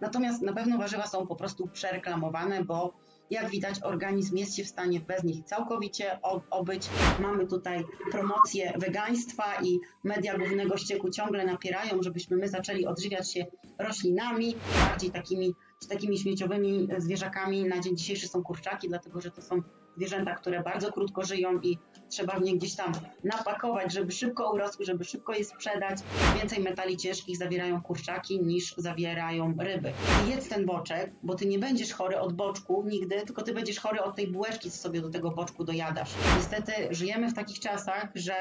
Natomiast na pewno warzywa są po prostu przereklamowane, bo jak widać, organizm jest się w stanie bez nich całkowicie obyć. Mamy tutaj promocję wegaństwa i media głównego ścieku ciągle napierają, żebyśmy my zaczęli odżywiać się roślinami, bardziej takimi, takimi śmieciowymi zwierzakami. Na dzień dzisiejszy są kurczaki, dlatego że to są zwierzęta, które bardzo krótko żyją i trzeba w nie gdzieś tam napakować, żeby szybko urosły, żeby szybko je sprzedać. Więcej metali ciężkich zawierają kurczaki niż zawierają ryby. jedz ten boczek, bo ty nie będziesz chory od boczku nigdy, tylko ty będziesz chory od tej bułeczki, co sobie do tego boczku dojadasz. Niestety żyjemy w takich czasach, że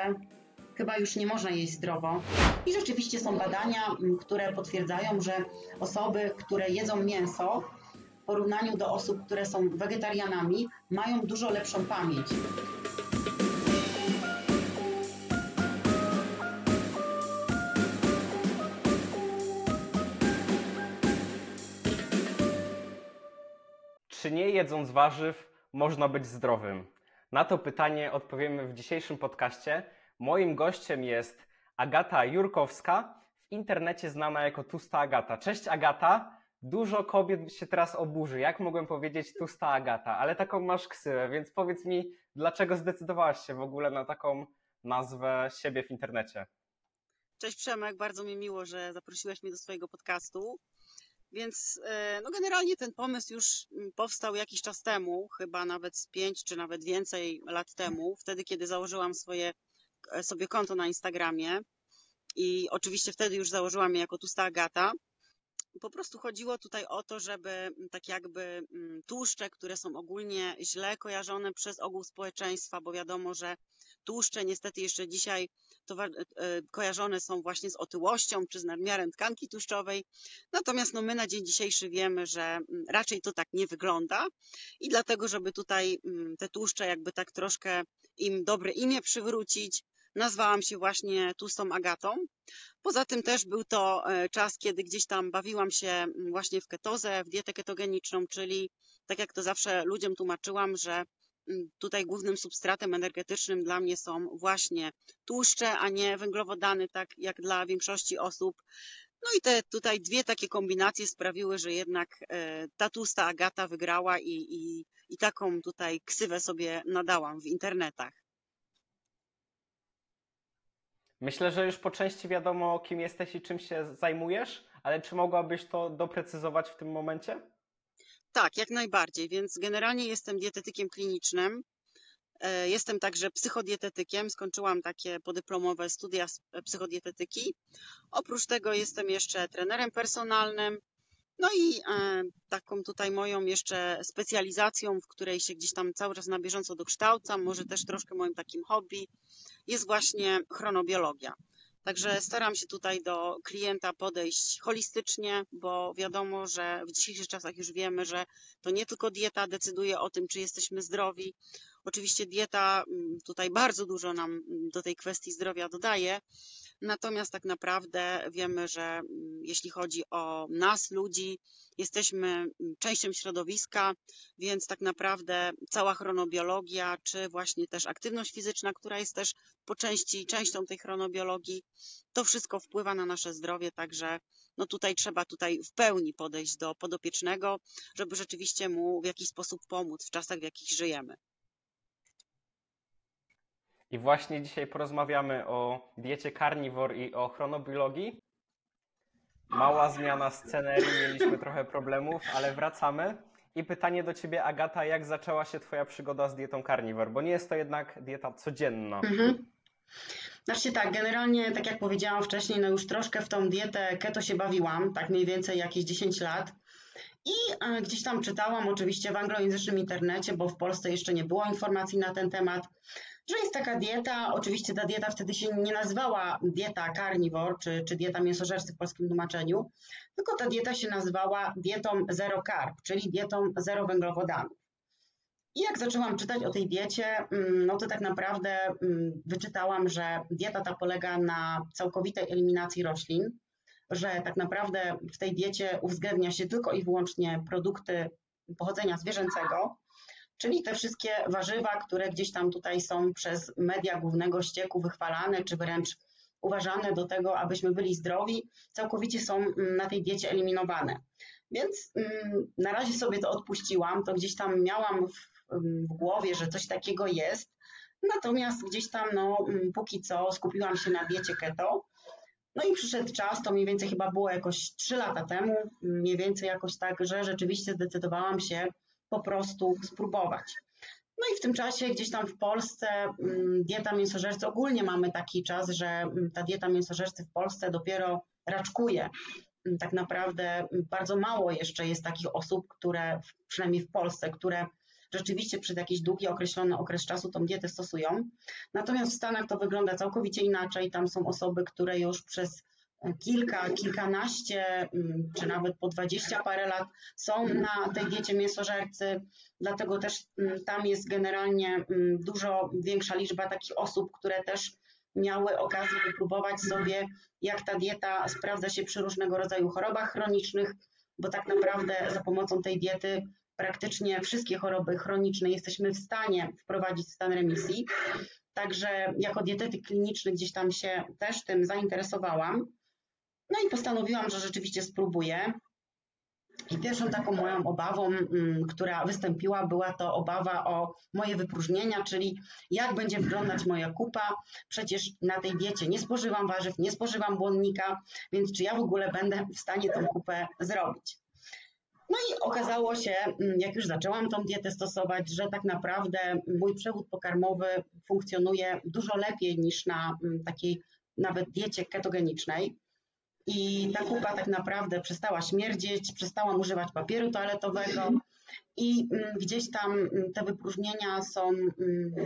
chyba już nie można jeść zdrowo. I rzeczywiście są badania, które potwierdzają, że osoby, które jedzą mięso, porównaniu do osób, które są wegetarianami, mają dużo lepszą pamięć. Czy nie jedząc warzyw można być zdrowym? Na to pytanie odpowiemy w dzisiejszym podcaście. Moim gościem jest Agata Jurkowska, w internecie znana jako Tusta Agata. Cześć Agata. Dużo kobiet się teraz oburzy. Jak mogłem powiedzieć tusta Agata? Ale taką masz ksywę, więc powiedz mi, dlaczego zdecydowałaś się w ogóle na taką nazwę siebie w internecie? Cześć Przemek, bardzo mi miło, że zaprosiłeś mnie do swojego podcastu. Więc e, no generalnie ten pomysł już mm, powstał jakiś czas temu, chyba nawet z pięć czy nawet więcej lat temu, wtedy kiedy założyłam swoje, e, sobie konto na Instagramie. I oczywiście wtedy już założyłam je jako Tusta Agata. Po prostu chodziło tutaj o to, żeby mm, tak jakby mm, tłuszcze, które są ogólnie źle kojarzone przez ogół społeczeństwa, bo wiadomo, że tłuszcze niestety jeszcze dzisiaj to, e, kojarzone są właśnie z otyłością czy z nadmiarem tkanki tłuszczowej. Natomiast no, my na dzień dzisiejszy wiemy, że mm, raczej to tak nie wygląda i dlatego, żeby tutaj te tłuszcze jakby tak troszkę im dobre imię przywrócić, nazwałam się właśnie tłustą Agatą. Poza tym też był to e, czas, kiedy gdzieś tam bawiłam się właśnie w ketozę, w dietę ketogeniczną, czyli tak jak to zawsze ludziom tłumaczyłam, że tutaj głównym substratem energetycznym dla mnie są właśnie tłuszcze, a nie węglowodany, tak jak dla większości osób. No i te tutaj dwie takie kombinacje sprawiły, że jednak e, ta tłusta Agata wygrała i, i, i taką tutaj ksywę sobie nadałam w internetach. Myślę, że już po części wiadomo, kim jesteś i czym się zajmujesz, ale czy mogłabyś to doprecyzować w tym momencie? Tak, jak najbardziej. Więc generalnie jestem dietetykiem klinicznym. E, jestem także psychodietetykiem. Skończyłam takie podyplomowe studia psychodietetyki. Oprócz tego jestem jeszcze trenerem personalnym. No i e, taką tutaj moją jeszcze specjalizacją, w której się gdzieś tam cały czas na bieżąco dokształcam, może też troszkę moim takim hobby, jest właśnie chronobiologia. Także staram się tutaj do klienta podejść holistycznie, bo wiadomo, że w dzisiejszych czasach już wiemy, że to nie tylko dieta decyduje o tym, czy jesteśmy zdrowi. Oczywiście dieta mm, tutaj bardzo dużo nam do tej kwestii zdrowia dodaje, Natomiast tak naprawdę wiemy, że mm, jeśli chodzi o nas, ludzi, jesteśmy mm, częścią środowiska, więc tak naprawdę cała chronobiologia, czy właśnie też aktywność fizyczna, która jest też po części częścią tej chronobiologii, to wszystko wpływa na nasze zdrowie, także no tutaj trzeba tutaj w pełni podejść do podopiecznego, żeby rzeczywiście mu w jakiś sposób pomóc w czasach, w jakich żyjemy. I właśnie dzisiaj porozmawiamy o diecie carnivore i o chronobiologii. Mała zmiana scenerii, mieliśmy trochę problemów, ale wracamy. I pytanie do Ciebie, Agata, jak zaczęła się Twoja przygoda z dietą carnivore? Bo nie jest to jednak dieta codzienna. Mhm. Znaczy tak, generalnie, tak jak powiedziałam wcześniej, no już troszkę w tą dietę keto się bawiłam, tak mniej więcej jakieś 10 lat. I e, gdzieś tam czytałam oczywiście w anglojęzycznym internecie, bo w Polsce jeszcze nie było informacji na ten temat, że jest taka dieta. Oczywiście ta dieta wtedy się nie nazywała dieta carnivore, czy, czy dieta mięsożercy w polskim tłumaczeniu, tylko ta dieta się nazywała dietą zero carb, czyli dietą zero węglowodanów. I jak zaczęłam czytać o tej diecie, mm, no to tak naprawdę mm, wyczytałam, że dieta ta polega na całkowitej eliminacji roślin, że tak naprawdę w tej diecie uwzględnia się tylko i wyłącznie produkty pochodzenia zwierzęcego, czyli te wszystkie warzywa, które gdzieś tam tutaj są przez media głównego ścieku wychwalane, czy wręcz uważane do tego, abyśmy byli zdrowi, całkowicie są mm, na tej diecie eliminowane. Więc mm, na razie sobie to odpuściłam, to gdzieś tam miałam w, w głowie, że coś takiego jest, natomiast gdzieś tam, no, mm, póki co skupiłam się na diecie keto. No i przyszedł czas, to mniej więcej chyba było jakoś 3 lata temu, mniej więcej jakoś tak, że rzeczywiście zdecydowałam się po prostu spróbować. No i w tym czasie gdzieś tam w Polsce mm, dieta mięsożercy, ogólnie mamy taki czas, że mm, ta dieta mięsożercy w Polsce dopiero raczkuje. Mm, Tak naprawdę bardzo mało jeszcze jest takich osób, które, przynajmniej w Polsce, które rzeczywiście przez jakiś długi, określony okres czasu tą dietę stosują. Natomiast w Stanach to wygląda całkowicie inaczej. Tam są osoby, które już przez kilka, kilkanaście, czy nawet po dwadzieścia parę lat są na tej diecie mięsożercy, dlatego też tam jest generalnie dużo większa liczba takich osób, które też miały okazję wypróbować sobie, jak ta dieta sprawdza się przy różnego rodzaju chorobach chronicznych, bo tak naprawdę za pomocą tej diety praktycznie wszystkie choroby chroniczne jesteśmy w stanie wprowadzić w stan remisji. Także jako dietetyk kliniczny gdzieś tam się też tym zainteresowałam. No i postanowiłam, że rzeczywiście spróbuję. I pierwszą taką moją obawą, mm, która wystąpiła, była to obawa o moje wypróżnienia, czyli jak będzie wyglądać moja kupa. Przecież na tej diecie nie spożywam warzyw, nie spożywam błonnika, więc czy ja w ogóle będę w stanie tą kupę zrobić? No i okazało się, mm, jak już zaczęłam tą dietę stosować, że tak naprawdę mój przewód pokarmowy funkcjonuje dużo lepiej niż na mm, takiej nawet diecie ketogenicznej. I ta kupa tak naprawdę przestała śmierdzieć, przestałam używać papieru toaletowego i mm, gdzieś tam te wypróżnienia są,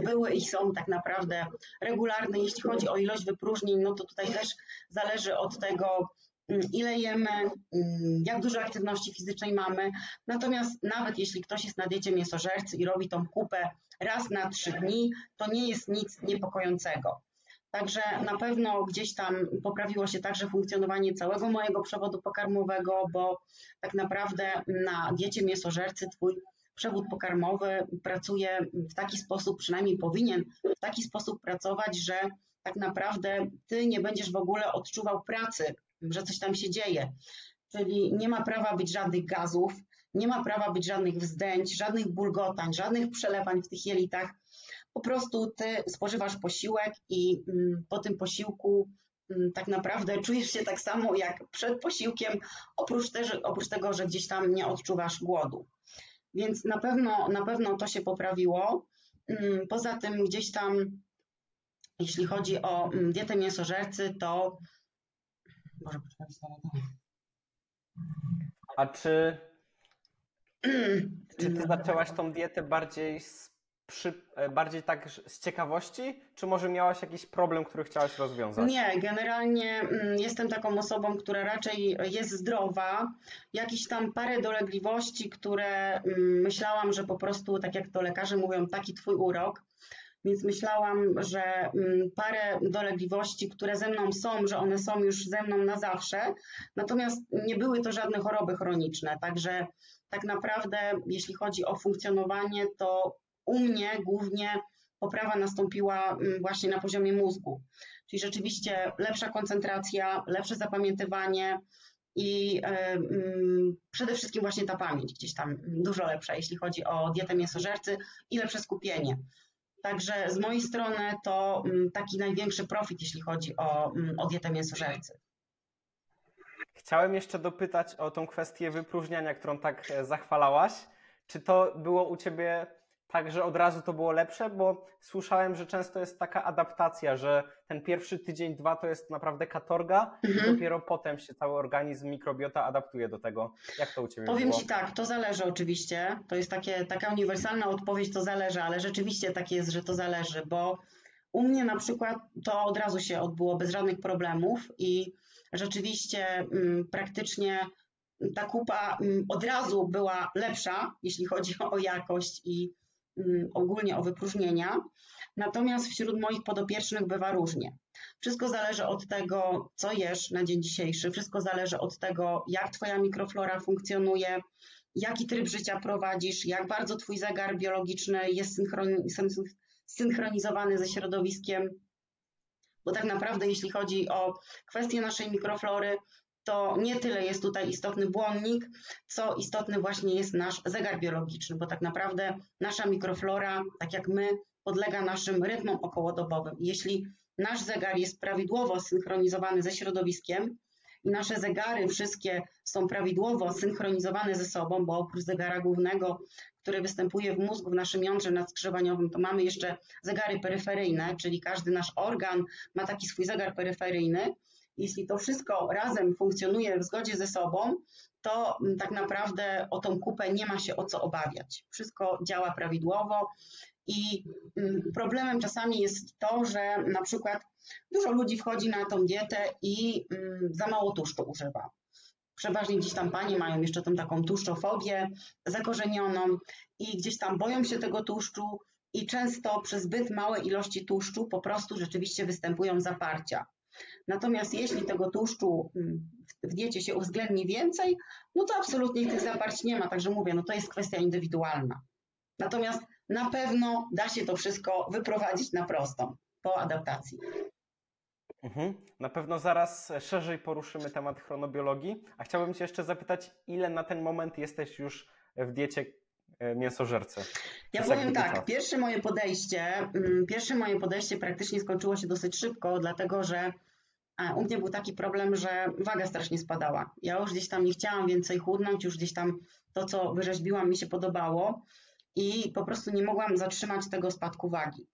były i są tak naprawdę regularne. Jeśli chodzi o ilość wypróżnień, no to tutaj też zależy od tego, ile jemy, jak dużo aktywności fizycznej mamy. Natomiast nawet jeśli ktoś jest na diecie mięsożercy i robi tą kupę raz na trzy dni, to nie jest nic niepokojącego. Także na pewno gdzieś tam poprawiło się także funkcjonowanie całego mojego przewodu pokarmowego, bo tak naprawdę na diecie mięsożercy twój przewód pokarmowy pracuje w taki sposób, przynajmniej powinien w taki sposób pracować, że tak naprawdę ty nie będziesz w ogóle odczuwał pracy, że coś tam się dzieje. Czyli nie ma prawa być żadnych gazów, nie ma prawa być żadnych wzdęć, żadnych bulgotań, żadnych przelewań w tych jelitach po prostu ty spożywasz posiłek i mm, po tym posiłku mm, tak naprawdę czujesz się tak samo jak przed posiłkiem, oprócz, też, oprócz tego, że gdzieś tam nie odczuwasz głodu. Więc na pewno, na pewno to się poprawiło. Mm, poza tym gdzieś tam, jeśli chodzi o dietę mięsożercy, to... Boże, A czy, czy ty zaczęłaś tą dietę bardziej z przy, e, bardziej tak z ciekawości, czy może miałaś jakiś problem, który chciałaś rozwiązać? Nie, generalnie mm, jestem taką osobą, która raczej jest zdrowa. Jakieś tam parę dolegliwości, które mm, myślałam, że po prostu, tak jak to lekarze mówią, taki twój urok. Więc myślałam, że mm, parę dolegliwości, które ze mną są, że one są już ze mną na zawsze. Natomiast nie były to żadne choroby chroniczne. Także tak naprawdę, jeśli chodzi o funkcjonowanie, to u mnie głównie poprawa nastąpiła mm, właśnie na poziomie mózgu. Czyli rzeczywiście lepsza koncentracja, lepsze zapamiętywanie i yy, przede wszystkim właśnie ta pamięć gdzieś tam dużo lepsza, jeśli chodzi o dietę mięsożercy i lepsze skupienie. Także z mojej strony to yy, taki największy profit, jeśli chodzi o, o dietę mięsożercy. Chciałem jeszcze dopytać o tą kwestię wypróżniania, którą tak e, zachwalałaś. Czy to było u Ciebie tak, że od razu to było lepsze, bo słyszałem, że często jest taka adaptacja, że ten pierwszy tydzień, dwa to jest naprawdę katorga Mhm. i dopiero potem się cały organizm, mikrobiota adaptuje do tego. Jak to u Ciebie Powiem było? Ci tak, to zależy oczywiście. To jest takie, taka uniwersalna odpowiedź, to zależy, ale rzeczywiście tak jest, że to zależy, bo u mnie na przykład to od razu się odbyło bez żadnych problemów i rzeczywiście mm, praktycznie ta kupa mm, od razu była lepsza, jeśli chodzi o jakość i ogólnie o wypróżnienia. Natomiast wśród moich podopiecznych bywa różnie. Wszystko zależy od tego, co jesz na dzień dzisiejszy, wszystko zależy od tego, jak Twoja mikroflora funkcjonuje, jaki tryb życia prowadzisz, jak bardzo Twój zegar biologiczny jest synchroni- syn- synchronizowany ze środowiskiem. Bo tak naprawdę, jeśli chodzi o kwestię naszej mikroflory, to nie tyle jest tutaj istotny błonnik, co istotny właśnie jest nasz zegar biologiczny, bo tak naprawdę nasza mikroflora, tak jak my, podlega naszym rytmom okołodobowym. Jeśli nasz zegar jest prawidłowo synchronizowany ze środowiskiem i nasze zegary wszystkie są prawidłowo synchronizowane ze sobą, bo oprócz zegara głównego, który występuje w mózgu, w naszym jądrze nadskrzyżowaniowym, to mamy jeszcze zegary peryferyjne, czyli każdy nasz organ ma taki swój zegar peryferyjny. Jeśli to wszystko razem funkcjonuje w zgodzie ze sobą, to mm, tak naprawdę o tą kupę nie ma się o co obawiać. Wszystko działa prawidłowo i mm, problemem czasami jest to, że na przykład dużo ludzi wchodzi na tą dietę i mm, za mało tłuszczu używa. Przeważnie gdzieś tam panie mają jeszcze tą taką tłuszczofobię zakorzenioną i gdzieś tam boją się tego tłuszczu i często przez zbyt małe ilości tłuszczu po prostu rzeczywiście występują zaparcia. Natomiast jeśli tego tłuszczu mm, w diecie się uwzględni więcej, no to absolutnie tych zaparć nie ma. Także mówię, no to jest kwestia indywidualna. Natomiast na pewno da się to wszystko wyprowadzić na prostą po adaptacji. Mhm. Na pewno zaraz szerzej poruszymy temat chronobiologii, a chciałbym Cię jeszcze zapytać, ile na ten moment jesteś już w diecie e, mięsożercy? Ja powiem tak, pierwsze moje podejście, mm, pierwsze moje podejście praktycznie skończyło się dosyć szybko, dlatego że u mnie był taki problem, że waga strasznie spadała. Ja już gdzieś tam nie chciałam więcej chudnąć, już gdzieś tam to, co wyrzeźbiłam, mi się podobało i po prostu nie mogłam zatrzymać tego spadku wagi.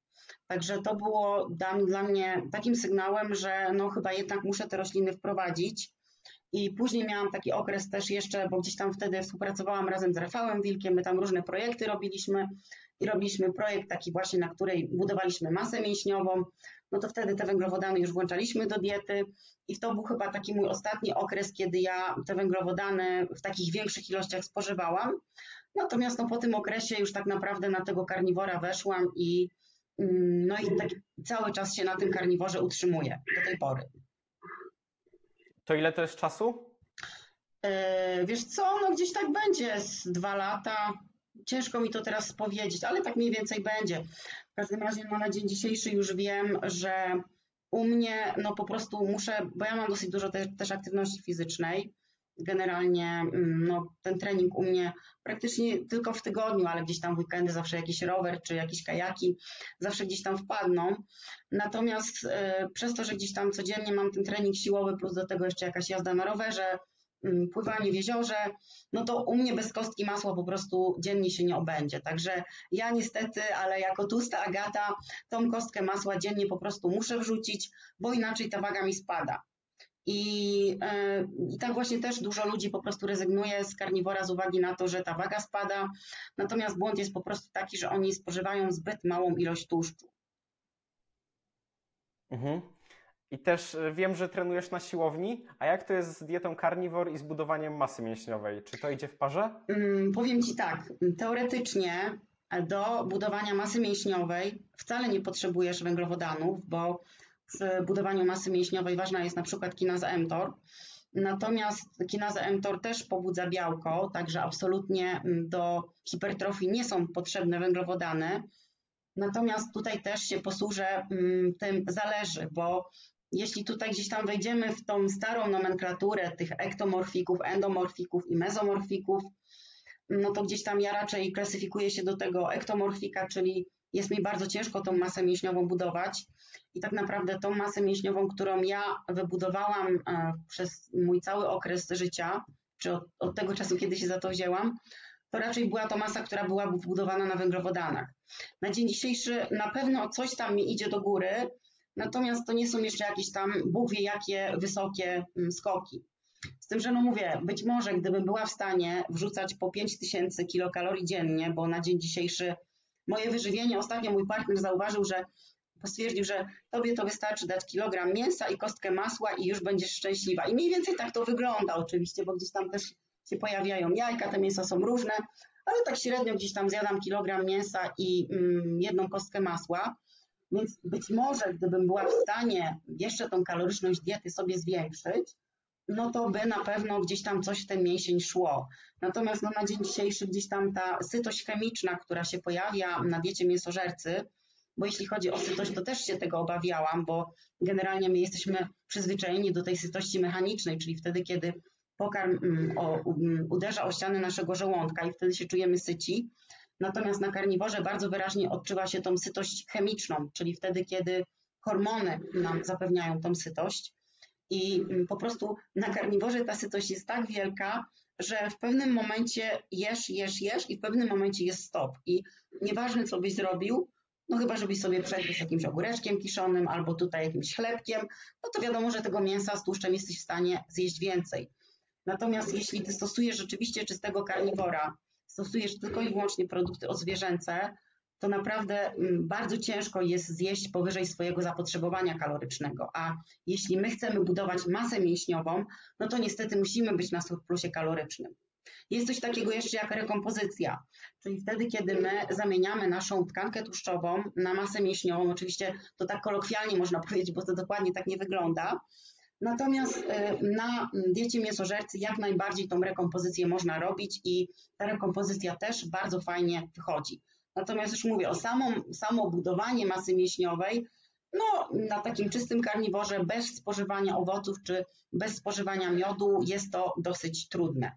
Także to było dla, mnie takim sygnałem, że no chyba jednak muszę te rośliny wprowadzić. I później miałam taki okres też jeszcze, bo gdzieś tam wtedy współpracowałam razem z Rafałem Wilkiem, my tam różne projekty robiliśmy i robiliśmy projekt taki właśnie, na której budowaliśmy masę mięśniową, no to wtedy te węglowodany już włączaliśmy do diety i to był chyba taki mój ostatni okres, kiedy ja te węglowodany w takich większych ilościach spożywałam. Natomiast no, po tym okresie już tak naprawdę na tego karniwora weszłam i mm, no i tak cały czas się na tym karniworze utrzymuję do tej pory. To ile to jest czasu? E, Wiesz co, no gdzieś tak będzie z dwa lata. Ciężko mi to teraz powiedzieć, ale tak mniej więcej będzie. Każdym razie no, na dzień dzisiejszy już wiem, że u mnie no po prostu muszę, bo ja mam dosyć dużo te, też aktywności fizycznej. Generalnie mm, no, ten trening u mnie praktycznie tylko w tygodniu, ale gdzieś tam w weekendy zawsze jakiś rower czy jakieś kajaki zawsze gdzieś tam wpadną. Natomiast e, przez to, że gdzieś tam codziennie mam ten trening siłowy, plus do tego jeszcze jakaś jazda na rowerze, pływanie w jeziorze, no to u mnie bez kostki masła po prostu dziennie się nie obędzie. Także ja niestety, ale jako tłusta Agata, tą kostkę masła dziennie po prostu muszę wrzucić, bo inaczej ta waga mi spada. I, e, I tak właśnie też dużo ludzi po prostu rezygnuje z karniwora z uwagi na to, że ta waga spada. Natomiast błąd jest po prostu taki, że oni spożywają zbyt małą ilość tłuszczu. Mhm. I też e, wiem, że trenujesz na siłowni, a jak to jest z dietą carnivore i z budowaniem masy mięśniowej? Czy to idzie w parze? Mm, Powiem Ci tak, teoretycznie do budowania masy mięśniowej wcale nie potrzebujesz węglowodanów, bo przy budowaniu masy mięśniowej ważna jest na przykład kinaza mTOR. Natomiast kinaza mTOR też pobudza białko, także absolutnie mm, do hipertrofii nie są potrzebne węglowodany. Natomiast tutaj też się posłużę mm, tym zależy, bo jeśli tutaj gdzieś tam wejdziemy w tą starą nomenklaturę tych ektomorfików, endomorfików i mezomorfików, no to gdzieś tam ja raczej klasyfikuję się do tego ektomorfika, czyli jest mi bardzo ciężko tą masę mięśniową budować. I tak naprawdę tą masę mięśniową, którą ja wybudowałam e, przez mój cały okres życia, czy od, od tego czasu, kiedy się za to wzięłam, to raczej była to masa, która była wbudowana na węglowodanach. Na dzień dzisiejszy na pewno coś tam mi idzie do góry, natomiast to nie są jeszcze jakieś tam, Bóg wie jakie wysokie mm, skoki. Z tym, że no mówię, być może gdybym była w stanie wrzucać po 5000 kilokalorii dziennie, bo na dzień dzisiejszy moje wyżywienie, ostatnio mój partner zauważył, że stwierdził, że tobie to wystarczy dać kilogram mięsa i kostkę masła i już będziesz szczęśliwa. I mniej więcej tak to wygląda oczywiście, bo gdzieś tam też się pojawiają jajka, te mięsa są różne, ale tak średnio gdzieś tam zjadam kilogram mięsa i mm, jedną kostkę masła. Więc być może gdybym była w stanie jeszcze tą kaloryczność diety sobie zwiększyć, no to by na pewno gdzieś tam coś w ten mięsień szło. Natomiast no, na dzień dzisiejszy gdzieś tam ta sytość chemiczna, która się pojawia na diecie mięsożercy, bo jeśli chodzi o sytość, to też się tego obawiałam, bo generalnie my jesteśmy przyzwyczajeni do tej sytości mechanicznej, czyli wtedy, kiedy pokarm mm, um, uderza o ściany naszego żołądka i wtedy się czujemy syci. Natomiast na karniworze bardzo wyraźnie odczuwa się tą sytość chemiczną, czyli wtedy, kiedy hormony nam zapewniają tą sytość. I mm, po prostu na karniworze ta sytość jest tak wielka, że w pewnym momencie jesz, jesz, jesz i w pewnym momencie jest stop. I nieważne, co byś zrobił, no chyba, żebyś sobie przegryzł jakimś ogóreczkiem kiszonym albo tutaj jakimś chlebkiem, no to wiadomo, że tego mięsa z tłuszczem jesteś w stanie zjeść więcej. Natomiast jeśli ty stosujesz rzeczywiście czystego karniwora, stosujesz tylko i wyłącznie produkty odzwierzęce, to naprawdę mm, bardzo ciężko jest zjeść powyżej swojego zapotrzebowania kalorycznego. A jeśli my chcemy budować masę mięśniową, no to niestety musimy być na surplusie kalorycznym. Jest coś takiego jeszcze jak rekompozycja, czyli wtedy, kiedy my zamieniamy naszą tkankę tłuszczową na masę mięśniową. Oczywiście to tak kolokwialnie można powiedzieć, bo to dokładnie tak nie wygląda. Natomiast y, na diecie mięsożercy jak najbardziej tą rekompozycję można robić i ta rekompozycja też bardzo fajnie wychodzi. Natomiast już mówię o samą, samo budowanie masy mięśniowej, no na takim czystym karniworze bez spożywania owoców czy bez spożywania miodu jest to dosyć trudne.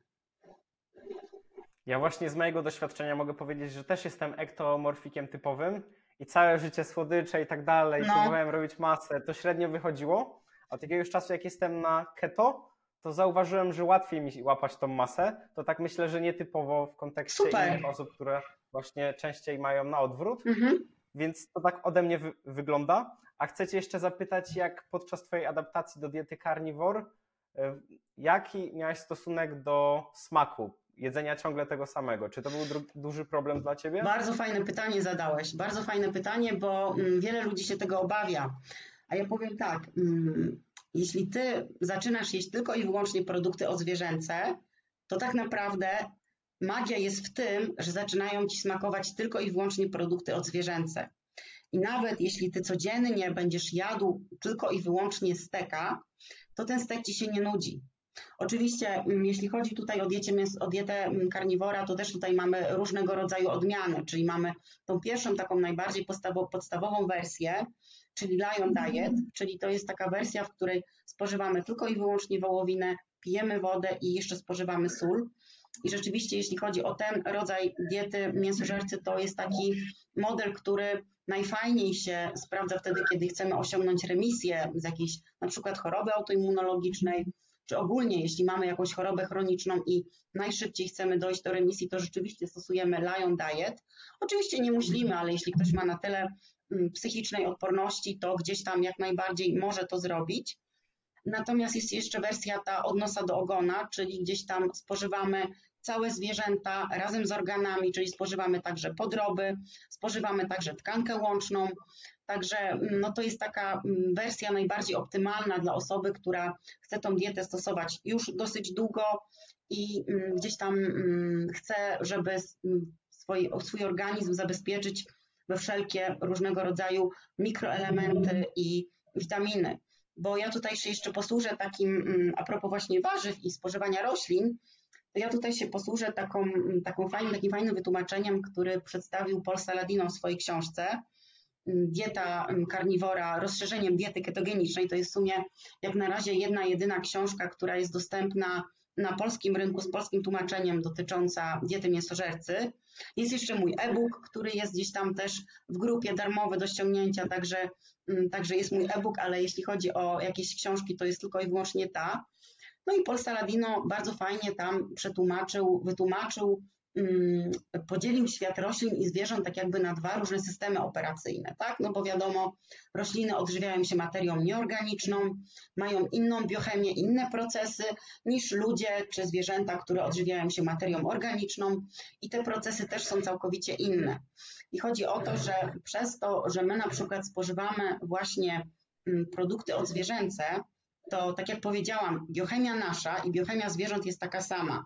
Ja właśnie z mojego doświadczenia mogę powiedzieć, że też jestem ektomorfikiem typowym i całe życie słodycze i tak dalej, No. próbowałem robić masę, to średnio wychodziło. Od jakiegoś czasu, jak jestem na keto, to zauważyłem, że łatwiej mi łapać tą masę. To tak myślę, że nietypowo w kontekście Super. innych osób, które właśnie częściej mają na odwrót. Mhm. Więc to tak ode mnie wy- wygląda. A chcę Cię jeszcze zapytać, jak podczas Twojej adaptacji do diety carnivore, y, jaki miałeś stosunek do smaku? Jedzenia ciągle tego samego. Czy to był duży problem dla Ciebie? Bardzo fajne pytanie zadałeś. Bardzo fajne pytanie, bo mm, wiele ludzi się tego obawia. A ja powiem tak, mm, jeśli ty zaczynasz jeść tylko i wyłącznie produkty odzwierzęce, to tak naprawdę magia jest w tym, że zaczynają ci smakować tylko i wyłącznie produkty odzwierzęce. I nawet jeśli ty codziennie będziesz jadł tylko i wyłącznie steka, to ten stek ci się nie nudzi. Oczywiście, mm, jeśli chodzi tutaj o, diecie, o dietę mm, karniwora, to też tutaj mamy różnego rodzaju odmiany, czyli mamy tą pierwszą, taką najbardziej podstawo- podstawową wersję, czyli Lion Diet, czyli to jest taka wersja, w której spożywamy tylko i wyłącznie wołowinę, pijemy wodę i jeszcze spożywamy sól. I rzeczywiście, jeśli chodzi o ten rodzaj diety mięsożercy, to jest taki model, który najfajniej się sprawdza wtedy, kiedy chcemy osiągnąć remisję z jakiejś na przykład choroby autoimmunologicznej, czy ogólnie, jeśli mamy jakąś chorobę chroniczną i najszybciej chcemy dojść do remisji, to rzeczywiście stosujemy Lion Diet. Oczywiście nie myślimy, ale jeśli ktoś ma na tyle psychicznej odporności, to gdzieś tam jak najbardziej może to zrobić. Natomiast jest jeszcze wersja ta od nosa do ogona, czyli gdzieś tam spożywamy całe zwierzęta razem z organami, czyli spożywamy także podroby, spożywamy także tkankę łączną. Także mm, no to jest taka mm, wersja najbardziej optymalna dla osoby, która chce tą dietę stosować już dosyć długo i mm, gdzieś tam mm, chce, żeby mm, swój, swój organizm zabezpieczyć we wszelkie różnego rodzaju mikroelementy i witaminy. Bo ja tutaj się jeszcze posłużę takim, mm, a propos właśnie warzyw i spożywania roślin, to ja tutaj się posłużę taką, mm, taką fajnym, takim fajnym wytłumaczeniem, który przedstawił Paul Saladino w swojej książce. Mm, Dieta karniwora, rozszerzeniem diety ketogenicznej. To jest w sumie jak na razie jedna, jedyna książka, która jest dostępna na polskim rynku z polskim tłumaczeniem dotycząca diety mięsożercy. Jest jeszcze mój e-book, który jest gdzieś tam też w grupie darmowy do ściągnięcia, także, mm, także jest mój e-book, ale jeśli chodzi o jakieś książki, to jest tylko i wyłącznie ta. No i Paul Saladino bardzo fajnie tam przetłumaczył, wytłumaczył, podzielił świat roślin i zwierząt tak jakby na dwa różne systemy operacyjne, tak? No bo wiadomo, rośliny odżywiają się materią nieorganiczną, mają inną biochemię, inne procesy niż ludzie czy zwierzęta, które odżywiają się materią organiczną i te procesy też są całkowicie inne. I chodzi o to, że przez to, że my na przykład spożywamy właśnie mm, produkty odzwierzęce, to tak jak powiedziałam, biochemia nasza i biochemia zwierząt jest taka sama.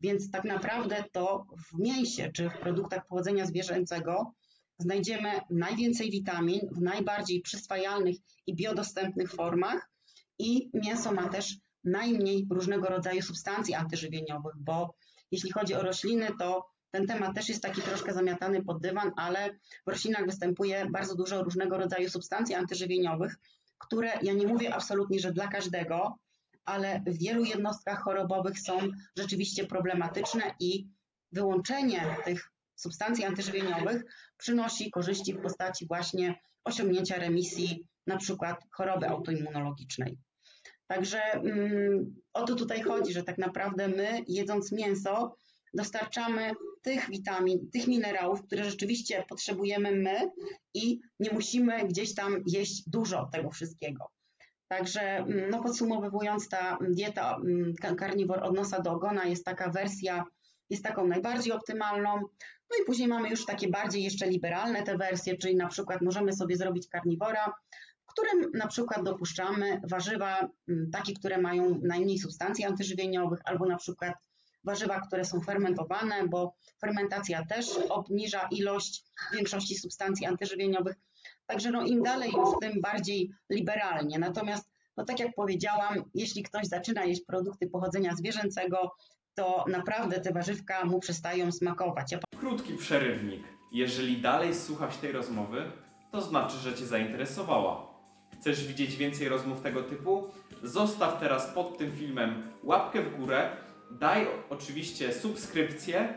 Więc tak naprawdę to w mięsie czy w produktach pochodzenia zwierzęcego znajdziemy najwięcej witamin w najbardziej przyswajalnych i biodostępnych formach i mięso ma też najmniej różnego rodzaju substancji antyżywieniowych, bo jeśli chodzi o rośliny, to ten temat też jest taki troszkę zamiatany pod dywan, ale w roślinach występuje bardzo dużo różnego rodzaju substancji antyżywieniowych, które ja nie mówię absolutnie, że dla każdego, ale w wielu jednostkach chorobowych są rzeczywiście problematyczne i wyłączenie tych substancji antyżywieniowych przynosi korzyści w postaci właśnie osiągnięcia remisji na przykład choroby autoimmunologicznej. Także mm, o to tutaj chodzi, że tak naprawdę my jedząc mięso dostarczamy tych witamin, tych minerałów, które rzeczywiście potrzebujemy my i nie musimy gdzieś tam jeść dużo tego wszystkiego. Także mm, no podsumowując, ta dieta karniwor mm, od nosa do ogona jest taka wersja, jest taką najbardziej optymalną. No i później mamy już takie bardziej jeszcze liberalne te wersje, czyli na przykład możemy sobie zrobić karniwora, w którym na przykład dopuszczamy warzywa mm, takie, które mają najmniej substancji antyżywieniowych, albo na przykład warzywa, które są fermentowane, bo fermentacja też obniża ilość większości substancji antyżywieniowych. Także no, im dalej już, tym bardziej liberalnie. Natomiast, no tak jak powiedziałam, jeśli ktoś zaczyna jeść produkty pochodzenia zwierzęcego, to naprawdę te warzywka mu przestają smakować. Ja... Krótki przerywnik. Jeżeli dalej słuchasz tej rozmowy, to znaczy, że Cię zainteresowała. Chcesz widzieć więcej rozmów tego typu? Zostaw teraz pod tym filmem łapkę w górę, daj oczywiście subskrypcję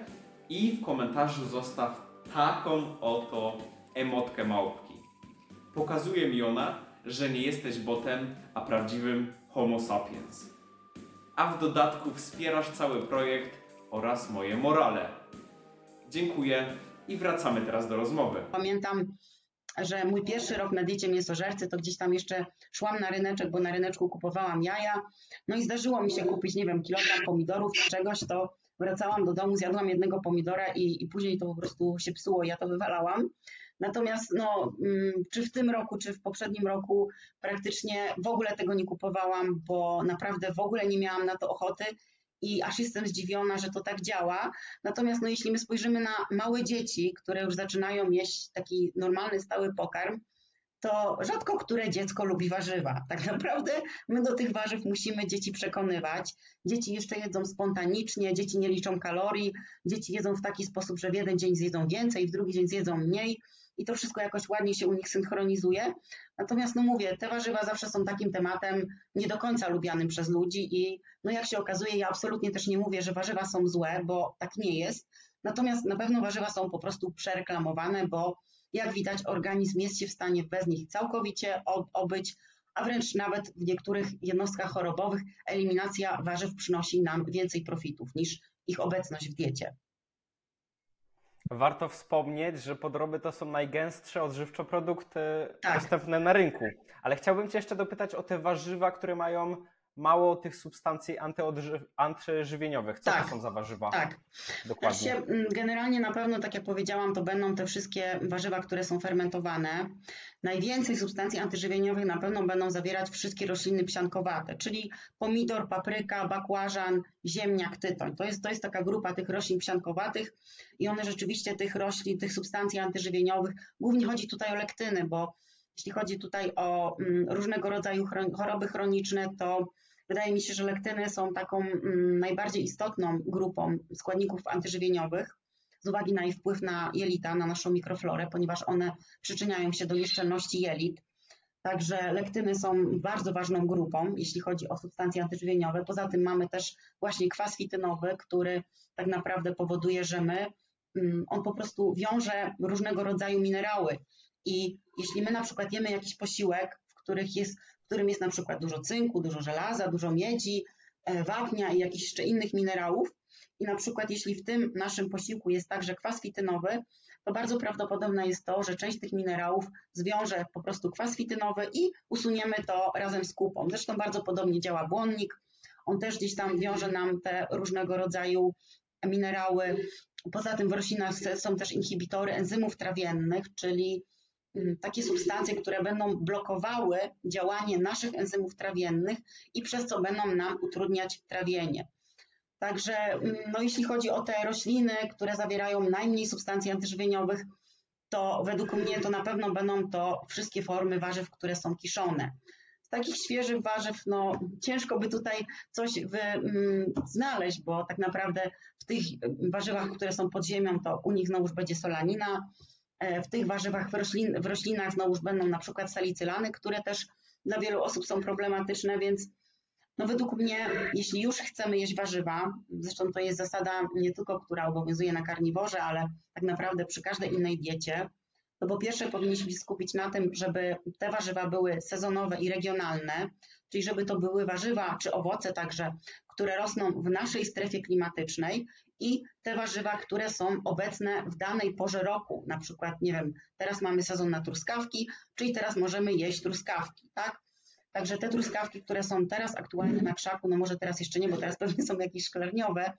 i w komentarzu zostaw taką oto emotkę małpki. Pokazuje mi ona, że nie jesteś botem, a prawdziwym Homo sapiens. A w dodatku wspierasz cały projekt oraz moje morale. Dziękuję i wracamy teraz do rozmowy. Pamiętam, że mój pierwszy rok na diecie mięsożercy to gdzieś tam jeszcze szłam na ryneczek, bo na ryneczku kupowałam jaja. No i zdarzyło mi się kupić, nie wiem, kilogram pomidorów czy czegoś, to wracałam do domu, zjadłam jednego pomidora i, i później to po prostu się psuło, ja to wywalałam. Natomiast no, mm, czy w tym roku, czy w poprzednim roku praktycznie w ogóle tego nie kupowałam, bo naprawdę w ogóle nie miałam na to ochoty i aż jestem zdziwiona, że to tak działa. Natomiast no, jeśli my spojrzymy na małe dzieci, które już zaczynają jeść taki normalny, stały pokarm, to rzadko które dziecko lubi warzywa. Tak naprawdę my do tych warzyw musimy dzieci przekonywać. Dzieci jeszcze jedzą spontanicznie, dzieci nie liczą kalorii, dzieci jedzą w taki sposób, że w jeden dzień zjedzą więcej, w drugi dzień zjedzą mniej i to wszystko jakoś ładnie się u nich synchronizuje. Natomiast, no mówię, te warzywa zawsze są takim tematem nie do końca lubianym przez ludzi i no jak się okazuje, ja absolutnie też nie mówię, że warzywa są złe, bo tak nie jest. Natomiast na pewno warzywa są po prostu przereklamowane, bo jak widać, organizm jest się w stanie bez nich całkowicie obyć, a wręcz nawet w niektórych jednostkach chorobowych eliminacja warzyw przynosi nam więcej profitów niż ich obecność w diecie. Warto wspomnieć, że podroby to są najgęstsze odżywcze produkty tak. dostępne na rynku. Ale chciałbym Cię jeszcze dopytać o te warzywa, które mają mało tych substancji antyżywieniowych. Co tak, to są za warzywa? Tak. Dokładnie. Znaczy, generalnie na pewno, tak jak powiedziałam, to będą te wszystkie warzywa, które są fermentowane. Najwięcej substancji antyżywieniowych na pewno będą zawierać wszystkie rośliny psiankowate, czyli pomidor, papryka, bakłażan, ziemniak, tytoń. To jest, to jest taka grupa tych roślin psiankowatych i one rzeczywiście tych roślin, tych substancji antyżywieniowych, głównie chodzi tutaj o lektyny, bo jeśli chodzi tutaj o mm, różnego rodzaju choroby chroniczne, to wydaje mi się, że lektyny są taką mm, najbardziej istotną grupą składników antyżywieniowych z uwagi na ich wpływ na jelita, na naszą mikroflorę, ponieważ one przyczyniają się do nieszczelności jelit. Także lektyny są bardzo ważną grupą, jeśli chodzi o substancje antyżywieniowe. Poza tym mamy też właśnie kwas fitynowy, który tak naprawdę powoduje, że my, mm, on po prostu wiąże różnego rodzaju minerały. I jeśli my na przykład jemy jakiś posiłek, w, których jest, którym jest na przykład dużo cynku, dużo żelaza, dużo miedzi, e, wapnia i jakichś jeszcze innych minerałów, i na przykład jeśli w tym naszym posiłku jest także kwas fitynowy, to bardzo prawdopodobne jest to, że część tych minerałów zwiąże po prostu kwas fitynowy i usuniemy to razem z kupą. Zresztą bardzo podobnie działa błonnik. On też gdzieś tam wiąże nam te różnego rodzaju minerały. Poza tym w roślinach są też inhibitory enzymów trawiennych, czyli takie substancje, które będą blokowały działanie naszych enzymów trawiennych i przez co będą nam utrudniać trawienie. Także mm, no, jeśli chodzi o te rośliny, które zawierają najmniej substancji antyżywieniowych, to według mnie to na pewno będą to wszystkie formy warzyw, które są kiszone. z takich świeżych warzyw, no ciężko by tutaj coś wy, mm, znaleźć, bo tak naprawdę w tych warzywach, które są pod ziemią, to u nich znowuż będzie solanina, w tych warzywach w, roślin, w roślinach będą na przykład salicylany, które też dla wielu osób są problematyczne, więc no według mnie, jeśli już chcemy jeść warzywa, zresztą to jest zasada nie tylko, która obowiązuje na karniworze, ale tak naprawdę przy każdej innej diecie, to po pierwsze powinniśmy się skupić na tym, żeby te warzywa były sezonowe i regionalne, czyli żeby to były warzywa czy owoce także, które rosną w naszej strefie klimatycznej i te warzywa, które są obecne w danej porze roku. Na przykład, nie wiem, teraz mamy sezon na truskawki, czyli teraz możemy jeść truskawki, tak? Także te truskawki, które są teraz aktualnie na krzaku, no może teraz jeszcze nie, bo teraz pewnie są jakieś szklarniowe.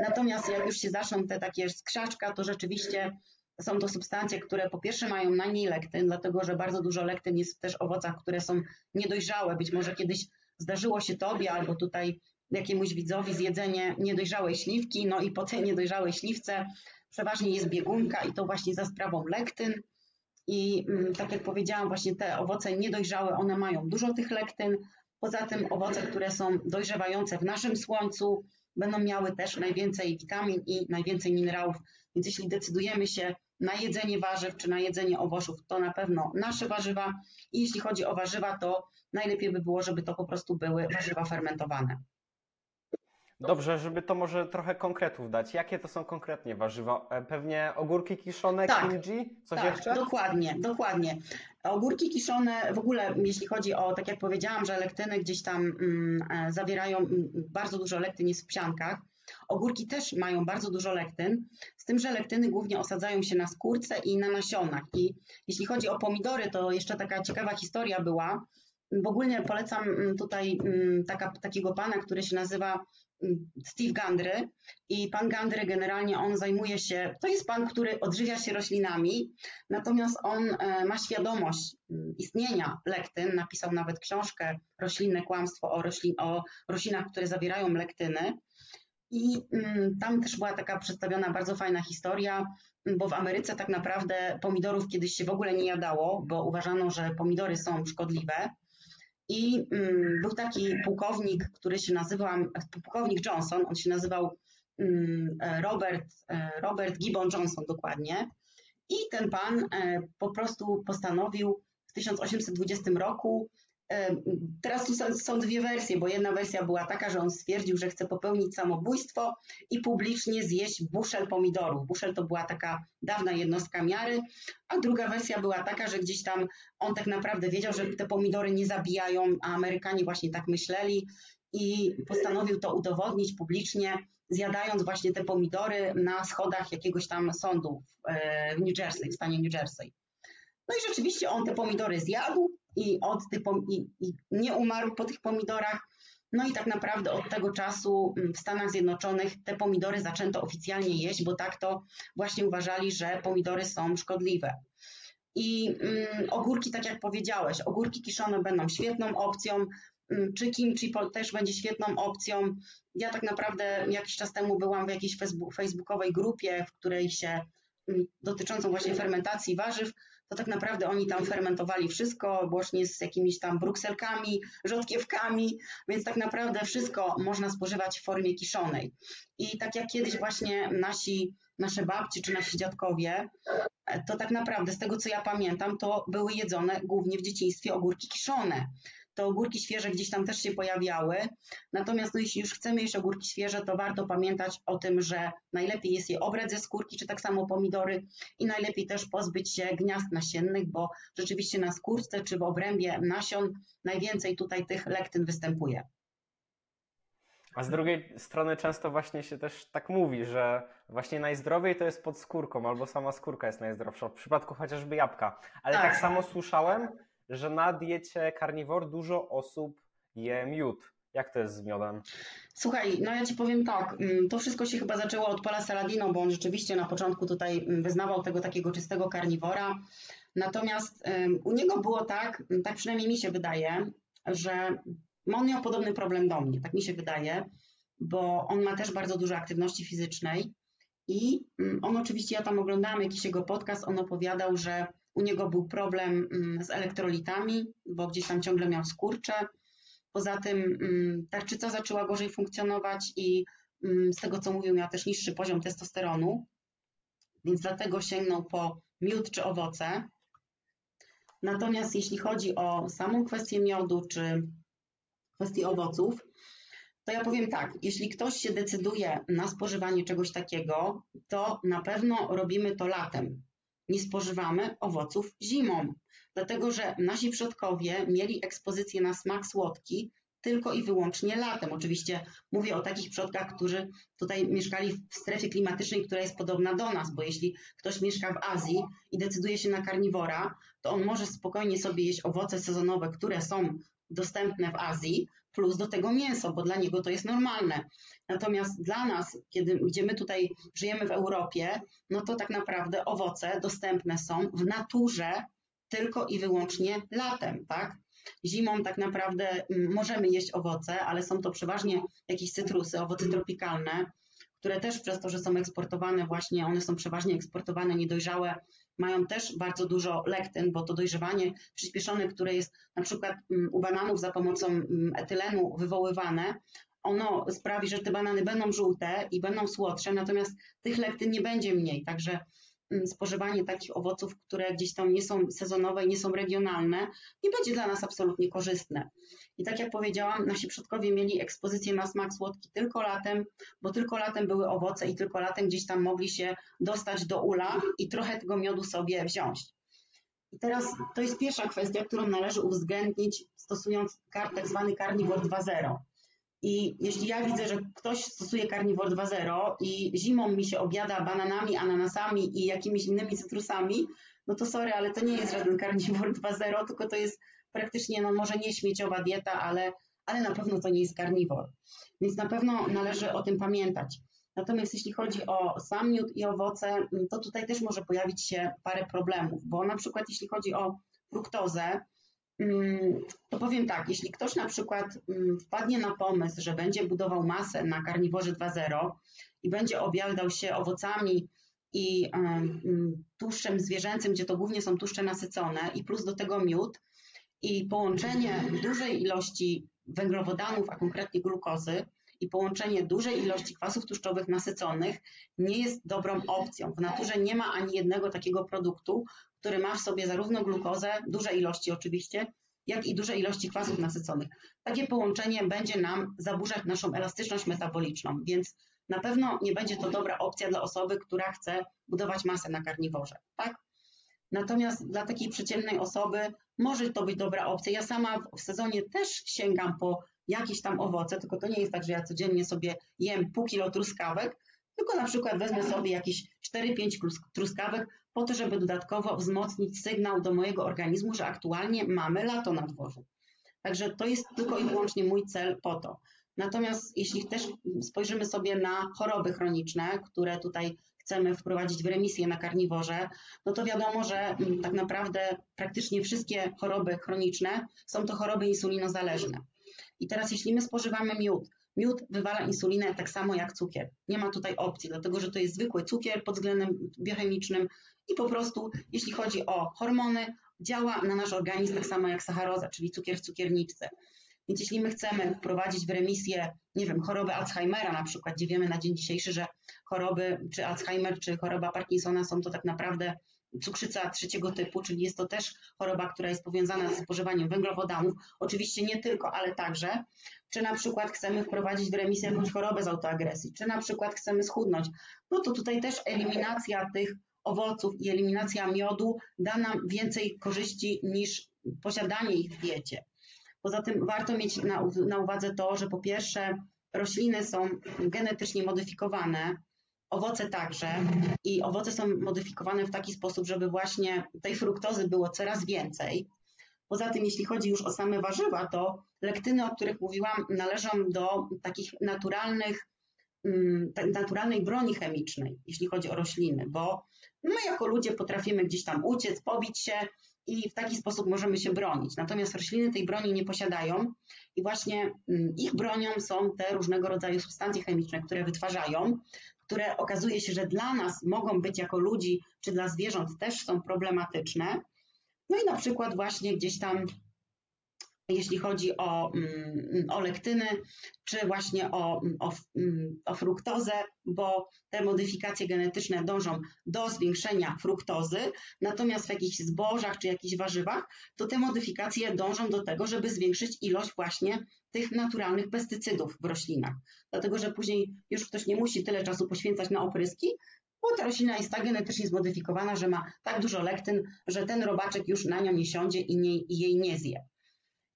Natomiast jak już się zaczną te takie z krzaczka, to rzeczywiście są to substancje, które po pierwsze mają najmniej lektyn, dlatego że bardzo dużo lektyn jest też w owocach, które są niedojrzałe. Być może kiedyś zdarzyło się tobie albo tutaj jakiemuś widzowi zjedzenie niedojrzałej śliwki, no i po tej niedojrzałej śliwce przeważnie jest biegunka i to właśnie za sprawą lektyn. I mm, tak jak powiedziałam, właśnie te owoce niedojrzałe, one mają dużo tych lektyn. Poza tym owoce, które są dojrzewające w naszym słońcu, będą miały też najwięcej witamin i najwięcej minerałów. Więc jeśli decydujemy się na jedzenie warzyw czy na jedzenie owoców, to na pewno nasze warzywa. I jeśli chodzi o warzywa, to najlepiej by było, żeby to po prostu były warzywa fermentowane. Dobrze, żeby to może trochę konkretów dać. Jakie to są konkretnie warzywa? E, Pewnie ogórki kiszone, Tak. kimchi? Coś tak, jeszcze? dokładnie, dokładnie. Ogórki kiszone, w ogóle jeśli chodzi o, tak jak powiedziałam, że lektyny gdzieś tam mm, e, zawierają, mm, bardzo dużo lektyn jest w psiankach. Ogórki też mają bardzo dużo lektyn, z tym, że lektyny głównie osadzają się na skórce i na nasionach. I jeśli chodzi o pomidory, to jeszcze taka ciekawa historia była. W ogóle polecam mm, tutaj mm, taka, takiego pana, który się nazywa mm, Steve Gandry i pan Gandry generalnie on zajmuje się, to jest pan, który odżywia się roślinami, natomiast on e, ma świadomość istnienia lektyn, napisał nawet książkę Roślinne kłamstwo o, roślin, o roślinach, które zawierają lektyny. I mm, tam też była taka przedstawiona bardzo fajna historia, bo w Ameryce tak naprawdę pomidorów kiedyś się w ogóle nie jadało, bo uważano, że pomidory są szkodliwe. I mm, był taki pułkownik, który się nazywał, pułkownik Johnson, on się nazywał mm, Robert, e, Robert Gibbon Johnson dokładnie. I ten pan e, po prostu postanowił w 1820 roku e, Teraz tu są, dwie wersje, bo jedna wersja była taka, że on stwierdził, że chce popełnić samobójstwo i publicznie zjeść buszel pomidorów. Buszel to była taka dawna jednostka miary, a druga wersja była taka, że gdzieś tam on tak naprawdę wiedział, że te pomidory nie zabijają, a Amerykanie właśnie tak myśleli i postanowił to udowodnić publicznie, zjadając właśnie te pomidory na schodach jakiegoś tam sądu w New Jersey, w stanie New Jersey. No i rzeczywiście on te pomidory zjadł i, od tych, i, i nie umarł po tych pomidorach. No i tak naprawdę od tego czasu w Stanach Zjednoczonych te pomidory zaczęto oficjalnie jeść, bo tak to właśnie uważali, że pomidory są szkodliwe. I mm, ogórki, tak jak powiedziałeś, ogórki kiszone będą świetną opcją, czy kimchi też będzie świetną opcją. Ja tak naprawdę jakiś czas temu byłam w jakiejś facebookowej grupie, w której się dotyczącą właśnie fermentacji warzyw, to tak naprawdę oni tam fermentowali wszystko, łącznie z jakimiś tam brukselkami, rzodkiewkami, więc tak naprawdę wszystko można spożywać w formie kiszonej. I tak jak kiedyś właśnie nasi, nasze babci czy nasi dziadkowie, to tak naprawdę z tego co ja pamiętam, to były jedzone głównie w dzieciństwie ogórki kiszone te ogórki świeże gdzieś tam też się pojawiały. Natomiast no, jeśli już chcemy jeść ogórki świeże, to warto pamiętać o tym, że najlepiej jest je obrać ze skórki, czy tak samo pomidory i najlepiej też pozbyć się gniazd nasiennych, bo rzeczywiście na skórce czy w obrębie nasion najwięcej tutaj tych lektyn występuje. A z drugiej strony często właśnie się też tak mówi, że właśnie najzdrowiej to jest pod skórką, albo sama skórka jest najzdrowsza, w przypadku chociażby jabłka. Ale tak, tak samo słyszałem, że na diecie dużo osób je miód. Jak to jest z miodem? Słuchaj, no ja ci powiem tak, mm, to wszystko się chyba zaczęło od Paula Saladino, bo on rzeczywiście na początku tutaj mm, wyznawał tego takiego czystego karniwora. Natomiast u niego było tak, mm, tak przynajmniej mi się wydaje, że on miał podobny problem do mnie, tak mi się wydaje, bo on ma też bardzo dużo aktywności fizycznej i on oczywiście, ja tam oglądałam jakiś jego podcast, on opowiadał, że u niego był problem mm, z elektrolitami, bo gdzieś tam ciągle miał skurcze. Poza tym mm, tarczyca zaczęła gorzej funkcjonować i mm, z tego co mówił, miał też niższy poziom testosteronu, więc dlatego sięgnął po miód czy owoce. Natomiast jeśli chodzi o samą kwestię miodu czy kwestię owoców, to ja powiem tak, jeśli ktoś się decyduje na spożywanie czegoś takiego, to na pewno robimy to latem. Nie spożywamy owoców zimą, dlatego że nasi przodkowie mieli ekspozycję na smak słodki tylko i wyłącznie latem. Oczywiście mówię o takich przodkach, którzy tutaj mieszkali w strefie klimatycznej, która jest podobna do nas, bo jeśli ktoś mieszka w Azji i decyduje się na karniwora, to on może spokojnie sobie jeść owoce sezonowe, które są dostępne w Azji, plus do tego mięso, bo dla niego to jest normalne. Natomiast dla nas, kiedy, gdzie my tutaj żyjemy w Europie, no to tak naprawdę owoce dostępne są w naturze tylko i wyłącznie latem, tak? Zimą tak naprawdę mm, możemy jeść owoce, ale są to przeważnie jakieś cytrusy, owoce tropikalne, które też przez to, że są eksportowane właśnie, one są przeważnie eksportowane niedojrzałe, mają też bardzo dużo lektyn, bo to dojrzewanie przyspieszone, które jest na przykład mm, u bananów za pomocą mm, etylenu wywoływane, ono sprawi, że te banany będą żółte i będą słodsze, natomiast tych lektyn nie będzie mniej, także Mm, spożywanie takich owoców, które gdzieś tam nie są sezonowe nie są regionalne, nie będzie dla nas absolutnie korzystne. I tak jak powiedziałam, nasi przodkowie mieli ekspozycję na smak słodki tylko latem, bo tylko latem były owoce i tylko latem gdzieś tam mogli się dostać do ula i trochę tego miodu sobie wziąć. I teraz to jest pierwsza kwestia, którą należy uwzględnić, stosując tak zwany Carnivore 2.0. I jeśli ja widzę, że ktoś stosuje Carnivore 2.0 i zimą mi się obiada bananami, ananasami i jakimiś innymi cytrusami, no to sorry, ale to nie jest żaden Carnivore 2.0, tylko to jest praktycznie, no może nie śmieciowa dieta, ale, ale na pewno to nie jest karniwor. Więc na pewno należy o tym pamiętać. Natomiast jeśli chodzi o sam miód i owoce, to tutaj też może pojawić się parę problemów, bo na przykład jeśli chodzi o fruktozę, Mm, to powiem tak, jeśli ktoś na przykład mm, wpadnie na pomysł, że będzie budował masę na karniworze 2.0 i będzie obiadał się owocami i mm, tłuszczem zwierzęcym, gdzie to głównie są tłuszcze nasycone i plus do tego miód i połączenie dużej ilości węglowodanów, a konkretnie glukozy i połączenie dużej ilości kwasów tłuszczowych nasyconych nie jest dobrą opcją. W naturze nie ma ani jednego takiego produktu, który ma w sobie zarówno glukozę, duże ilości oczywiście, jak i duże ilości kwasów nasyconych. Takie połączenie będzie nam zaburzać naszą elastyczność metaboliczną, więc na pewno nie będzie to dobra opcja dla osoby, która chce budować masę na karniworze, tak? Natomiast dla takiej przeciętnej osoby może to być dobra opcja. Ja sama w sezonie też sięgam po jakieś tam owoce, tylko to nie jest tak, że ja codziennie sobie jem pół kilo truskawek, tylko na przykład wezmę sobie jakieś 4-5 truskawek po to, żeby dodatkowo wzmocnić sygnał do mojego organizmu, że aktualnie mamy lato na dworzu. Także to jest tylko i wyłącznie mój cel po to. Natomiast jeśli też spojrzymy sobie na choroby chroniczne, które tutaj chcemy wprowadzić w remisję na karniworze, no to wiadomo, że mm, tak naprawdę praktycznie wszystkie choroby chroniczne są to choroby insulinozależne. I teraz jeśli my spożywamy miód, miód wywala insulinę tak samo jak cukier. Nie ma tutaj opcji, dlatego że to jest zwykły cukier pod względem biochemicznym i po prostu jeśli chodzi o hormony, działa na nasz organizm tak samo jak sacharoza, czyli cukier w cukierniczce. Więc jeśli my chcemy wprowadzić w remisję, nie wiem, chorobę Alzheimera na przykład, gdzie wiemy na dzień dzisiejszy, że choroby, czy Alzheimer, czy choroba Parkinsona są to tak naprawdę cukrzyca trzeciego typu, czyli jest to też choroba, która jest powiązana ze spożywaniem węglowodanów, oczywiście nie tylko, ale także, czy na przykład chcemy wprowadzić w remisję jakąś chorobę z autoagresji, czy na przykład chcemy schudnąć, no to tutaj też eliminacja tych owoców i eliminacja miodu da nam więcej korzyści niż posiadanie ich w diecie. Poza tym warto mieć na, na uwadze to, że po pierwsze rośliny są genetycznie modyfikowane, owoce także i owoce są modyfikowane w taki sposób, żeby właśnie tej fruktozy było coraz więcej. Poza tym, jeśli chodzi już o same warzywa, to lektyny, o których mówiłam, należą do takich naturalnych, mm, naturalnej broni chemicznej, jeśli chodzi o rośliny, bo my jako ludzie potrafimy gdzieś tam uciec, pobić się i w taki sposób możemy się bronić. Natomiast rośliny tej broni nie posiadają i właśnie mm, ich bronią są te różnego rodzaju substancje chemiczne, które wytwarzają, które okazuje się, że dla nas mogą być jako ludzi czy dla zwierząt też są problematyczne. No i na przykład właśnie gdzieś tam jeśli chodzi o, mm, o lektyny, czy właśnie o, o, mm, o fruktozę, bo te modyfikacje genetyczne dążą do zwiększenia fruktozy, natomiast w jakichś zbożach czy jakichś warzywach, to te modyfikacje dążą do tego, żeby zwiększyć ilość właśnie tych naturalnych pestycydów w roślinach. Dlatego, że później już ktoś nie musi tyle czasu poświęcać na opryski, bo ta roślina jest tak genetycznie zmodyfikowana, że ma tak dużo lektyn, że ten robaczek już na nią nie siądzie i, nie, i jej nie zje.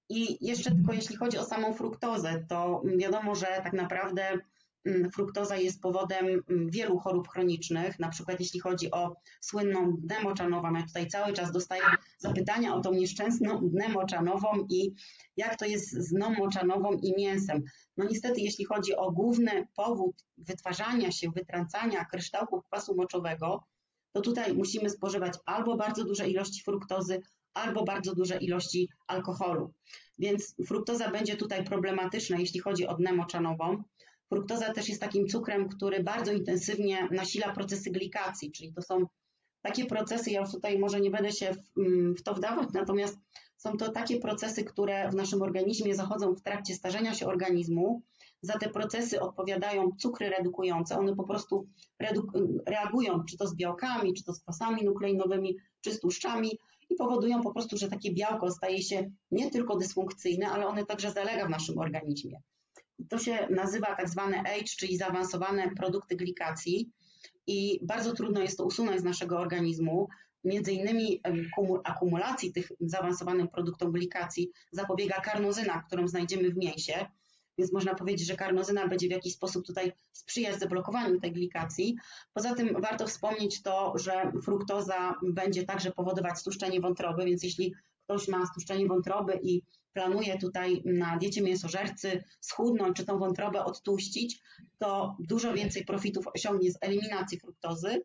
I jeszcze tylko jeśli chodzi o samą fruktozę, to wiadomo, że tak naprawdę mm, fruktoza jest powodem mm, wielu chorób chronicznych, na przykład jeśli chodzi o słynną dnę moczanową. Ja tutaj cały czas dostaję zapytania o tą nieszczęsną dnę moczanową i jak to jest z dną i mięsem. No niestety, jeśli chodzi o główny powód wytwarzania się, wytrącania kryształków kwasu moczowego, to tutaj musimy spożywać albo bardzo duże ilości fruktozy, albo bardzo duże ilości alkoholu. Więc fruktoza będzie tutaj problematyczna, jeśli chodzi o dnę. Fruktoza też jest takim cukrem, który bardzo intensywnie nasila procesy glikacji, czyli to są takie procesy, ja już tutaj może nie będę się w, mm, w to wdawać, natomiast są to takie procesy, które w naszym organizmie zachodzą w trakcie starzenia się organizmu. Za te procesy odpowiadają cukry redukujące. One po prostu reagują, czy to z białkami, czy to z kwasami nukleinowymi, czy z tłuszczami, i powodują po prostu, że takie białko staje się nie tylko dysfunkcyjne, ale one także zalega w naszym organizmie. To się nazywa tak zwane age, czyli zaawansowane produkty glikacji i bardzo trudno jest to usunąć z naszego organizmu. Między innymi akumulacji tych zaawansowanych produktów glikacji zapobiega karnozyna, którą znajdziemy w mięsie więc można powiedzieć, że karnozyna będzie w jakiś sposób tutaj sprzyjać zablokowaniu tej glikacji. Poza tym warto wspomnieć to, że fruktoza będzie także powodować stłuszczenie wątroby, więc jeśli ktoś ma stłuszczenie wątroby i planuje tutaj na diecie mięsożercy schudnąć czy tą wątrobę odtłuścić, to dużo więcej profitów osiągnie z eliminacji fruktozy.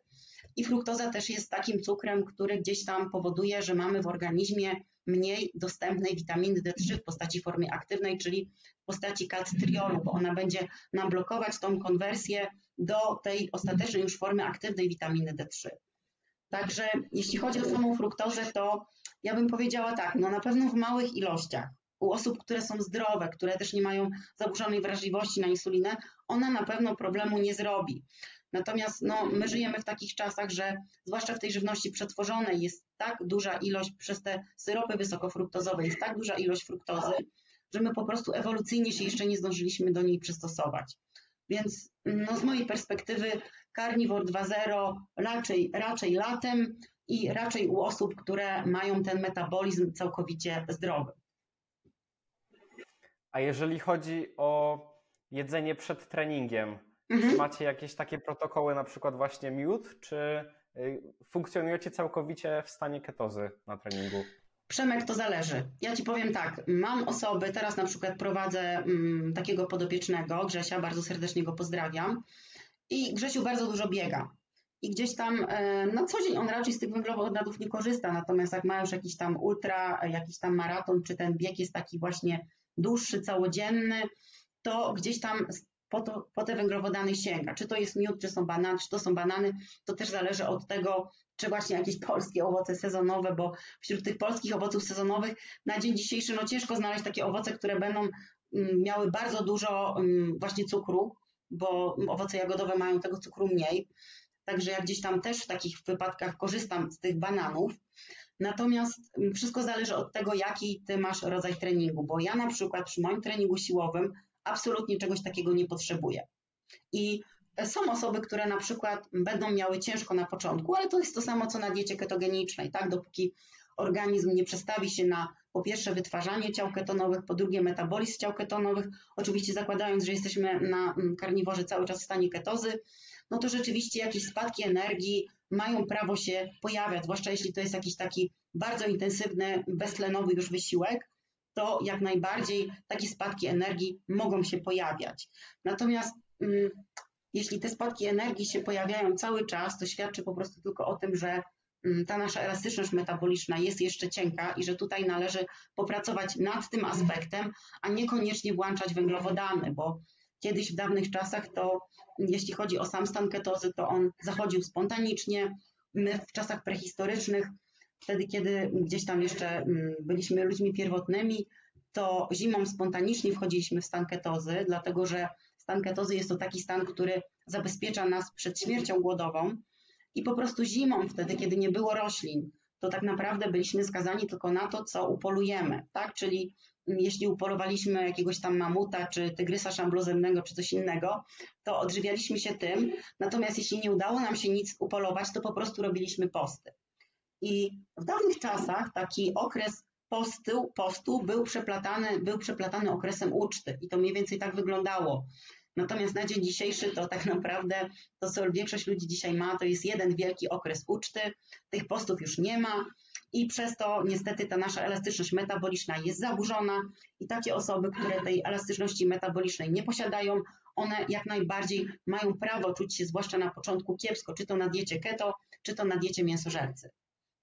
I fruktoza też jest takim cukrem, który gdzieś tam powoduje, że mamy w organizmie mniej dostępnej witaminy D3 w postaci formy aktywnej, czyli w postaci kalcytriolu, bo ona będzie nam blokować tą konwersję do tej ostatecznej już formy aktywnej witaminy D3. Także jeśli chodzi o samą fruktozę, to ja bym powiedziała tak, no na pewno w małych ilościach. U osób, które są zdrowe, które też nie mają zaburzonej wrażliwości na insulinę, ona na pewno problemu nie zrobi. Natomiast no, my żyjemy w takich czasach, że zwłaszcza w tej żywności przetworzonej jest tak duża ilość, przez te syropy wysokofruktozowe jest tak duża ilość fruktozy, że my po prostu ewolucyjnie się jeszcze nie zdążyliśmy do niej przystosować. Więc no, z mojej perspektywy Carnivore 2.0 raczej, raczej latem i raczej u osób, które mają ten metabolizm całkowicie zdrowy. A jeżeli chodzi o jedzenie przed treningiem, Mhm. Czy macie jakieś takie protokoły, na przykład właśnie miód, czy y, funkcjonujecie całkowicie w stanie ketozy na treningu? Przemek, to zależy. Ja Ci powiem tak, mam osoby, teraz na przykład prowadzę mm, takiego podopiecznego, Grzesia, bardzo serdecznie go pozdrawiam. I Grzesiu bardzo dużo biega. I gdzieś tam e, na co dzień on raczej z tych węglowodanów nie korzysta, natomiast jak ma już jakiś tam ultra, jakiś tam maraton, czy ten bieg jest taki właśnie dłuższy, całodzienny, to gdzieś tam po, to, po te węglowodany sięga. Czy to jest miód, czy są banany, czy to są banany, to też zależy od tego, czy właśnie jakieś polskie owoce sezonowe, bo wśród tych polskich owoców sezonowych na dzień dzisiejszy no ciężko znaleźć takie owoce, które będą mm, miały bardzo dużo mm, właśnie cukru, bo owoce jagodowe mają tego cukru mniej. Także ja gdzieś tam też w takich wypadkach korzystam z tych bananów. Natomiast mm, wszystko zależy od tego, jaki ty masz rodzaj treningu, bo ja na przykład przy moim treningu siłowym absolutnie czegoś takiego nie potrzebuje. I są osoby, które na przykład będą miały ciężko na początku, ale to jest to samo co na diecie ketogenicznej, tak? Dopóki organizm nie przestawi się na po pierwsze wytwarzanie ciał ketonowych, po drugie metabolizm ciał ketonowych, oczywiście zakładając, że jesteśmy na mm, karniworze cały czas w stanie ketozy, no to rzeczywiście jakieś spadki energii mają prawo się pojawiać, zwłaszcza jeśli to jest jakiś taki bardzo intensywny, beztlenowy już wysiłek, to jak najbardziej takie spadki energii mogą się pojawiać. Natomiast mm, jeśli te spadki energii się pojawiają cały czas, to świadczy po prostu tylko o tym, że mm, ta nasza elastyczność metaboliczna jest jeszcze cienka i że tutaj należy popracować nad tym aspektem, a niekoniecznie włączać węglowodany, bo Kiedyś w dawnych czasach to jeśli chodzi o sam stan ketozy, to on zachodził spontanicznie. My w czasach prehistorycznych, wtedy kiedy gdzieś tam jeszcze mm, byliśmy ludźmi pierwotnymi, to zimą spontanicznie wchodziliśmy w stan ketozy, dlatego że stan ketozy jest to taki stan, który zabezpiecza nas przed śmiercią głodową i po prostu zimą, wtedy kiedy nie było roślin, to tak naprawdę byliśmy skazani tylko na to, co upolujemy, tak? Czyli jeśli upolowaliśmy jakiegoś tam mamuta, czy tygrysa szamblozemnego, czy coś innego, to odżywialiśmy się tym. Natomiast jeśli nie udało nam się nic upolować, to po prostu robiliśmy posty. I w dawnych czasach taki okres postu, postu był, przeplatany, był przeplatany okresem uczty i to mniej więcej tak wyglądało. Natomiast na dzień dzisiejszy to tak naprawdę to, co większość ludzi dzisiaj ma, to jest jeden wielki okres uczty. Tych postów już nie ma i przez to niestety ta nasza elastyczność metaboliczna jest zaburzona i takie osoby, które tej elastyczności metabolicznej nie posiadają, one jak najbardziej mają prawo czuć się zwłaszcza na początku kiepsko, czy to na diecie keto, czy to na diecie mięsożercy.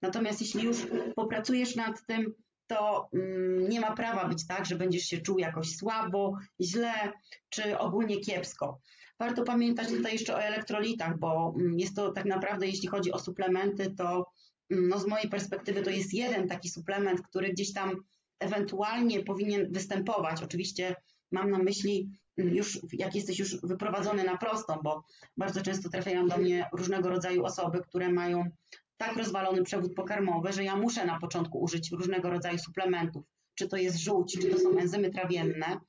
Natomiast jeśli już popracujesz nad tym, to mm, nie ma prawa być tak, że będziesz się czuł jakoś słabo, źle czy ogólnie kiepsko. Warto pamiętać tutaj jeszcze o elektrolitach, bo mm, jest to tak naprawdę, jeśli chodzi o suplementy, to mm, no z mojej perspektywy to jest jeden taki suplement, który gdzieś tam ewentualnie powinien występować. Oczywiście mam na myśli już, jak jesteś już wyprowadzony na prostą, bo bardzo często trafiają do mnie różnego rodzaju osoby, które mają tak rozwalony przewód pokarmowy, że ja muszę na początku użyć różnego rodzaju suplementów, czy to jest żółć, czy to są enzymy trawienne,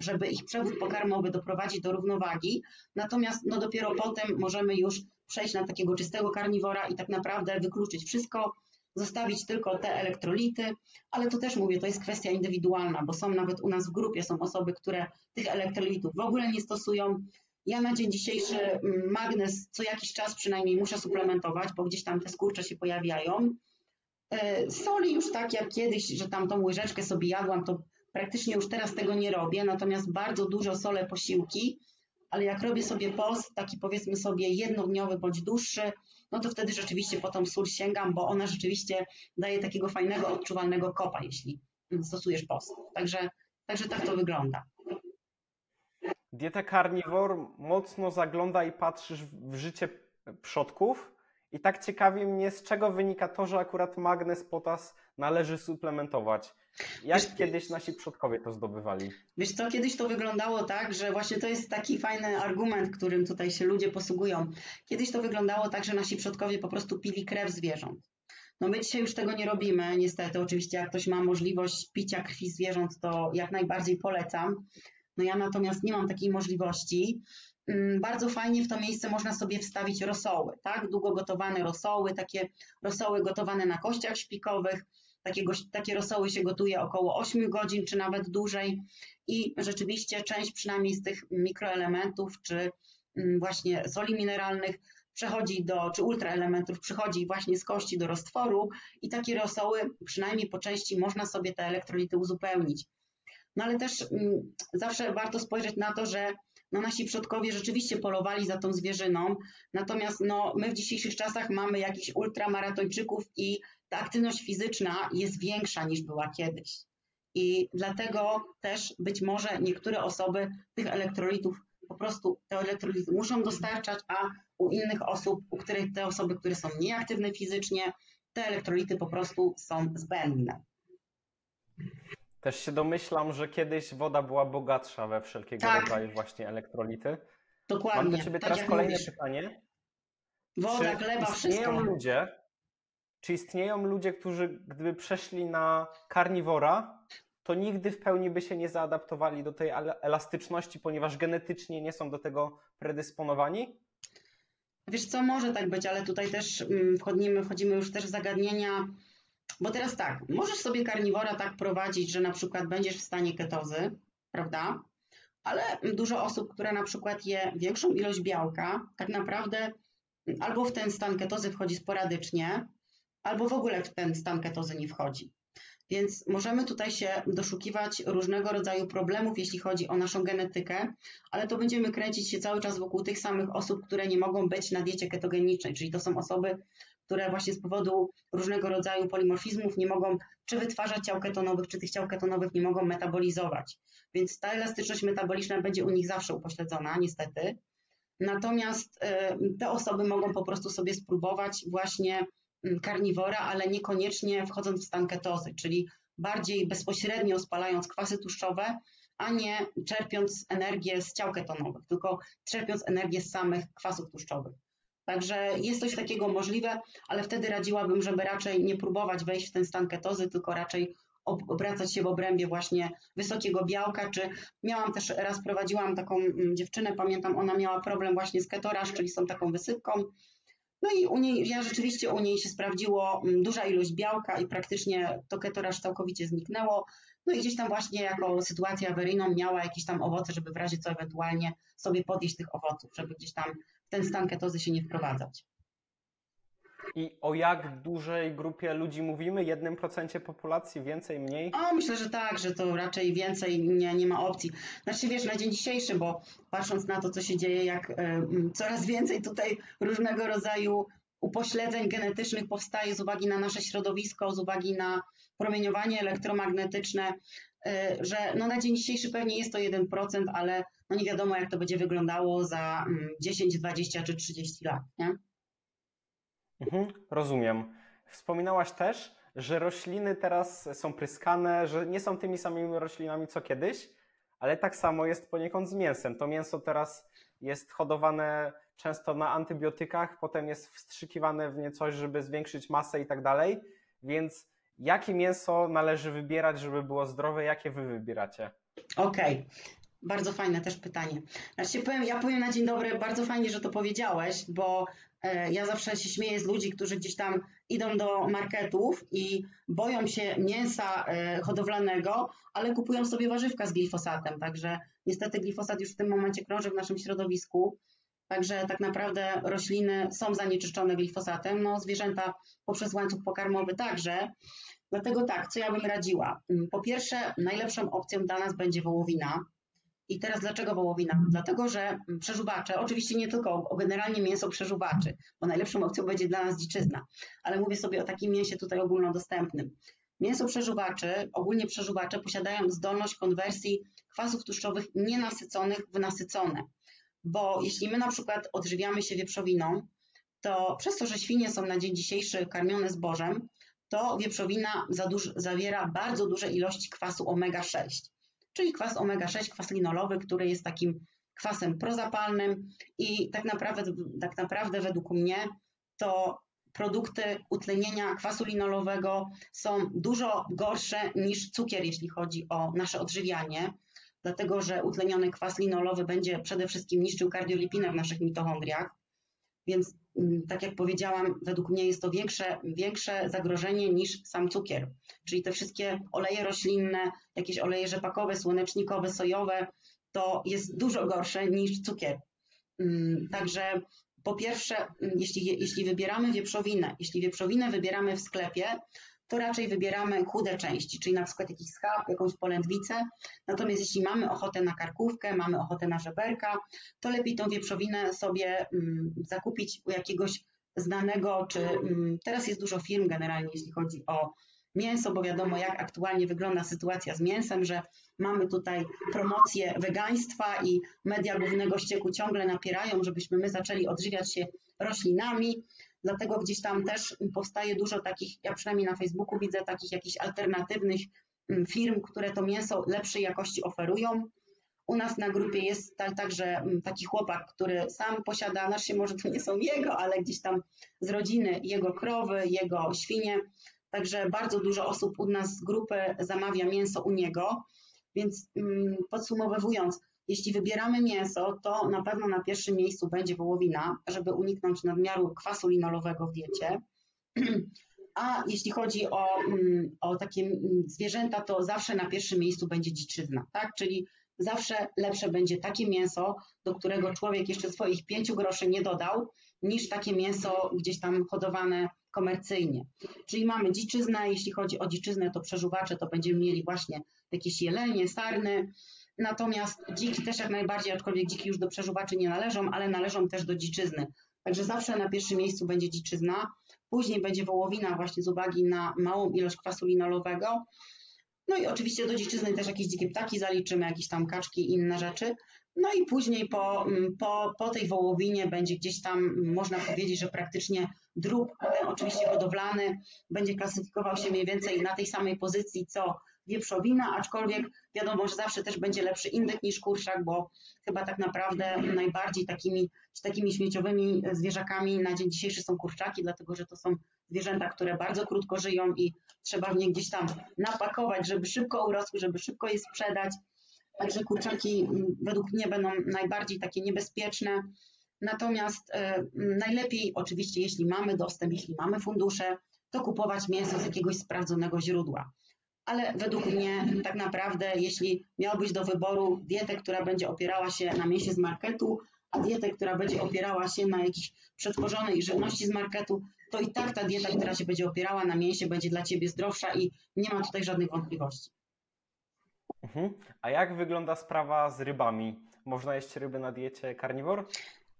żeby ich przewód pokarmowy doprowadzić do równowagi. Natomiast no dopiero potem możemy już przejść na takiego czystego karniwora i tak naprawdę wykluczyć wszystko, zostawić tylko te elektrolity, ale to też mówię, to jest kwestia indywidualna, bo są nawet u nas w grupie są osoby, które tych elektrolitów w ogóle nie stosują, ja na dzień dzisiejszy mm, magnez co jakiś czas przynajmniej muszę suplementować, bo gdzieś tam te skurcze się pojawiają. E, soli już tak jak kiedyś, że tam tą łyżeczkę sobie jadłam, to praktycznie już teraz tego nie robię, natomiast bardzo dużo solę posiłki, ale jak robię sobie post, taki powiedzmy sobie jednodniowy bądź dłuższy, no to wtedy rzeczywiście po tą sól sięgam, bo ona rzeczywiście daje takiego fajnego, odczuwalnego kopa, jeśli stosujesz post. Także, także tak to wygląda. Dieta carnivore mocno zagląda i patrzysz w życie przodków. I tak ciekawi mnie, z czego wynika to, że akurat magnez, potas należy suplementować. Jak wiesz, kiedyś nasi przodkowie to zdobywali? Wiesz co, kiedyś to wyglądało tak, że właśnie to jest taki fajny argument, którym tutaj się ludzie posługują. Kiedyś to wyglądało tak, że nasi przodkowie po prostu pili krew zwierząt. No my dzisiaj już tego nie robimy, niestety. Oczywiście jak ktoś ma możliwość picia krwi zwierząt, to jak najbardziej polecam. No ja natomiast nie mam takiej możliwości. Mm, bardzo fajnie w to miejsce można sobie wstawić rosoły, tak? Długo gotowane rosoły, takie rosoły gotowane na kościach szpikowych. Takiego, takie rosoły się gotuje około 8 godzin, czy nawet dłużej. I rzeczywiście część przynajmniej z tych mikroelementów, czy mm, właśnie soli mineralnych przechodzi do, czy ultraelementów przychodzi właśnie z kości do roztworu i takie rosoły przynajmniej po części można sobie te elektrolity uzupełnić. No ale też mm, zawsze warto spojrzeć na to, że no nasi przodkowie rzeczywiście polowali za tą zwierzyną, natomiast no, my w dzisiejszych czasach mamy jakichś ultramaratończyków i ta aktywność fizyczna jest większa niż była kiedyś. I dlatego też być może niektóre osoby tych elektrolitów po prostu te elektrolity muszą dostarczać, a u innych osób, u których te osoby, które są nieaktywne fizycznie, te elektrolity po prostu są zbędne. Też się domyślam, że kiedyś woda była bogatsza we wszelkiego tak. rodzaju właśnie elektrolity. Dokładnie. Mam do Ciebie tak teraz kolejne mówisz. pytanie. Woda, czy gleba, wszystko. Ludzie, czy istnieją ludzie, którzy gdyby przeszli na karniwora, to nigdy w pełni by się nie zaadaptowali do tej elastyczności, ponieważ genetycznie nie są do tego predysponowani? Wiesz co, może tak być, ale tutaj też mm, wchodzimy, wchodzimy już też w zagadnienia bo teraz tak, możesz sobie karniwora tak prowadzić, że na przykład będziesz w stanie ketozy, prawda? Ale dużo osób, które na przykład je większą ilość białka, tak naprawdę albo w ten stan ketozy wchodzi sporadycznie, albo w ogóle w ten stan ketozy nie wchodzi. Więc możemy tutaj się doszukiwać różnego rodzaju problemów, jeśli chodzi o naszą genetykę, ale to będziemy kręcić się cały czas wokół tych samych osób, które nie mogą być na diecie ketogenicznej, czyli to są osoby, które właśnie z powodu różnego rodzaju polimorfizmów nie mogą czy wytwarzać ciał ketonowych, czy tych ciał ketonowych nie mogą metabolizować. Więc ta elastyczność metaboliczna będzie u nich zawsze upośledzona, niestety. Natomiast e, te osoby mogą po prostu sobie spróbować właśnie mm, karniwora, ale niekoniecznie wchodząc w stan ketozy, czyli bardziej bezpośrednio spalając kwasy tłuszczowe, a nie czerpiąc energię z ciał ketonowych, tylko czerpiąc energię z samych kwasów tłuszczowych. Także jest coś takiego możliwe, ale wtedy radziłabym, żeby raczej nie próbować wejść w ten stan ketozy, tylko raczej obracać się w obrębie właśnie wysokiego białka, czy miałam też, raz prowadziłam taką mm, dziewczynę, pamiętam, ona miała problem właśnie z ketoraż, czyli z tą taką wysypką, no i u niej, ja rzeczywiście u niej się sprawdziło mm, duża ilość białka i praktycznie to ketoraż całkowicie zniknęło. No i gdzieś tam właśnie jako sytuację awaryjną miała jakieś tam owoce, żeby w razie co ewentualnie sobie podjeść tych owoców, żeby gdzieś tam w ten stan ketozy się nie wprowadzać. I o jak dużej grupie ludzi mówimy? Jednym procencie populacji? Więcej, mniej? O, myślę, że tak, że to raczej więcej nie, nie ma opcji. Znaczy wiesz, na dzień dzisiejszy, bo patrząc na to, co się dzieje, jak y, coraz więcej tutaj różnego rodzaju upośledzeń genetycznych powstaje z uwagi na nasze środowisko, z uwagi na promieniowanie elektromagnetyczne, że no na dzień dzisiejszy pewnie jest to 1%, ale no nie wiadomo, jak to będzie wyglądało za 10, 20 czy 30 lat. Nie? Mhm, rozumiem. Wspominałaś też, że rośliny teraz są pryskane, że nie są tymi samymi roślinami co kiedyś, ale tak samo jest poniekąd z mięsem. To mięso teraz jest hodowane często na antybiotykach, potem jest wstrzykiwane w nie coś, żeby zwiększyć masę i tak dalej. Więc jakie mięso należy wybierać, żeby było zdrowe? Jakie wy wybieracie? Okej. Okay. Bardzo fajne też pytanie. Znaczy, powiem, ja powiem na dzień dobry, bardzo fajnie, że to powiedziałeś, bo E, ja zawsze się śmieję z ludzi, którzy gdzieś tam idą do marketów i boją się mięsa e, hodowlanego, ale kupują sobie warzywka z glifosatem. Także niestety glifosat już w tym momencie krąży w naszym środowisku. Także tak naprawdę rośliny są zanieczyszczone glifosatem, no zwierzęta poprzez łańcuch pokarmowy także. Dlatego tak, co ja bym radziła? Po pierwsze, najlepszą opcją dla nas będzie wołowina, i teraz dlaczego wołowina? Dlatego, że przeżuwacze, oczywiście nie tylko, generalnie mięso przeżuwaczy, bo najlepszą opcją będzie dla nas dziczyzna, ale mówię sobie o takim mięsie tutaj ogólnodostępnym. Mięso przeżuwaczy, ogólnie przeżuwacze posiadają zdolność konwersji kwasów tłuszczowych nienasyconych w nasycone. Bo jeśli my na przykład odżywiamy się wieprzowiną, to przez to, że świnie są na dzień dzisiejszy karmione zbożem, to wieprzowina zawiera bardzo duże ilości kwasu omega-6 czyli kwas omega-6, kwas linolowy, który jest takim kwasem prozapalnym i tak naprawdę, tak naprawdę według mnie to produkty utlenienia kwasu linolowego są dużo gorsze niż cukier, jeśli chodzi o nasze odżywianie, dlatego że utleniony kwas linolowy będzie przede wszystkim niszczył kardiolipinę w naszych mitochondriach, więc mm, tak jak powiedziałam, według mnie jest to większe, większe zagrożenie niż sam cukier. Czyli te wszystkie oleje roślinne, jakieś oleje rzepakowe, słonecznikowe, sojowe, to jest dużo gorsze niż cukier. Mm, także po pierwsze, mm, jeśli, jeśli wybieramy wieprzowinę, jeśli wieprzowinę wybieramy w sklepie, to raczej wybieramy chude części, czyli na przykład jakiś schab, jakąś polędwicę. Natomiast jeśli mamy ochotę na karkówkę, mamy ochotę na żeberka, to lepiej tą wieprzowinę sobie mm, zakupić u jakiegoś znanego, czy mm, teraz jest dużo firm generalnie, jeśli chodzi o mięso, bo wiadomo, jak aktualnie wygląda sytuacja z mięsem, że mamy tutaj promocję wegaństwa i media głównego ścieku ciągle napierają, żebyśmy my zaczęli odżywiać się roślinami. Dlatego gdzieś tam też powstaje dużo takich, ja przynajmniej na Facebooku widzę takich jakichś alternatywnych mm, firm, które to mięso lepszej jakości oferują. U nas na grupie jest także mm, taki chłopak, który sam posiada, się może to nie są jego, ale gdzieś tam z rodziny jego krowy, jego świnie. Także bardzo dużo osób u nas z grupy zamawia mięso u niego. Więc mm, podsumowując, jeśli wybieramy mięso, to na pewno na pierwszym miejscu będzie wołowina, żeby uniknąć nadmiaru kwasu linolowego w diecie. A jeśli chodzi o, mm, o takie mm, zwierzęta, to zawsze na pierwszym miejscu będzie dziczyzna, tak? Czyli zawsze lepsze będzie takie mięso, do którego człowiek jeszcze swoich pięciu groszy nie dodał, niż takie mięso gdzieś tam hodowane komercyjnie. Czyli mamy dziczyznę, jeśli chodzi o dziczyznę, to przeżuwacze to będziemy mieli właśnie jakieś jelenie, sarny, Natomiast dziki też jak najbardziej, aczkolwiek dziki już do przeżuwaczy nie należą, ale należą też do dziczyzny. Także zawsze na pierwszym miejscu będzie dziczyzna. później będzie wołowina właśnie z uwagi na małą ilość kwasu linolowego. No i oczywiście do dziczyzny też jakieś dzikie ptaki zaliczymy, jakieś tam kaczki i inne rzeczy. No i później po, mm, po, po tej wołowinie będzie gdzieś tam, mm, można powiedzieć, że praktycznie drób, ten oczywiście hodowlany, będzie klasyfikował się mniej więcej na tej samej pozycji co wieprzowina, aczkolwiek wiadomo, że zawsze też będzie lepszy indeks niż kurczak, bo chyba tak naprawdę najbardziej takimi, takimi śmieciowymi zwierzakami na dzień dzisiejszy są kurczaki, dlatego że to są zwierzęta, które bardzo krótko żyją i trzeba w nie gdzieś tam napakować, żeby szybko urosły, żeby szybko je sprzedać. Także kurczaki mm, według mnie będą najbardziej takie niebezpieczne. Natomiast e, najlepiej oczywiście, jeśli mamy dostęp, jeśli mamy fundusze, to kupować mięso z jakiegoś sprawdzonego źródła. Ale według mnie tak naprawdę, jeśli miałbyś do wyboru dietę, która będzie opierała się na mięsie z marketu, a dietę, która będzie opierała się na jakiejś przetworzonej żywności z marketu, to i tak ta dieta, która się będzie opierała na mięsie, będzie dla ciebie zdrowsza i nie ma tutaj żadnych wątpliwości. Mhm. A jak wygląda sprawa z rybami? Można jeść ryby na diecie karniwor?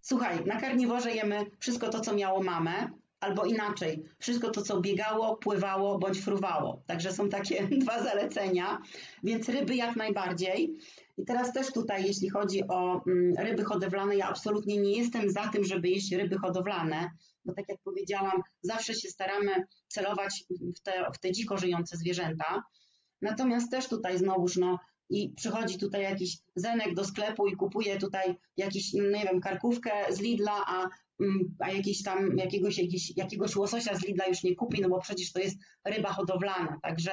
Słuchaj, na karniworze jemy wszystko to, co miało mamę, albo inaczej, wszystko to, co biegało, pływało bądź fruwało. Także są takie dwa zalecenia, więc ryby jak najbardziej. I teraz też tutaj, jeśli chodzi o mm, ryby hodowlane, ja absolutnie nie jestem za tym, żeby jeść ryby hodowlane, bo tak jak powiedziałam, zawsze się staramy celować w te, w te dziko żyjące zwierzęta. Natomiast też tutaj znowuż, no, i przychodzi tutaj jakiś zenek do sklepu i kupuje tutaj jakiś, nie wiem, karkówkę z Lidla, a, a jakiś tam, jakiegoś, jakiegoś łososia z Lidla już nie kupi, no bo przecież to jest ryba hodowlana. Także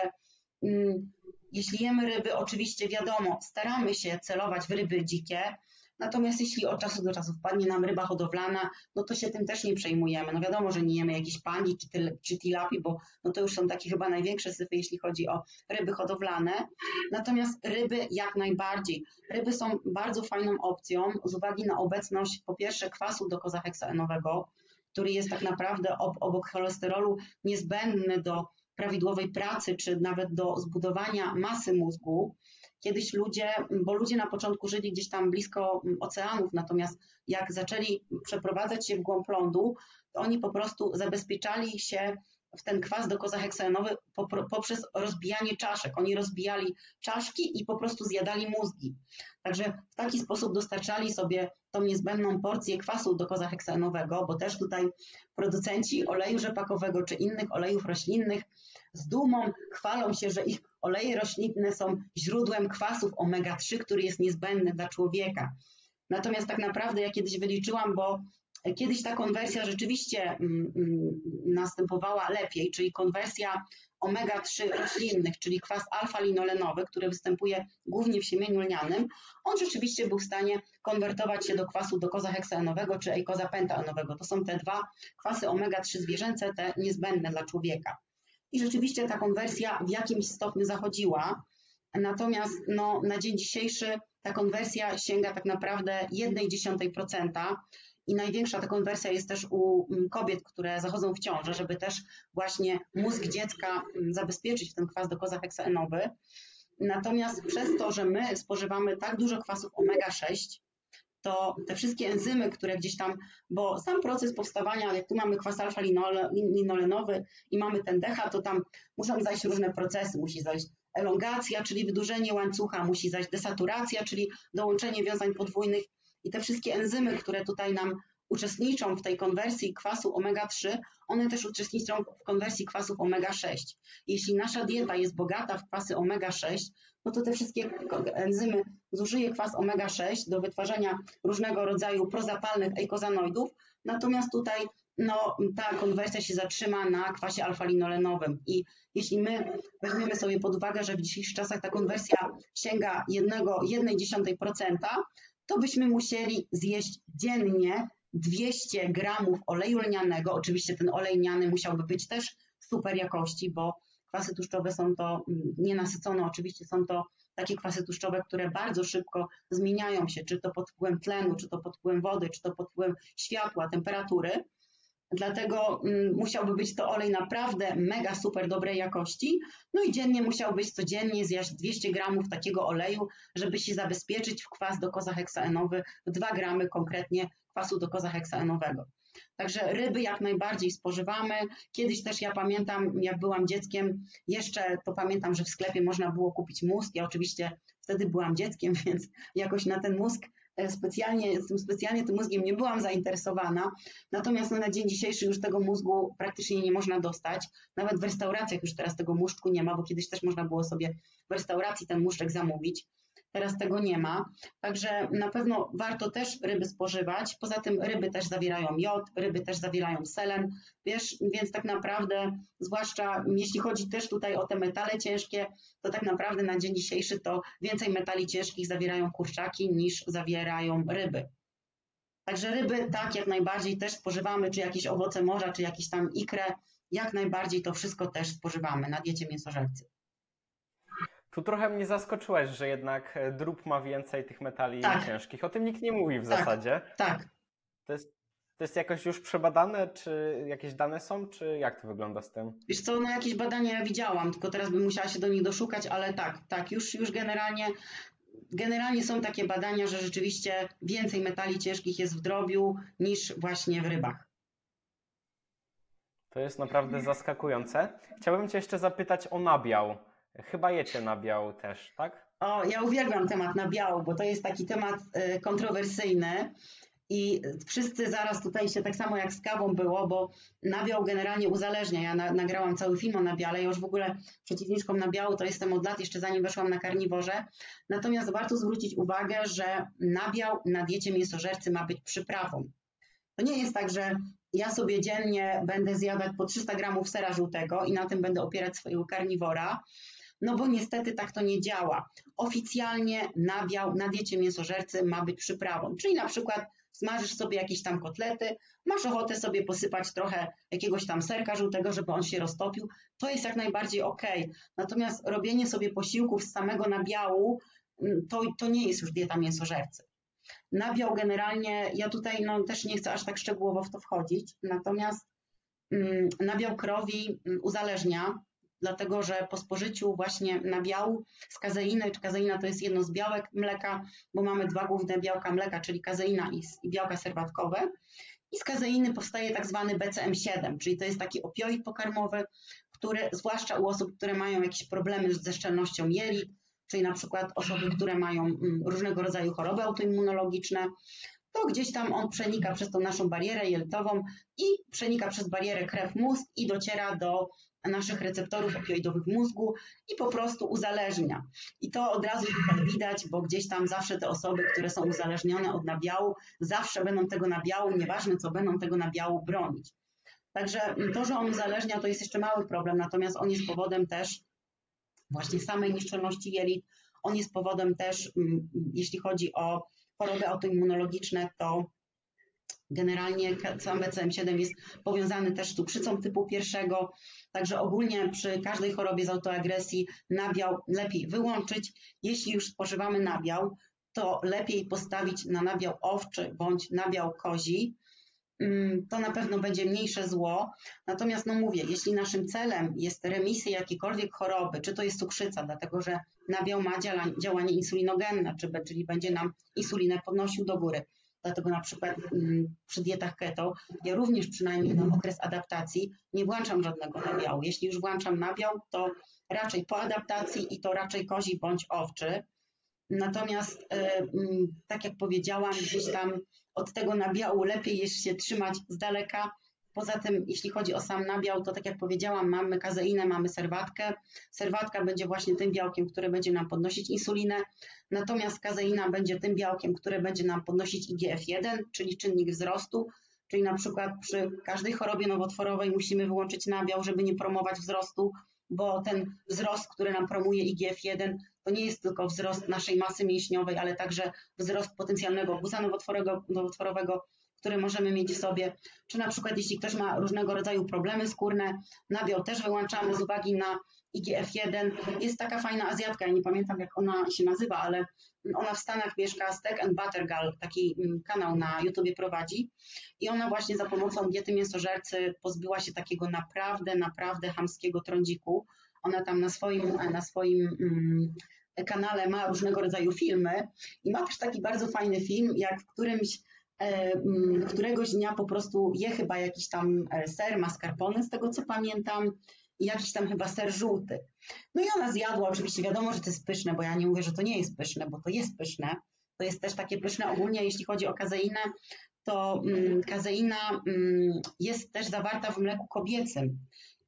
mm, jeśli jemy ryby, oczywiście wiadomo, staramy się celować w ryby dzikie, Natomiast jeśli od czasu do czasu wpadnie nam ryba hodowlana, no to się tym też nie przejmujemy. No wiadomo, że nie jemy jakichś pani czy, tyl, czy tilapi, bo no to już są takie chyba największe syfy, jeśli chodzi o ryby hodowlane. Natomiast ryby jak najbardziej. Ryby są bardzo fajną opcją z uwagi na obecność po pierwsze kwasu dokozaheksaenowego, który jest tak naprawdę ob, obok cholesterolu niezbędny do prawidłowej pracy, czy nawet do zbudowania masy mózgu. Kiedyś ludzie, bo ludzie na początku żyli gdzieś tam blisko oceanów, natomiast jak zaczęli przeprowadzać się w głąb lądu, to oni po prostu zabezpieczali się w ten kwas dokozaheksanowy poprzez rozbijanie czaszek. Oni rozbijali czaszki i po prostu zjadali mózgi. Także w taki sposób dostarczali sobie tą niezbędną porcję kwasu dokozaheksanowego, bo też tutaj producenci oleju rzepakowego czy innych olejów roślinnych z dumą chwalą się, że ich oleje roślinne są źródłem kwasów omega-3, który jest niezbędny dla człowieka. Natomiast tak naprawdę ja kiedyś wyliczyłam, bo kiedyś ta konwersja rzeczywiście mm, mm, następowała lepiej, czyli konwersja omega-3 roślinnych, czyli kwas alfa-linolenowy, który występuje głównie w siemieniu lnianym, on rzeczywiście był w stanie konwertować się do kwasu dokozaheksaenowego czy eikozapentaenowego. To są te dwa kwasy omega-3 zwierzęce, te niezbędne dla człowieka. I rzeczywiście ta konwersja w jakimś stopniu zachodziła. Natomiast no, na dzień dzisiejszy ta konwersja sięga tak naprawdę 1,1%. I największa ta konwersja jest też u mm, kobiet, które zachodzą w ciąży, żeby też właśnie mózg dziecka mm, zabezpieczyć w ten kwas dokozaheksaenowy. Natomiast przez to, że my spożywamy tak dużo kwasów omega-6, to te wszystkie enzymy, które gdzieś tam, bo sam proces powstawania, jak tu mamy kwas alfa-linolenowy i mamy ten decha, to tam muszą zajść różne procesy, musi zajść elongacja, czyli wydłużenie łańcucha, musi zajść desaturacja, czyli dołączenie wiązań podwójnych i te wszystkie enzymy, które tutaj nam uczestniczą w tej konwersji kwasu omega-3, one też uczestniczą w konwersji kwasów omega-6. Jeśli nasza dieta jest bogata w kwasy omega-6, no to te wszystkie enzymy zużyje kwas omega-6 do wytwarzania różnego rodzaju prozapalnych eikozanoidów, natomiast tutaj no, ta konwersja się zatrzyma na kwasie alfa-linolenowym i jeśli my weźmiemy sobie pod uwagę, że w dzisiejszych czasach ta konwersja sięga 1,1%, to byśmy musieli zjeść dziennie 200 gramów oleju lnianego. Oczywiście ten olej lniany musiałby być też super jakości, bo kwasy tłuszczowe są to mm, nienasycone, oczywiście są to takie kwasy tłuszczowe, które bardzo szybko zmieniają się, czy to pod wpływem tlenu, czy to pod wpływem wody, czy to pod wpływem światła, temperatury. Dlatego mm, musiałby być to olej naprawdę mega super dobrej jakości. No i dziennie musiał być codziennie zjeść 200 gramów takiego oleju, żeby się zabezpieczyć w kwas dokozaheksaenowy w 2 gramy konkretnie kwasu dokozaheksaenowego. Także ryby jak najbardziej spożywamy. Kiedyś też ja pamiętam, jak byłam dzieckiem, jeszcze to pamiętam, że w sklepie można było kupić mózg. Ja oczywiście wtedy byłam dzieckiem, więc jakoś na ten mózg e, specjalnie, tym specjalnie tym mózgiem nie byłam zainteresowana. Natomiast no, na dzień dzisiejszy już tego mózgu praktycznie nie można dostać. Nawet w restauracjach już teraz tego muszczku nie ma, bo kiedyś też można było sobie w restauracji ten muszczek zamówić. Teraz tego nie ma, także na pewno warto też ryby spożywać. Poza tym ryby też zawierają jod, ryby też zawierają selen, wiesz, więc tak naprawdę, zwłaszcza jeśli chodzi też tutaj o te metale ciężkie, to tak naprawdę na dzień dzisiejszy to więcej metali ciężkich zawierają kurczaki niż zawierają ryby. Także ryby tak, jak najbardziej też spożywamy, czy jakieś owoce morza, czy jakieś tam ikrę, jak najbardziej to wszystko też spożywamy na diecie mięsożercy. Tu trochę mnie zaskoczyłaś, że jednak e, drób ma więcej tych metali Tak. ciężkich. O tym nikt nie mówi w Tak. zasadzie. Tak, To jest, to jest jakoś już przebadane, czy jakieś dane są, czy jak to wygląda z tym? Wiesz co, no jakieś badania ja widziałam, tylko teraz bym musiała się do nich doszukać, ale tak, tak, już, już generalnie, generalnie są takie badania, że rzeczywiście więcej metali ciężkich jest w drobiu niż właśnie w rybach. To jest naprawdę zaskakujące. Chciałbym Cię jeszcze zapytać o nabiał. Chyba jecie nabiał też, tak? O, ja uwielbiam temat nabiału, bo to jest taki temat y, kontrowersyjny i wszyscy zaraz tutaj się tak samo jak z kawą było, bo nabiał generalnie uzależnia. Ja na, nagrałam cały film o nabiale, ja już w ogóle przeciwniczką nabiału to jestem od lat, jeszcze zanim weszłam na karniworze. Natomiast warto zwrócić uwagę, że nabiał na diecie mięsożercy ma być przyprawą. To nie jest tak, że ja sobie dziennie będę zjadać po 300 gramów sera żółtego i na tym będę opierać swojego karniwora, no bo niestety tak to nie działa. Oficjalnie nabiał na diecie mięsożercy ma być przyprawą, czyli na przykład smażysz sobie jakieś tam kotlety, masz ochotę sobie posypać trochę jakiegoś tam serka żółtego, żeby on się roztopił, to jest jak najbardziej ok. Natomiast robienie sobie posiłków z samego nabiału, mm, to, to nie jest już dieta mięsożercy. Nabiał generalnie, ja tutaj no, też nie chcę aż tak szczegółowo w to wchodzić, natomiast mm, nabiał krowi mm, uzależnia, dlatego że po spożyciu właśnie nabiału z kazeiny, czy kazeina to jest jedno z białek mleka, bo mamy dwa główne białka mleka, czyli kazeina i, białka serwatkowe. I z kazeiny powstaje tak zwany BCM7, czyli to jest taki opioid pokarmowy, który zwłaszcza u osób, które mają jakieś problemy ze szczelnością jelit, czyli na przykład osoby, które mają mm, różnego rodzaju choroby autoimmunologiczne, to gdzieś tam on przenika przez tą naszą barierę jelitową i przenika przez barierę krew-mózg i dociera do naszych receptorów opioidowych mózgu i po prostu uzależnia. I to od razu widać, bo gdzieś tam zawsze te osoby, które są uzależnione od nabiału, zawsze będą tego nabiału, nieważne co będą tego nabiału bronić. Także to, że on uzależnia, to jest jeszcze mały problem, natomiast on jest powodem też właśnie samej nieszczelności jelit. On jest powodem też, mm, jeśli chodzi o choroby autoimmunologiczne, to generalnie sam BCM7 jest powiązany też z cukrzycą typu pierwszego, także ogólnie przy każdej chorobie z autoagresji nabiał lepiej wyłączyć. Jeśli już spożywamy nabiał, to lepiej postawić na nabiał owczy bądź nabiał kozi, Mm, to na pewno będzie mniejsze zło. Natomiast no mówię, jeśli naszym celem jest remisja jakiejkolwiek choroby, czy to jest cukrzyca, dlatego że nabiał ma działanie insulinogenne, czy, czyli będzie nam insulinę podnosił do góry. Dlatego na przykład mm, przy dietach keto ja również przynajmniej na okres adaptacji nie włączam żadnego nabiału. Jeśli już włączam nabiał, to raczej po adaptacji i to raczej kozi bądź owczy. Natomiast y, mm, tak jak powiedziałam, gdzieś tam od tego nabiału lepiej jest się trzymać z daleka. Poza tym, jeśli chodzi o sam nabiał, to tak jak powiedziałam, mamy kazeinę, mamy serwatkę. Serwatka będzie właśnie tym białkiem, który będzie nam podnosić insulinę, natomiast kazeina będzie tym białkiem, który będzie nam podnosić IGF-1, czyli czynnik wzrostu, czyli na przykład przy każdej chorobie nowotworowej musimy wyłączyć nabiał, żeby nie promować wzrostu, bo ten wzrost, który nam promuje IGF-1, to nie jest tylko wzrost naszej masy mięśniowej, ale także wzrost potencjalnego guza nowotworowego, nowotworowego który możemy mieć w sobie, czy na przykład jeśli ktoś ma różnego rodzaju problemy skórne, nabiał też wyłączamy z uwagi na IGF-1. Jest taka fajna Azjatka, ja nie pamiętam jak ona się nazywa, ale ona w Stanach mieszka, Steak and Butter Girl, taki mm, kanał na YouTubie prowadzi i ona właśnie za pomocą diety mięsożercy pozbyła się takiego naprawdę, naprawdę hamskiego trądziku. Ona tam na swoim, na swoim mm, kanale ma różnego rodzaju filmy i ma też taki bardzo fajny film, jak w którymś któregoś dnia po prostu je chyba jakiś tam e, ser mascarpone, z tego co pamiętam, i jakiś tam chyba ser żółty. No i ona zjadła, oczywiście wiadomo, że to jest pyszne, bo ja nie mówię, że to nie jest pyszne, bo to jest pyszne. To jest też takie pyszne ogólnie, jeśli chodzi o kazeinę, to mm, kazeina mm, jest też zawarta w mleku kobiecym.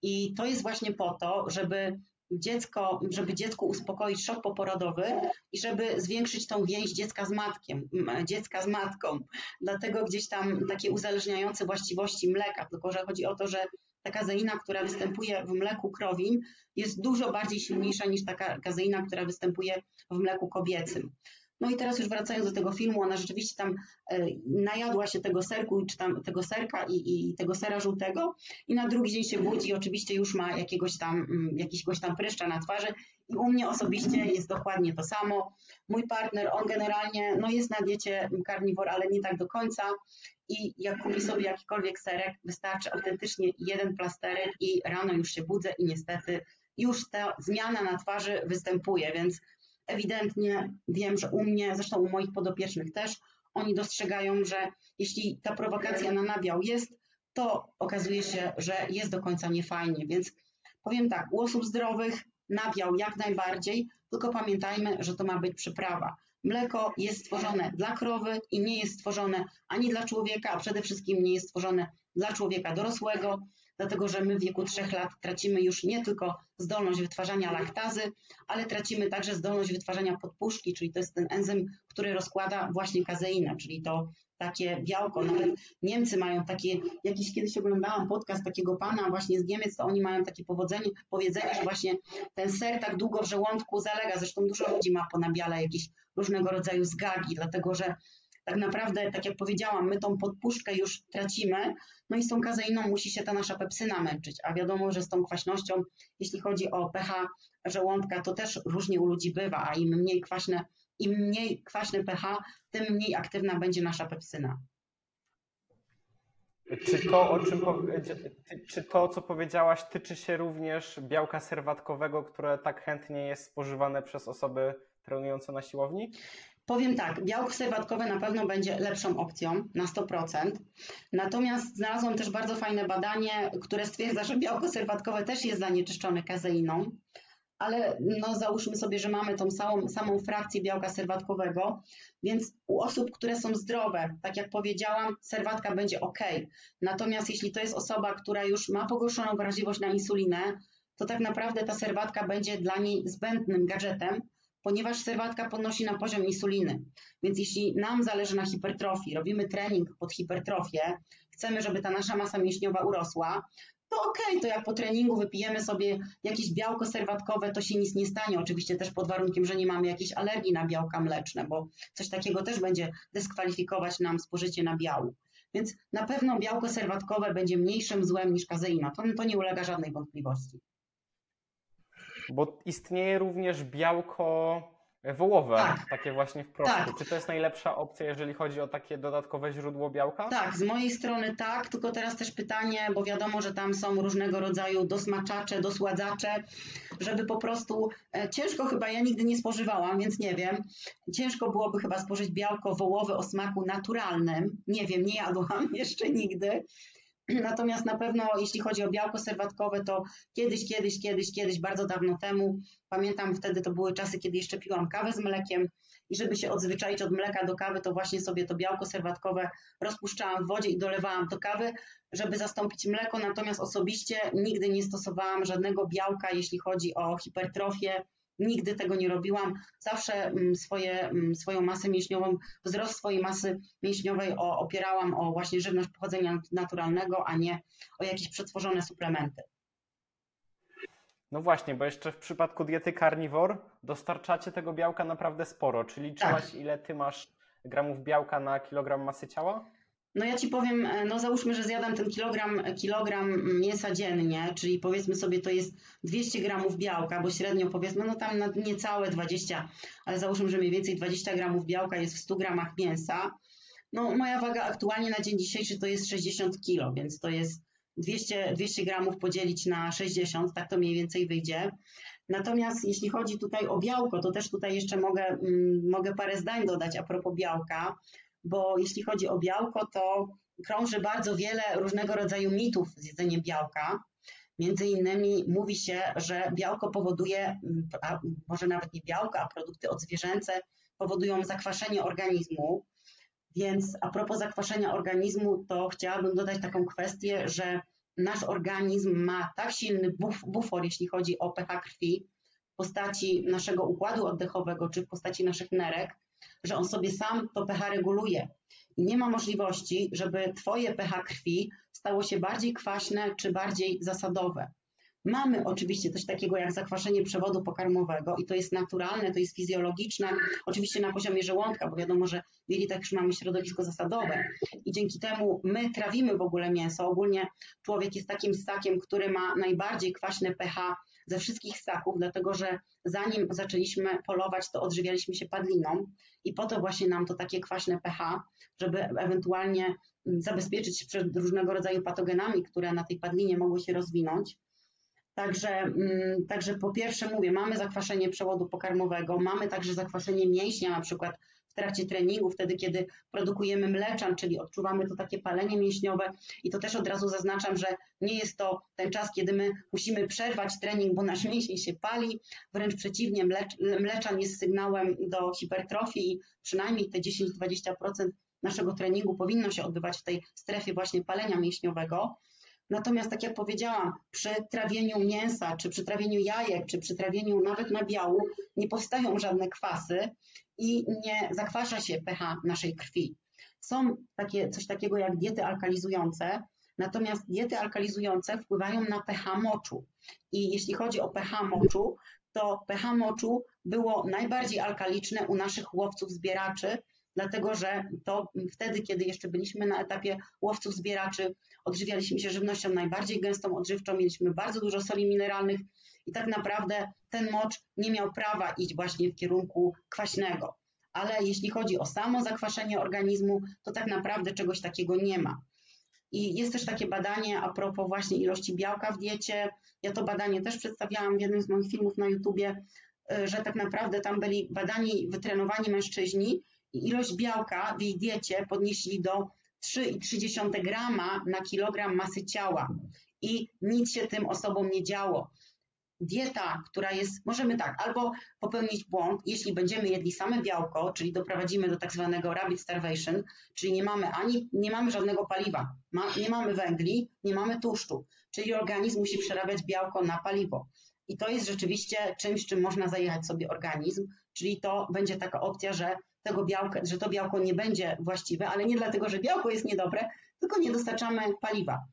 I to jest właśnie po to, żeby dziecko, żeby dziecku uspokoić szok poporodowy i żeby zwiększyć tą więź dziecka z matkiem, dziecka z matką. Dlatego gdzieś tam takie uzależniające właściwości mleka, tylko że chodzi o to, że ta kazeina, która występuje w mleku krowim, jest dużo bardziej silniejsza niż taka kazeina, która występuje w mleku kobiecym. No i teraz już wracając do tego filmu, ona rzeczywiście tam e, najadła się tego serku, czy tam tego serka i, i tego sera żółtego i na drugi dzień się budzi oczywiście już ma jakiegoś tam, mm, jakiegoś tam pryszcza na twarzy i u mnie osobiście jest dokładnie to samo. Mój partner, on generalnie no jest na diecie karniwor, ale nie tak do końca i jak kupi sobie jakikolwiek serek, wystarczy autentycznie jeden plasterek i rano już się budzę i niestety już ta zmiana na twarzy występuje, więc ewidentnie wiem, że u mnie, zresztą u moich podopiecznych też, oni dostrzegają, że jeśli ta prowokacja na nabiał jest, to okazuje się, że jest do końca niefajnie. Więc powiem tak, u osób zdrowych nabiał jak najbardziej, tylko pamiętajmy, że to ma być przyprawa. Mleko jest stworzone dla krowy i nie jest stworzone ani dla człowieka, a przede wszystkim nie jest stworzone dla człowieka dorosłego, dlatego że my w wieku 3 lat tracimy już nie tylko zdolność wytwarzania laktazy, ale tracimy także zdolność wytwarzania podpuszki, czyli to jest ten enzym, który rozkłada właśnie kazeinę, czyli to takie białko. Nawet Niemcy mają takie, jakiś kiedyś oglądałam podcast takiego pana właśnie z Niemiec, to oni mają takie powodzenie, powiedzenie, że właśnie ten ser tak długo w żołądku zalega. Zresztą dużo ludzi ma po nabiale jakieś różnego rodzaju zgagi, dlatego że tak naprawdę, tak jak powiedziałam, my tą podpuszczkę już tracimy, no i z tą kazeiną musi się ta nasza pepsyna męczyć, a wiadomo, że z tą kwaśnością, jeśli chodzi o pH żołądka, to też różnie u ludzi bywa, a im mniej kwaśne, im mniej kwaśne pH, tym mniej aktywna będzie nasza pepsyna. Czy to, o czym czy to, co powiedziałaś, tyczy się również białka serwatkowego, które tak chętnie jest spożywane przez osoby trenujące na siłowni? Powiem tak, białko serwatkowe na pewno będzie lepszą opcją na 100%. Natomiast znalazłam też bardzo fajne badanie, które stwierdza, że białko serwatkowe też jest zanieczyszczone kazeiną, ale no załóżmy sobie, że mamy tą samą, samą frakcję białka serwatkowego, więc u osób, które są zdrowe, tak jak powiedziałam, serwatka będzie ok. Natomiast jeśli to jest osoba, która już ma pogorszoną wrażliwość na insulinę, to tak naprawdę ta serwatka będzie dla niej zbędnym gadżetem, ponieważ serwatka podnosi nam poziom insuliny. Więc jeśli nam zależy na hipertrofii, robimy trening pod hipertrofię, chcemy, żeby ta nasza masa mięśniowa urosła, to okej, okay, to jak po treningu wypijemy sobie jakieś białko serwatkowe, to się nic nie stanie. Oczywiście też pod warunkiem, że nie mamy jakiejś alergii na białka mleczne, bo coś takiego też będzie dyskwalifikować nam spożycie nabiału. Więc na pewno białko serwatkowe będzie mniejszym złem niż kazeina. To, to nie ulega żadnej wątpliwości. Bo istnieje również białko wołowe, tak. takie właśnie w proszku. Tak. Czy to jest najlepsza opcja, jeżeli chodzi o takie dodatkowe źródło białka? Tak, z mojej strony tak, tylko teraz też pytanie, bo wiadomo, że tam są różnego rodzaju dosmaczacze, dosładzacze, żeby po prostu, e, ciężko chyba, ja nigdy nie spożywałam, więc nie wiem, ciężko byłoby chyba spożyć białko wołowe o smaku naturalnym, nie wiem, nie jadłam jeszcze nigdy, Natomiast na pewno, jeśli chodzi o białko serwatkowe, to kiedyś, kiedyś, kiedyś, kiedyś, bardzo dawno temu, pamiętam wtedy to były czasy, kiedy jeszcze piłam kawę z mlekiem. I żeby się odzwyczaić od mleka do kawy, to właśnie sobie to białko serwatkowe rozpuszczałam w wodzie i dolewałam do kawy, żeby zastąpić mleko. Natomiast osobiście nigdy nie stosowałam żadnego białka, jeśli chodzi o hipertrofię Nigdy tego nie robiłam. Zawsze mm, swoje, mm, swoją masę mięśniową, wzrost swojej masy mięśniowej opierałam o właśnie żywność pochodzenia naturalnego, a nie o jakieś przetworzone suplementy. No właśnie, bo jeszcze w przypadku diety carnivore dostarczacie tego białka naprawdę sporo. Czyli liczyłaś, tak. ile ty masz gramów białka na kilogram masy ciała? No ja ci powiem, e, no załóżmy, że zjadam ten kilogram, kilogram mięsa dziennie, czyli powiedzmy sobie to jest 200 gramów białka, bo średnio powiedzmy, no tam niecałe 20, ale załóżmy, że mniej więcej 20 gramów białka jest w 100 gramach mięsa. No moja waga aktualnie na dzień dzisiejszy to jest 60 kilo, więc to jest 200, 200 gramów podzielić na 60, tak to mniej więcej wyjdzie. Natomiast jeśli chodzi tutaj o białko, to też tutaj jeszcze mogę, mm, mogę parę zdań dodać a propos białka bo jeśli chodzi o białko, to krąży bardzo wiele różnego rodzaju mitów z jedzeniem białka. Między innymi mówi się, że białko powoduje, a może nawet nie białko, a produkty odzwierzęce powodują zakwaszenie organizmu. Więc a propos zakwaszenia organizmu, to chciałabym dodać taką kwestię, że nasz organizm ma tak silny buf, bufor, jeśli chodzi o pH krwi, w postaci naszego układu oddechowego czy w postaci naszych nerek, że on sobie sam to pH reguluje. I nie ma możliwości, żeby Twoje pH krwi stało się bardziej kwaśne czy bardziej zasadowe. Mamy oczywiście coś takiego jak zakwaszenie przewodu pokarmowego i to jest naturalne, to jest fizjologiczne, oczywiście na poziomie żołądka, bo wiadomo, że w jelitach już mamy środowisko zasadowe i dzięki temu my trawimy w ogóle mięso. Ogólnie człowiek jest takim ssakiem, który ma najbardziej kwaśne pH ze wszystkich ssaków, dlatego że zanim zaczęliśmy polować, to odżywialiśmy się padliną i po to właśnie nam to takie kwaśne pH, żeby ewentualnie zabezpieczyć się przed różnego rodzaju patogenami, które na tej padlinie mogły się rozwinąć. Także, mm, także po pierwsze mówię, mamy zakwaszenie przewodu pokarmowego, mamy także zakwaszenie mięśnia, na przykład trakcie treningu, wtedy kiedy produkujemy mleczan, czyli odczuwamy to takie palenie mięśniowe. I to też od razu zaznaczam, że nie jest to ten czas, kiedy my musimy przerwać trening, bo nasz mięsień się pali, wręcz przeciwnie, mlecz, mleczan jest sygnałem do hipertrofii i przynajmniej te 10-20% naszego treningu powinno się odbywać w tej strefie właśnie palenia mięśniowego. Natomiast, tak jak powiedziałam, przy trawieniu mięsa, czy przy trawieniu jajek, czy przy trawieniu nawet nabiału nie powstają żadne kwasy i nie zakwasza się pH naszej krwi. Są takie, coś takiego jak diety alkalizujące, natomiast diety alkalizujące wpływają na pH moczu. I jeśli chodzi o pH moczu, to pH moczu było najbardziej alkaliczne u naszych łowców zbieraczy, dlatego że to wtedy, kiedy jeszcze byliśmy na etapie łowców zbieraczy, odżywialiśmy się żywnością najbardziej gęstą odżywczą, mieliśmy bardzo dużo soli mineralnych i tak naprawdę ten mocz nie miał prawa iść właśnie w kierunku kwaśnego. Ale jeśli chodzi o samo zakwaszenie organizmu, to tak naprawdę czegoś takiego nie ma. I jest też takie badanie a propos właśnie ilości białka w diecie. Ja to badanie też przedstawiałam w jednym z moich filmów na YouTubie, y, że tak naprawdę tam byli badani, wytrenowani mężczyźni ilość białka w ich diecie podnieśli do 3,3 grama na kilogram masy ciała i nic się tym osobom nie działo. Dieta, która jest, możemy tak, albo popełnić błąd, jeśli będziemy jedli same białko, czyli doprowadzimy do tak zwanego rabbit starvation, czyli nie mamy ani, nie mamy żadnego paliwa, ma, nie mamy węgli, nie mamy tłuszczu, czyli organizm musi przerabiać białko na paliwo. I to jest rzeczywiście czymś, czym można zajechać sobie organizm, czyli to będzie taka opcja, że tego białka, że to białko nie będzie właściwe, ale nie dlatego, że białko jest niedobre, tylko nie dostarczamy paliwa.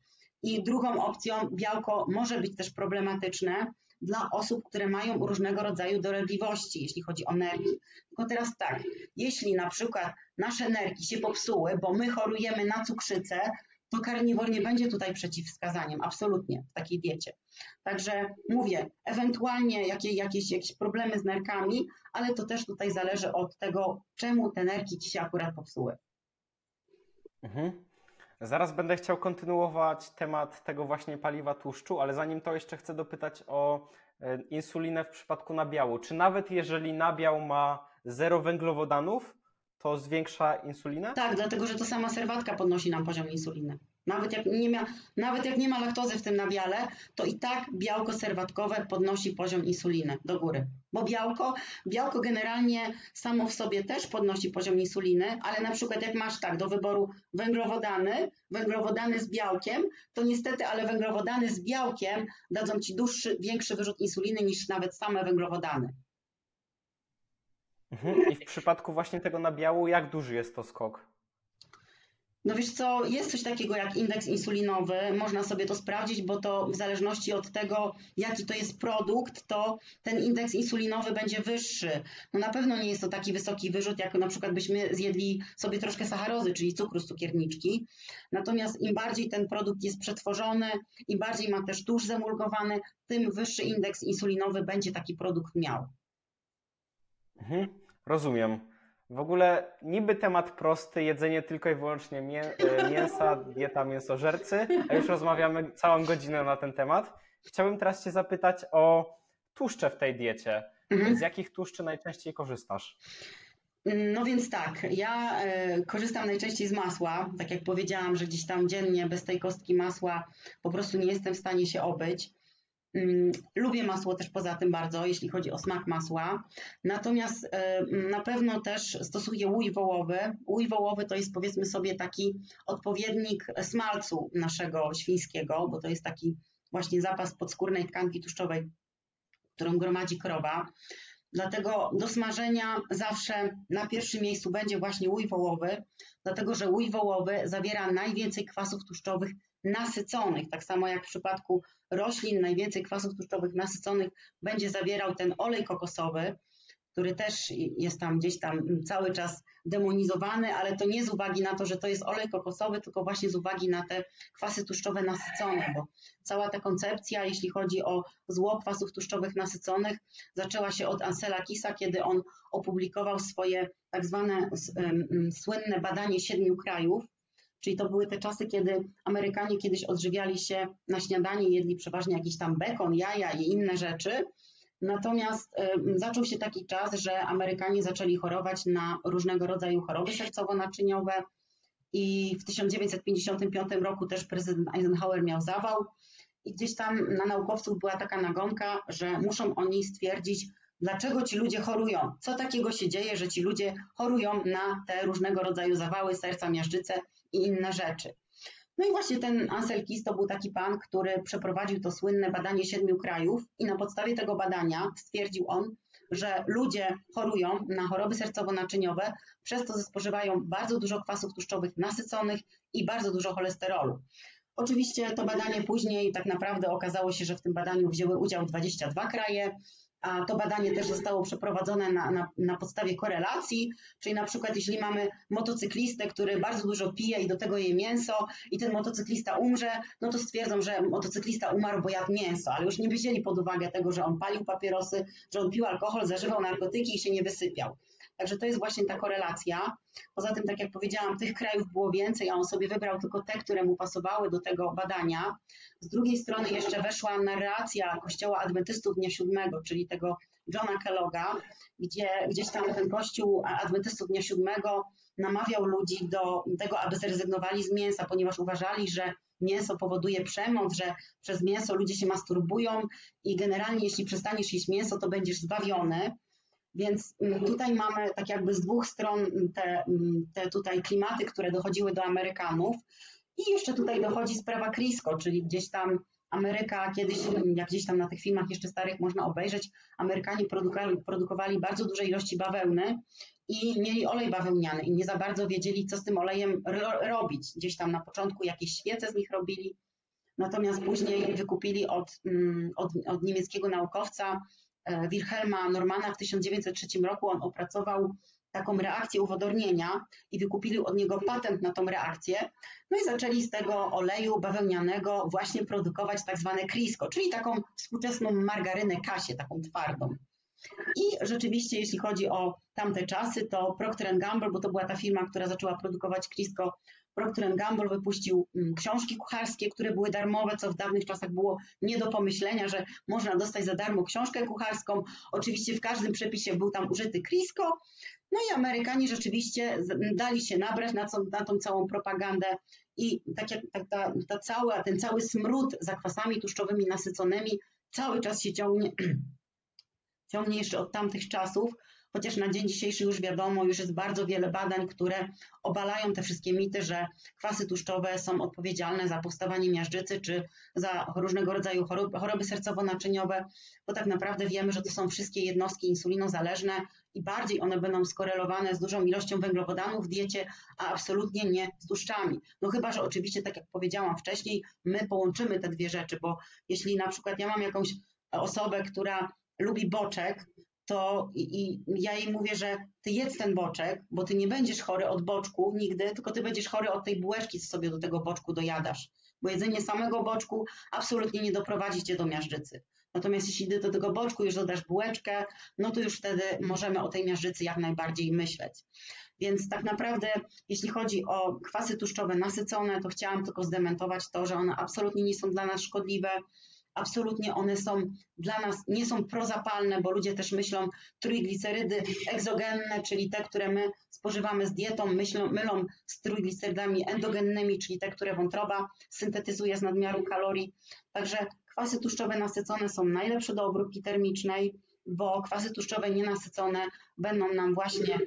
I drugą opcją, białko może być też problematyczne dla osób, które mają różnego rodzaju dolegliwości, jeśli chodzi o nerki. Tylko teraz tak, jeśli na przykład nasze nerki się popsuły, bo my chorujemy na cukrzycę, to karniwor nie będzie tutaj przeciwwskazaniem, absolutnie, w takiej diecie. Także mówię, ewentualnie jakieś, jakieś, jakieś problemy z nerkami, ale to też tutaj zależy od tego, czemu te nerki ci się akurat popsuły. Mhm. Zaraz będę chciał kontynuować temat tego właśnie paliwa tłuszczu, ale zanim to jeszcze chcę dopytać o e, insulinę w przypadku nabiału. Czy nawet jeżeli nabiał ma zero węglowodanów, to zwiększa insulinę? Tak, dlatego że to sama serwatka podnosi nam poziom insuliny. Nawet jak, nie ma, nawet jak nie ma laktozy w tym nabiale, to i tak białko serwatkowe podnosi poziom insuliny do góry. Bo białko, białko generalnie samo w sobie też podnosi poziom insuliny, ale na przykład jak masz tak do wyboru węglowodany, węglowodany z białkiem, to niestety, ale węglowodany z białkiem dadzą ci dłuższy, większy wyrzut insuliny niż nawet same węglowodany. Mhm. I w przypadku właśnie tego nabiału, jak duży jest to skok? No wiesz co, jest coś takiego jak indeks insulinowy, można sobie to sprawdzić, bo to w zależności od tego, jaki to jest produkt, to ten indeks insulinowy będzie wyższy. No na pewno nie jest to taki wysoki wyrzut, jak na przykład byśmy zjedli sobie troszkę sacharozy, czyli cukru z cukierniczki. Natomiast im bardziej ten produkt jest przetworzony, im bardziej ma też tłuszcz zemulgowany, tym wyższy indeks insulinowy będzie taki produkt miał. Mhm. Rozumiem. W ogóle niby temat prosty, jedzenie tylko i wyłącznie mię e, mięsa, dieta mięsożercy, a już rozmawiamy całą godzinę na ten temat. Chciałbym teraz Cię zapytać o tłuszcze w tej diecie. Mhm. Z jakich tłuszczy najczęściej korzystasz? No więc tak, ja e, korzystam najczęściej z masła. Tak jak powiedziałam, że gdzieś tam dziennie bez tej kostki masła po prostu nie jestem w stanie się obyć. Mm, Lubię masło też poza tym bardzo, jeśli chodzi o smak masła. Natomiast e, na pewno też stosuję łój wołowy. Łój wołowy to jest powiedzmy sobie taki odpowiednik smalcu naszego świńskiego, bo to jest taki właśnie zapas podskórnej tkanki tłuszczowej, którą gromadzi krowa. Dlatego do smażenia zawsze na pierwszym miejscu będzie właśnie łój wołowy, dlatego że łój wołowy zawiera najwięcej kwasów tłuszczowych nasyconych. Tak samo jak w przypadku roślin, najwięcej kwasów tłuszczowych nasyconych będzie zawierał ten olej kokosowy, który też jest tam gdzieś tam cały czas demonizowany, ale to nie z uwagi na to, że to jest olej kokosowy, tylko właśnie z uwagi na te kwasy tłuszczowe nasycone, bo cała ta koncepcja, jeśli chodzi o zło kwasów tłuszczowych nasyconych, zaczęła się od Ansela Kisa, kiedy on opublikował swoje tak zwane słynne badanie siedmiu krajów, Czyli to były te czasy, kiedy Amerykanie kiedyś odżywiali się na śniadanie, jedli przeważnie jakiś tam bekon, jaja i inne rzeczy. Natomiast zaczął się taki czas, że Amerykanie zaczęli chorować na różnego rodzaju choroby sercowo-naczyniowe i w 1955 roku też prezydent Eisenhower miał zawał i gdzieś tam na naukowców była taka nagonka, że muszą oni stwierdzić, dlaczego ci ludzie chorują, co takiego się dzieje, że ci ludzie chorują na te różnego rodzaju zawały serca, miażdżyce i inne rzeczy. No i właśnie ten Ansel Keys to był taki pan, który przeprowadził to słynne badanie siedmiu krajów i na podstawie tego badania stwierdził on, że ludzie chorują na choroby sercowo-naczyniowe, przez to, spożywają bardzo dużo kwasów tłuszczowych nasyconych i bardzo dużo cholesterolu. Oczywiście to badanie później tak naprawdę okazało się, że w tym badaniu wzięły udział 22 kraje, a to badanie też zostało przeprowadzone na, na, na, podstawie korelacji, czyli na przykład jeśli mamy motocyklistę, który bardzo dużo pije i do tego je mięso i ten motocyklista umrze, no to stwierdzą, że motocyklista umarł, bo jadł mięso, ale już nie wzięli pod uwagę tego, że on palił papierosy, że on pił alkohol, zażywał narkotyki i się nie wysypiał. Także to jest właśnie ta korelacja. Poza tym, tak jak powiedziałam, tych krajów było więcej, a on sobie wybrał tylko te, które mu pasowały do tego badania. Z drugiej strony jeszcze weszła narracja Kościoła Adwentystów Dnia Siódmego, czyli tego Johna Kelloga, gdzie gdzieś tam ten Kościół Adwentystów Dnia Siódmego namawiał ludzi do tego, aby zrezygnowali z mięsa, ponieważ uważali, że mięso powoduje przemoc, że przez mięso ludzie się masturbują i generalnie jeśli przestaniesz jeść mięso, to będziesz zbawiony. Więc mm, tutaj mamy tak jakby z dwóch stron te, mm, te tutaj klimaty, które dochodziły do Amerykanów. I jeszcze tutaj dochodzi sprawa Crisco, czyli gdzieś tam Ameryka kiedyś, jak gdzieś tam na tych filmach jeszcze starych można obejrzeć, Amerykanie produkowali, produkowali bardzo duże ilości bawełny i mieli olej bawełniany i nie za bardzo wiedzieli, co z tym olejem ro robić. Gdzieś tam na początku jakieś świece z nich robili, natomiast później wykupili od, mm, od, od niemieckiego naukowca Wilhelma Normana w 1903 roku on opracował taką reakcję uwodornienia i wykupili od niego patent na tą reakcję. No i zaczęli z tego oleju bawełnianego właśnie produkować tak zwane Crisco, czyli taką współczesną margarynę kasię, taką twardą. I rzeczywiście, jeśli chodzi o tamte czasy, to Procter Gamble, bo to była ta firma, która zaczęła produkować Crisco Procter Gamble wypuścił mm, książki kucharskie, które były darmowe, co w dawnych czasach było nie do pomyślenia, że można dostać za darmo książkę kucharską. Oczywiście w każdym przepisie był tam użyty Crisco. No i Amerykanie rzeczywiście dali się nabrać na, co, na tą całą propagandę i tak jak ta, ta, ta cała, ten cały smród zakwasami tłuszczowymi nasyconymi cały czas się ciągnie, ciągnie jeszcze od tamtych czasów chociaż na dzień dzisiejszy już wiadomo, już jest bardzo wiele badań, które obalają te wszystkie mity, że kwasy tłuszczowe są odpowiedzialne za powstawanie miażdżycy czy za różnego rodzaju choroby, choroby sercowo-naczyniowe, bo tak naprawdę wiemy, że to są wszystkie jednostki insulinozależne i bardziej one będą skorelowane z dużą ilością węglowodanów w diecie, a absolutnie nie z tłuszczami. No chyba, że oczywiście, tak jak powiedziałam wcześniej, my połączymy te dwie rzeczy, bo jeśli na przykład ja mam jakąś osobę, która lubi boczek, to i, i, ja jej mówię, że ty jedz ten boczek, bo ty nie będziesz chory od boczku nigdy, tylko ty będziesz chory od tej bułeczki, co sobie do tego boczku dojadasz. Bo jedzenie samego boczku absolutnie nie doprowadzi cię do miażdżycy. Natomiast jeśli do tego boczku już dodasz bułeczkę, no to już wtedy możemy o tej miażdżycy jak najbardziej myśleć. Więc tak naprawdę, jeśli chodzi o kwasy tłuszczowe nasycone, to chciałam tylko zdementować to, że one absolutnie nie są dla nas szkodliwe absolutnie one są dla nas, nie są prozapalne, bo ludzie też myślą trójglicerydy egzogenne, czyli te, które my spożywamy z dietą, myślą, mylą z trójglicerydami endogennymi, czyli te, które wątroba syntetyzuje z nadmiaru kalorii. Także kwasy tłuszczowe nasycone są najlepsze do obróbki termicznej, bo kwasy tłuszczowe nienasycone będą nam właśnie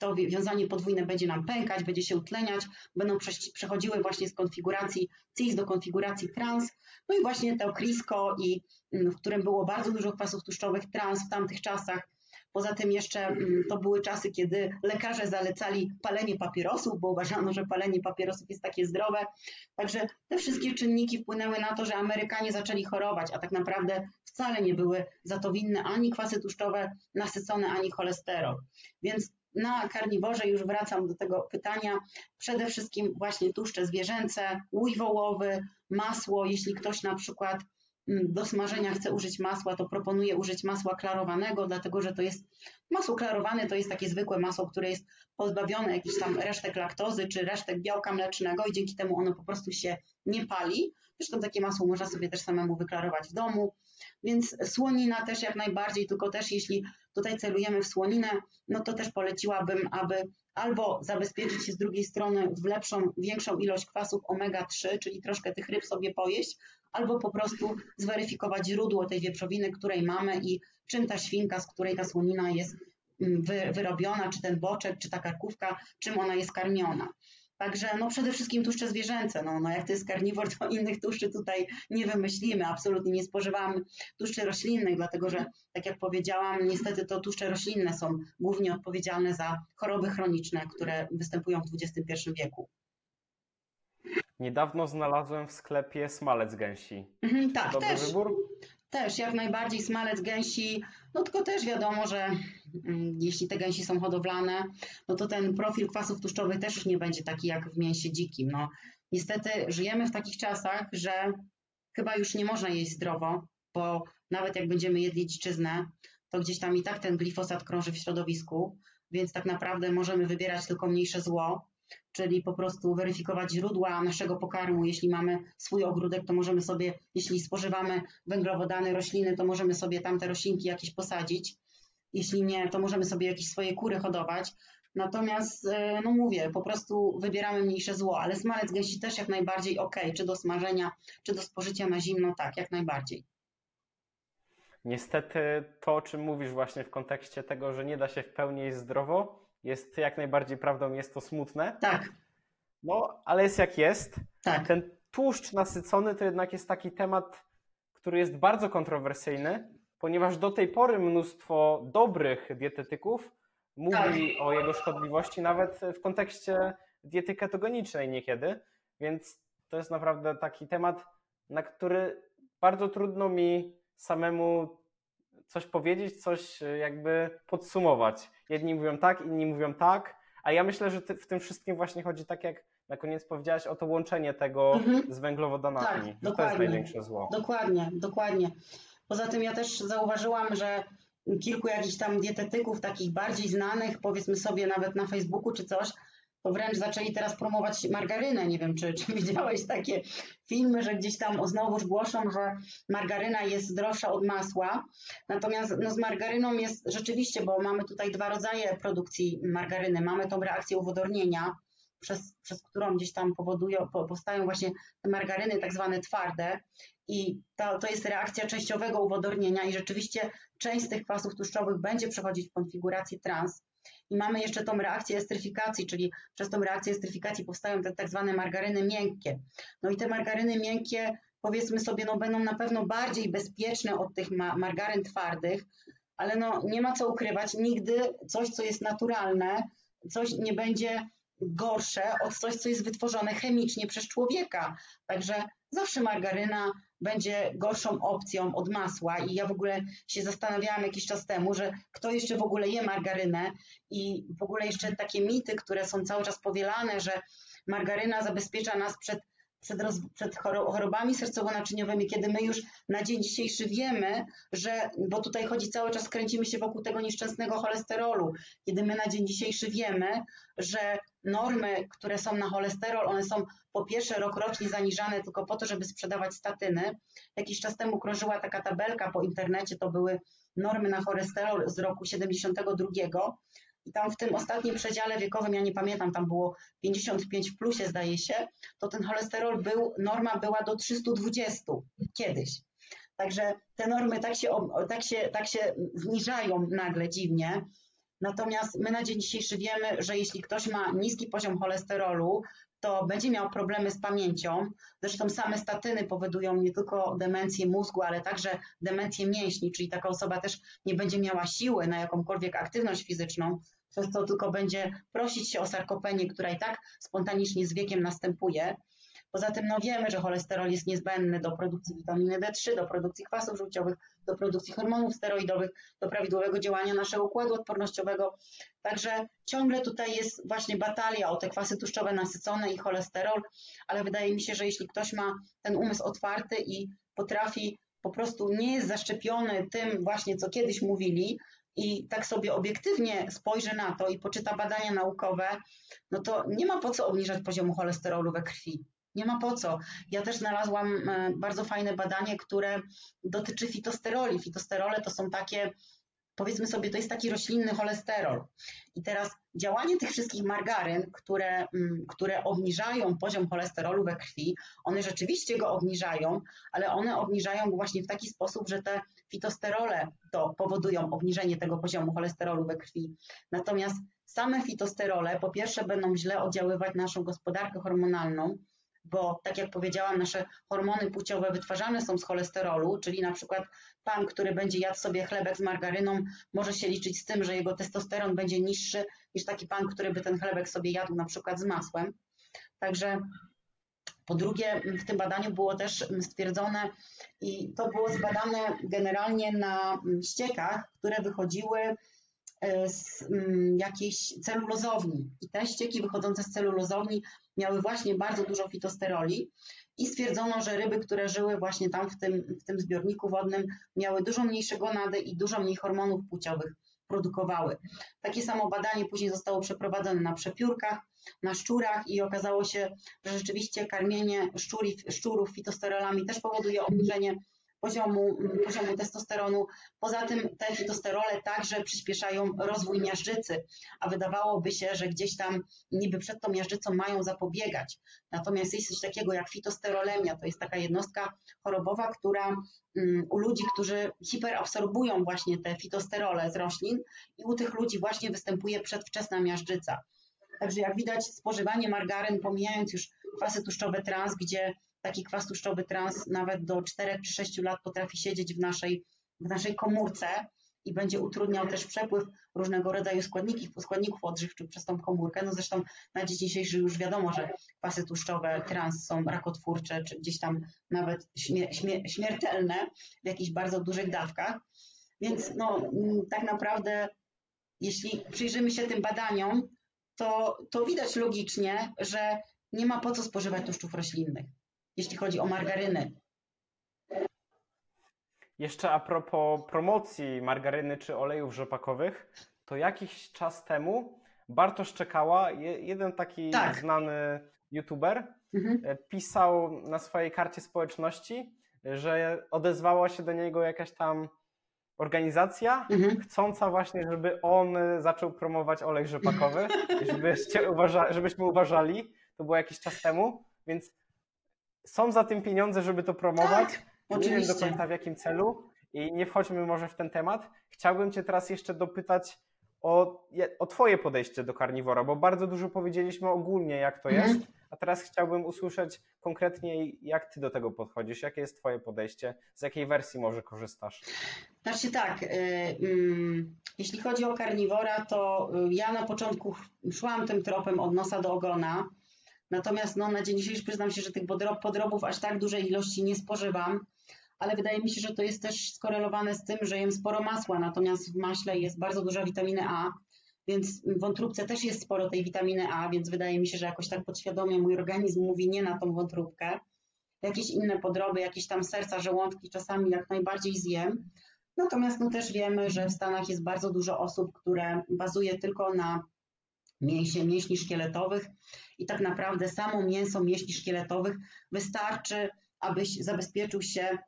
to wiązanie podwójne będzie nam pękać, będzie się utleniać, będą przechodziły właśnie z konfiguracji cis do konfiguracji trans. No i właśnie to CRISCO, i, mm, w którym było bardzo dużo kwasów tłuszczowych trans w tamtych czasach. Poza tym jeszcze mm, to były czasy, kiedy lekarze zalecali palenie papierosów, bo uważano, że palenie papierosów jest takie zdrowe. Także te wszystkie czynniki wpłynęły na to, że Amerykanie zaczęli chorować, a tak naprawdę wcale nie były za to winne ani kwasy tłuszczowe nasycone, ani cholesterol. Więc na karniworze już wracam do tego pytania. Przede wszystkim właśnie tłuszcze zwierzęce, łój wołowy, masło. Jeśli ktoś na przykład mm, do smażenia chce użyć masła, to proponuję użyć masła klarowanego, dlatego że to jest masło klarowane, to jest takie zwykłe masło, które jest pozbawione jakichś tam resztek laktozy czy resztek białka mlecznego i dzięki temu ono po prostu się nie pali. Zresztą takie masło można sobie też samemu wyklarować w domu. Więc słonina też jak najbardziej, tylko też jeśli tutaj celujemy w słoninę, no to też poleciłabym, aby albo zabezpieczyć się z drugiej strony w lepszą, większą ilość kwasów omega-3, czyli troszkę tych ryb sobie pojeść, albo po prostu zweryfikować źródło tej wieprzowiny, której mamy i czym ta świnka, z której ta słonina jest mm, wyrobiona, czy ten boczek, czy ta karkówka, czym ona jest karmiona. Także no przede wszystkim tłuszcze zwierzęce. No, no jak to jest karniwor, to innych tłuszczy tutaj nie wymyślimy. Absolutnie nie spożywamy tłuszczy roślinnych, dlatego że, tak jak powiedziałam, niestety to tłuszcze roślinne są głównie odpowiedzialne za choroby chroniczne, które występują w XXI wieku. Niedawno znalazłem w sklepie smalec gęsi. Mhm, tak, Dobry też. wybór? Też, jak najbardziej smalec gęsi, no tylko też wiadomo, że mm, jeśli te gęsi są hodowlane, no to ten profil kwasów tłuszczowych też już nie będzie taki jak w mięsie dzikim. No, niestety żyjemy w takich czasach, że chyba już nie można jeść zdrowo, bo nawet jak będziemy jedli dziczyznę, to gdzieś tam i tak ten glifosat krąży w środowisku, więc tak naprawdę możemy wybierać tylko mniejsze zło, czyli po prostu weryfikować źródła naszego pokarmu. Jeśli mamy swój ogródek, to możemy sobie, jeśli spożywamy węglowodany, rośliny, to możemy sobie tam te roślinki jakieś posadzić. Jeśli nie, to możemy sobie jakieś swoje kury hodować. Natomiast, e, no mówię, po prostu wybieramy mniejsze zło, ale smalec gęsi też jak najbardziej ok, czy do smażenia, czy do spożycia na zimno, tak, jak najbardziej. Niestety to, o czym mówisz właśnie w kontekście tego, że nie da się w pełni zdrowo, jest jak najbardziej prawdą, jest to smutne. Tak. No, ale jest jak jest. Tak. Ten tłuszcz nasycony to jednak jest taki temat, który jest bardzo kontrowersyjny, ponieważ do tej pory mnóstwo dobrych dietetyków mówi tak. o jego szkodliwości, nawet w kontekście diety ketogenicznej niekiedy. Więc to jest naprawdę taki temat, na który bardzo trudno mi samemu coś powiedzieć, coś jakby podsumować. Jedni mówią tak, inni mówią tak, a ja myślę, że w tym wszystkim właśnie chodzi tak jak na koniec powiedziałaś o to łączenie tego mhm. z węglowodanami. Tak, to jest największe zło. Dokładnie, dokładnie. Poza tym ja też zauważyłam, że kilku jakichś tam dietetyków, takich bardziej znanych, powiedzmy sobie nawet na Facebooku czy coś, to wręcz zaczęli teraz promować margarynę. Nie wiem, czy, czy widziałeś takie filmy, że gdzieś tam znowuż głoszą, że margaryna jest droższa od masła. Natomiast no, z margaryną jest rzeczywiście, bo mamy tutaj dwa rodzaje produkcji margaryny. Mamy tą reakcję uwodornienia, przez, przez którą gdzieś tam powodują, powstają właśnie te margaryny tak zwane twarde i to, to jest reakcja częściowego uwodornienia i rzeczywiście część z tych kwasów tłuszczowych będzie przechodzić w konfigurację trans, i mamy jeszcze tą reakcję estryfikacji, czyli przez tą reakcję estryfikacji powstają te tak zwane margaryny miękkie. No i te margaryny miękkie, powiedzmy sobie, no będą na pewno bardziej bezpieczne od tych ma margaryn twardych, ale no nie ma co ukrywać, nigdy coś, co jest naturalne, coś nie będzie gorsze od coś, co jest wytworzone chemicznie przez człowieka. Także zawsze margaryna będzie gorszą opcją od masła. I ja w ogóle się zastanawiałam jakiś czas temu, że kto jeszcze w ogóle je margarynę? I w ogóle jeszcze takie mity, które są cały czas powielane, że margaryna zabezpiecza nas przed przed, roz, przed chorobami sercowo-naczyniowymi, kiedy my już na dzień dzisiejszy wiemy, że, bo tutaj chodzi cały czas, kręcimy się wokół tego nieszczęsnego cholesterolu, kiedy my na dzień dzisiejszy wiemy, że normy, które są na cholesterol, one są po pierwsze rokrocznie zaniżane tylko po to, żeby sprzedawać statyny. Jakiś czas temu krążyła taka tabelka po internecie, to były normy na cholesterol z roku 72 tam w tym ostatnim przedziale wiekowym, ja nie pamiętam, tam było 55 w plusie zdaje się, to ten cholesterol był, norma była do 320 kiedyś. Także te normy tak się, tak się, tak się zniżają nagle dziwnie. Natomiast my na dzień dzisiejszy wiemy, że jeśli ktoś ma niski poziom cholesterolu, to będzie miał problemy z pamięcią. Zresztą same statyny powodują nie tylko demencję mózgu, ale także demencję mięśni, czyli taka osoba też nie będzie miała siły na jakąkolwiek aktywność fizyczną, przez co tylko będzie prosić się o sarkopenię, która i tak spontanicznie z wiekiem następuje. Poza tym no wiemy, że cholesterol jest niezbędny do produkcji witaminy D3, do produkcji kwasów żółciowych, do produkcji hormonów steroidowych, do prawidłowego działania naszego układu odpornościowego. Także ciągle tutaj jest właśnie batalia o te kwasy tłuszczowe nasycone i cholesterol, ale wydaje mi się, że jeśli ktoś ma ten umysł otwarty i potrafi po prostu nie jest zaszczepiony tym właśnie, co kiedyś mówili, i tak sobie obiektywnie spojrzy na to i poczyta badania naukowe, no to nie ma po co obniżać poziomu cholesterolu we krwi. Nie ma po co. Ja też znalazłam e, bardzo fajne badanie, które dotyczy fitosteroli. Fitosterole to są takie, powiedzmy sobie, to jest taki roślinny cholesterol. I teraz działanie tych wszystkich margaryn, które, mm, które obniżają poziom cholesterolu we krwi, one rzeczywiście go obniżają, ale one obniżają go właśnie w taki sposób, że te fitosterole to powodują obniżenie tego poziomu cholesterolu we krwi. Natomiast same fitosterole po pierwsze będą źle oddziaływać na naszą gospodarkę hormonalną, bo tak jak powiedziałam, nasze hormony płciowe wytwarzane są z cholesterolu, czyli na przykład pan, który będzie jadł sobie chlebek z margaryną, może się liczyć z tym, że jego testosteron będzie niższy niż taki pan, który by ten chlebek sobie jadł na przykład z masłem. Także po drugie, w tym badaniu było też stwierdzone, i to było zbadane generalnie na ściekach, które wychodziły e, z mm, jakiejś celulozowni. I te ścieki wychodzące z celulozowni miały właśnie bardzo dużo fitosteroli i stwierdzono, że ryby, które żyły właśnie tam w tym, w tym zbiorniku wodnym, miały dużo mniejsze gonady i dużo mniej hormonów płciowych produkowały. Takie samo badanie później zostało przeprowadzone na przepiórkach, na szczurach i okazało się, że rzeczywiście karmienie szczurów fitosterolami też powoduje obniżenie poziomu, poziomu testosteronu. Poza tym te fitosterole także przyspieszają rozwój miażdżycy, a wydawałoby się, że gdzieś tam niby przed tą miażdżycą mają zapobiegać. Natomiast jest coś takiego jak fitosterolemia, to jest taka jednostka chorobowa, która mm, u ludzi, którzy hiperabsorbują właśnie te fitosterole z roślin i u tych ludzi właśnie występuje przedwczesna miażdżyca. Także jak widać spożywanie margaryn, pomijając już kwasy tłuszczowe trans, gdzie taki kwas tłuszczowy trans nawet do 4 czy 6 lat potrafi siedzieć w naszej, w naszej komórce i będzie utrudniał też przepływ różnego rodzaju składników, składników odżywczych przez tą komórkę. No zresztą na dzień dzisiejszy już wiadomo, że kwasy tłuszczowe trans są rakotwórcze, czy gdzieś tam nawet śmie śmie śmiertelne w jakichś bardzo dużych dawkach. Więc no, tak naprawdę, jeśli przyjrzymy się tym badaniom, to, to widać logicznie, że nie ma po co spożywać tłuszczów roślinnych jeśli chodzi o margaryny. Jeszcze a propos promocji margaryny czy olejów rzepakowych, to jakiś czas temu Bartosz Czekała, jeden taki tak. znany youtuber, mhm. E, pisał na swojej karcie społeczności, że odezwała się do niego jakaś tam organizacja mhm. chcąca właśnie, żeby on zaczął promować olej rzepakowy, żebyście uważa żebyśmy uważali, to było jakiś czas temu, więc są za tym pieniądze, żeby to promować. Tak, nie wiem do końca w jakim celu i nie wchodźmy może w ten temat. Chciałbym Cię teraz jeszcze dopytać o, o Twoje podejście do karniwora, bo bardzo dużo powiedzieliśmy ogólnie, jak to mhm. jest, a teraz chciałbym usłyszeć konkretnie, jak Ty do tego podchodzisz, jakie jest Twoje podejście, z jakiej wersji może korzystasz? Znaczy tak, y, y, jeśli chodzi o karniwora, to y, ja na początku szłam tym tropem od nosa do ogona, Natomiast no, na dzień dzisiejszy przyznam się, że tych podrobów aż tak dużej ilości nie spożywam, ale wydaje mi się, że to jest też skorelowane z tym, że jem sporo masła, natomiast w maśle jest bardzo duża witaminy A, więc w wątróbce też jest sporo tej witaminy A, więc wydaje mi się, że jakoś tak podświadomie mój organizm mówi nie na tą wątróbkę. Jakieś inne podroby, jakieś tam serca, żołądki czasami jak najbardziej zjem. Natomiast no też wiemy, że w Stanach jest bardzo dużo osób, które bazuje tylko na mięsie, mięśni szkieletowych. I tak naprawdę samo mięso mięśni szkieletowych wystarczy, abyś zabezpieczył się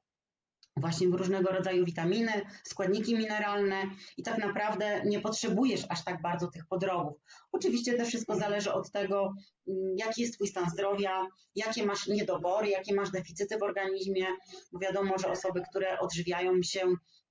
właśnie w różnego rodzaju witaminy, składniki mineralne. I tak naprawdę nie potrzebujesz aż tak bardzo tych podrobów. Oczywiście też wszystko zależy od tego, mm, jaki jest Twój stan zdrowia, jakie masz niedobory, jakie masz deficyty w organizmie, wiadomo, że osoby, które odżywiają się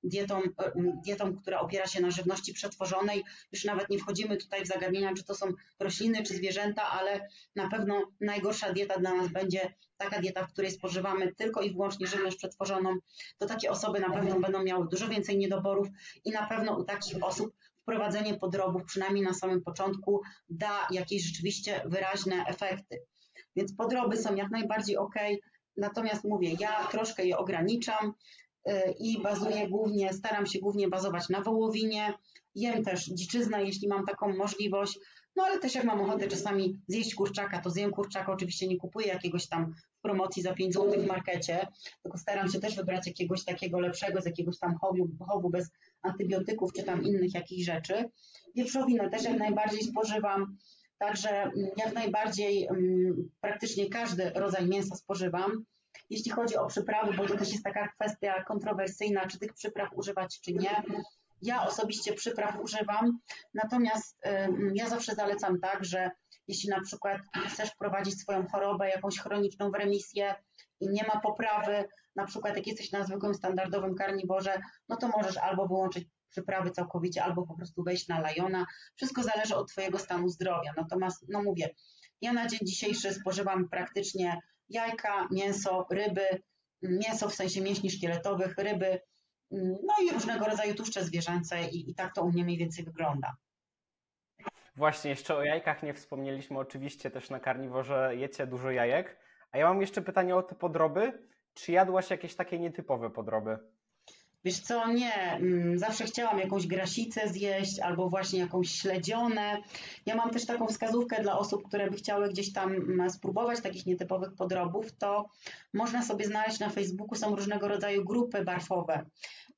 dietą, e, dietą, która opiera się na żywności przetworzonej, już nawet nie wchodzimy tutaj w zagadnienia, czy to są rośliny, czy zwierzęta, ale na pewno najgorsza dieta dla nas będzie taka dieta, w której spożywamy tylko i wyłącznie żywność przetworzoną, to takie osoby na pewno będą miały dużo więcej niedoborów i na pewno u takich osób wprowadzenie podrobów, przynajmniej na samym początku, da jakieś rzeczywiście wyraźne efekty. Więc podroby są jak najbardziej ok, natomiast mówię, ja troszkę je ograniczam i bazuję głównie, staram się głównie bazować na wołowinie. Jem też dziczyznę, jeśli mam taką możliwość. No ale też jak mam ochotę czasami zjeść kurczaka, to zjem kurczaka. Oczywiście nie kupuję jakiegoś tam w promocji za 5 zł w markecie, tylko staram się też wybrać jakiegoś takiego lepszego, z jakiegoś tam chowu, chowu bez antybiotyków czy tam innych jakichś rzeczy. Wieprzowinę też jak najbardziej spożywam, także mm, jak najbardziej um, praktycznie każdy rodzaj mięsa spożywam. Jeśli chodzi o przyprawy, bo to też jest taka kwestia kontrowersyjna, czy tych przypraw używać, czy nie. Ja osobiście przypraw używam, natomiast ja zawsze zalecam tak, że jeśli na przykład chcesz wprowadzić swoją chorobę, jakąś chroniczną w remisję i nie ma poprawy, na przykład jak jesteś na zwykłym standardowym karniworze, no to możesz albo wyłączyć przyprawy całkowicie, albo po prostu wejść na lajona. Wszystko zależy od Twojego stanu zdrowia. Natomiast, no mówię, ja na dzień dzisiejszy spożywam praktycznie jajka, mięso, ryby, mięso w sensie mięśni szkieletowych, ryby, no i różnego rodzaju tłuszcze zwierzęce i, i tak to u mnie mniej więcej wygląda. Właśnie, jeszcze o jajkach nie wspomnieliśmy. Oczywiście też na karniworze jecie dużo jajek. A ja mam jeszcze pytanie o te podroby. Czy jadłaś jakieś takie nietypowe podroby? Wiesz co, nie. Mm, zawsze chciałam jakąś grasicę zjeść albo właśnie jakąś śledzionę. Ja mam też taką wskazówkę dla osób, które by chciały gdzieś tam mm, spróbować takich nietypowych podrobów, to można sobie znaleźć na Facebooku, są różnego rodzaju grupy barfowe.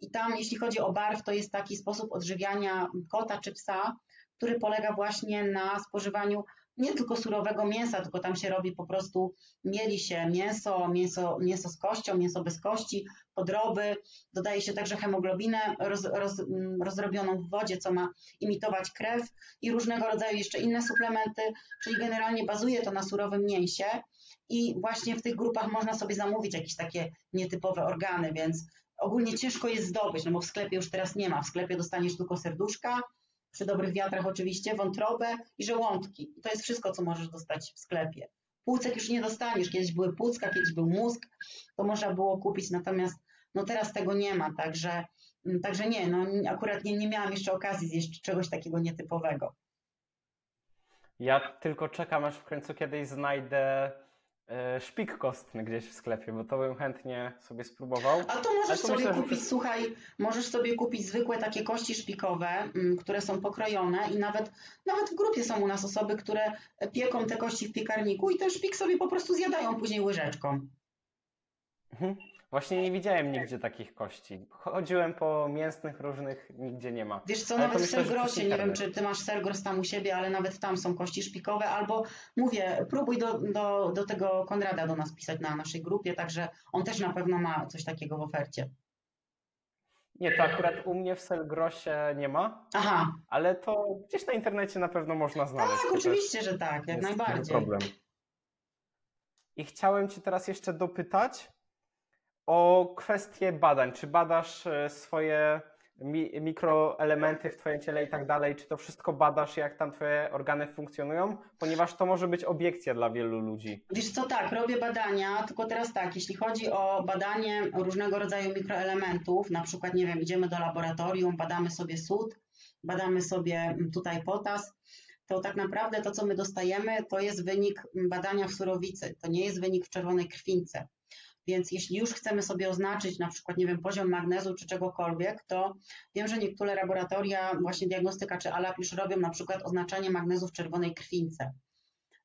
I tam, jeśli chodzi o barw, to jest taki sposób odżywiania kota czy psa, który polega właśnie na spożywaniu nie tylko surowego mięsa, tylko tam się robi po prostu, mieli się mięso, mięso, mięso z kością, mięso bez kości, podroby, dodaje się także hemoglobinę roz, roz, mm, rozrobioną w wodzie, co ma imitować krew i różnego rodzaju jeszcze inne suplementy, czyli generalnie bazuje to na surowym mięsie. I właśnie w tych grupach można sobie zamówić jakieś takie nietypowe organy, więc ogólnie ciężko jest zdobyć, no bo w sklepie już teraz nie ma, w sklepie dostaniesz tylko serduszka, przy dobrych wiatrach oczywiście, wątrobę i żołądki. to jest wszystko, co możesz dostać w sklepie. Płucek już nie dostaniesz. Kiedyś były płucka, kiedyś był mózg, to można było kupić, natomiast no teraz tego nie ma, także, mm, także nie, no akurat nie, nie miałam jeszcze okazji zjeść czegoś takiego nietypowego. Ja tylko czekam, aż w końcu kiedyś znajdę szpik kostny gdzieś w sklepie, bo to bym chętnie sobie spróbował. A to możesz to sobie myślę, kupić, że... słuchaj, możesz sobie kupić zwykłe takie kości szpikowe, mm, które są pokrojone i nawet, nawet w grupie są u nas osoby, które pieką te kości w piekarniku i ten szpik sobie po prostu zjadają później łyżeczką. Mhm. Właśnie nie widziałem nigdzie takich kości. Chodziłem po mięsnych różnych, nigdzie nie ma. Wiesz co, ale nawet w Selgrosie, nie wiem czy ty masz Selgros tam u siebie, ale nawet tam są kości szpikowe, albo mówię, próbuj do, do, do tego Konrada do nas pisać na naszej grupie, także on też na pewno ma coś takiego w ofercie. Nie, to akurat u mnie w Selgrosie nie ma, Aha. ale to gdzieś na internecie na pewno można znaleźć. Tak, oczywiście, że tak, jak najbardziej. Problem. I chciałem Cię teraz jeszcze dopytać, o kwestie badań. Czy badasz e, swoje mi mikroelementy w Twoim ciele i tak dalej? Czy to wszystko badasz, jak tam Twoje organy funkcjonują? Ponieważ to może być obiekcja dla wielu ludzi. Wiesz co, tak, robię badania, tylko teraz tak, jeśli chodzi o badanie różnego rodzaju mikroelementów, na przykład, nie wiem, idziemy do laboratorium, badamy sobie sód, badamy sobie tutaj potas, to tak naprawdę to, co my dostajemy, to jest wynik badania w surowicy, to nie jest wynik w czerwonej krwince. Więc jeśli już chcemy sobie oznaczyć na przykład, nie wiem, poziom magnezu czy czegokolwiek, to wiem, że niektóre laboratoria, właśnie diagnostyka czy ALAP już robią na przykład oznaczanie magnezu w czerwonej krwince.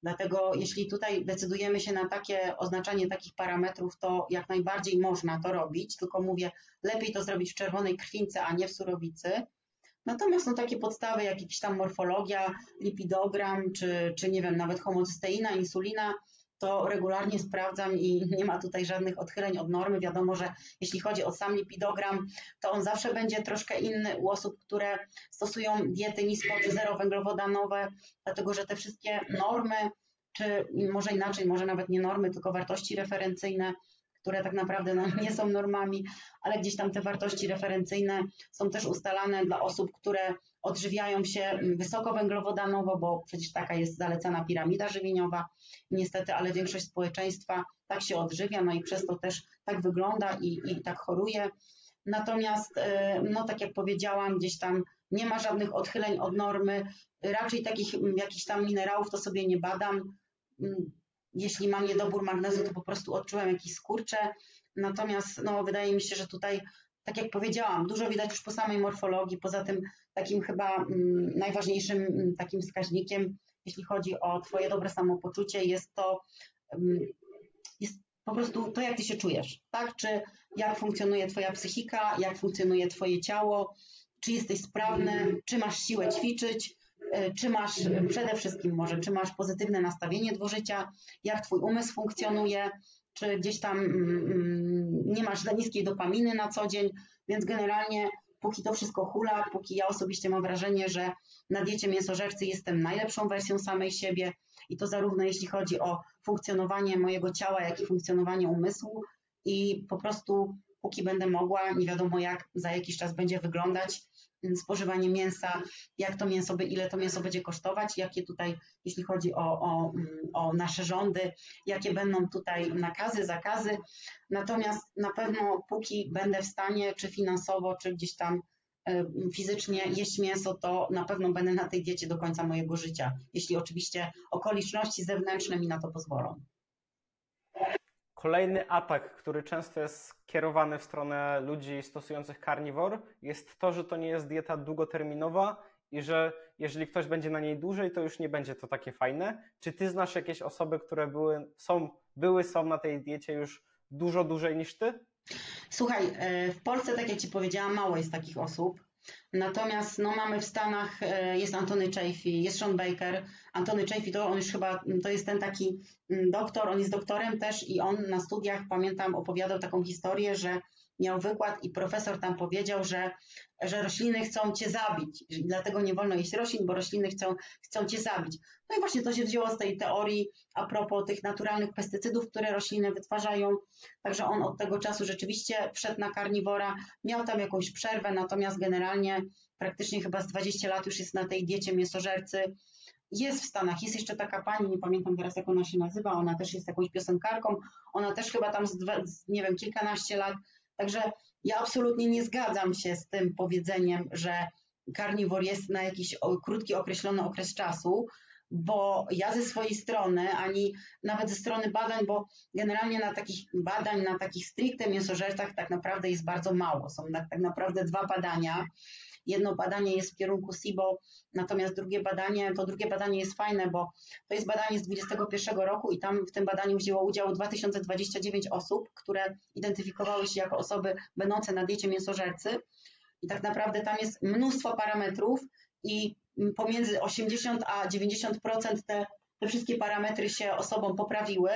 Dlatego jeśli tutaj decydujemy się na takie oznaczanie takich parametrów, to jak najbardziej można to robić, tylko mówię, lepiej to zrobić w czerwonej krwince, a nie w surowicy. Natomiast no, takie podstawy, jak jakaś tam morfologia, lipidogram, czy, czy nie wiem, nawet homocysteina, insulina, to regularnie sprawdzam i nie ma tutaj żadnych odchyleń od normy. Wiadomo, że jeśli chodzi o sam lipidogram, to on zawsze będzie troszkę inny u osób, które stosują diety nisko czy zerowęglowodanowe, dlatego że te wszystkie normy, czy może inaczej, może nawet nie normy, tylko wartości referencyjne, które tak naprawdę no, nie są normami, ale gdzieś tam te wartości referencyjne są też ustalane dla osób, które odżywiają się wysokowęglowodanowo, bo przecież taka jest zalecana piramida żywieniowa. Niestety, ale większość społeczeństwa tak się odżywia, no i przez to też tak wygląda i, i tak choruje. Natomiast, no tak jak powiedziałam, gdzieś tam nie ma żadnych odchyleń od normy. Raczej takich jakichś tam minerałów to sobie nie badam jeśli mam niedobór magnezu, to po prostu odczułem jakieś skurcze. Natomiast no, wydaje mi się, że tutaj, tak jak powiedziałam, dużo widać już po samej morfologii. Poza tym takim chyba mm, najważniejszym mm, takim wskaźnikiem, jeśli chodzi o Twoje dobre samopoczucie, jest to, mm, jest po prostu to, jak Ty się czujesz, tak? Czy jak funkcjonuje Twoja psychika, jak funkcjonuje Twoje ciało, czy jesteś sprawny, czy masz siłę ćwiczyć, E, czy masz przede wszystkim może, czy masz pozytywne nastawienie do życia, jak twój umysł funkcjonuje, czy gdzieś tam mm, mm, nie masz za niskiej dopaminy na co dzień, więc generalnie póki to wszystko hula, póki ja osobiście mam wrażenie, że na diecie mięsożercy jestem najlepszą wersją samej siebie i to zarówno jeśli chodzi o funkcjonowanie mojego ciała, jak i funkcjonowanie umysłu i po prostu póki będę mogła, nie wiadomo jak za jakiś czas będzie wyglądać, spożywanie mięsa, jak to mięso, ile to mięso będzie kosztować, jakie tutaj, jeśli chodzi o, o, o nasze rządy, jakie będą tutaj nakazy, zakazy. Natomiast na pewno póki będę w stanie, czy finansowo, czy gdzieś tam e, fizycznie jeść mięso, to na pewno będę na tej diecie do końca mojego życia, jeśli oczywiście okoliczności zewnętrzne mi na to pozwolą. Kolejny atak, który często jest skierowany w stronę ludzi stosujących karniwor, jest to, że to nie jest dieta długoterminowa i że jeżeli ktoś będzie na niej dłużej, to już nie będzie to takie fajne. Czy ty znasz jakieś osoby, które były, są, były, są na tej diecie już dużo dłużej niż ty? Słuchaj, e, w Polsce, tak jak ci powiedziałam, mało jest takich osób. Natomiast no, mamy w Stanach, e, jest Antony Chaffee, jest Sean Baker. Antony to on już chyba, to jest ten taki mm, doktor, on jest doktorem też i on na studiach, pamiętam, opowiadał taką historię, że miał wykład i profesor tam powiedział, że, że rośliny chcą cię zabić. Dlatego nie wolno jeść roślin, bo rośliny chcą, chcą cię zabić. No i właśnie to się wzięło z tej teorii a propos tych naturalnych pestycydów, które rośliny wytwarzają. Także on od tego czasu rzeczywiście wszedł na karniwora, miał tam jakąś przerwę, natomiast generalnie praktycznie chyba z 20 lat już jest na tej diecie mięsożercy. Jest w Stanach, jest jeszcze taka pani, nie pamiętam teraz jak ona się nazywa, ona też jest jakąś piosenkarką, ona też chyba tam z, dwa, z nie wiem, kilkanaście lat Także ja absolutnie nie zgadzam się z tym powiedzeniem, że karniwor jest na jakiś krótki, określony okres czasu, bo ja ze swojej strony, ani nawet ze strony badań, bo generalnie na takich badań, na takich stricte mięsożercach tak naprawdę jest bardzo mało. Są tak naprawdę dwa badania Jedno badanie jest w kierunku SIBO, natomiast drugie badanie, to drugie badanie jest fajne, bo to jest badanie z 2021 roku i tam w tym badaniu wzięło udział 2029 osób, które identyfikowały się jako osoby będące na diecie mięsożercy. I tak naprawdę tam jest mnóstwo parametrów i pomiędzy 80 a 90% te, te wszystkie parametry się osobom poprawiły.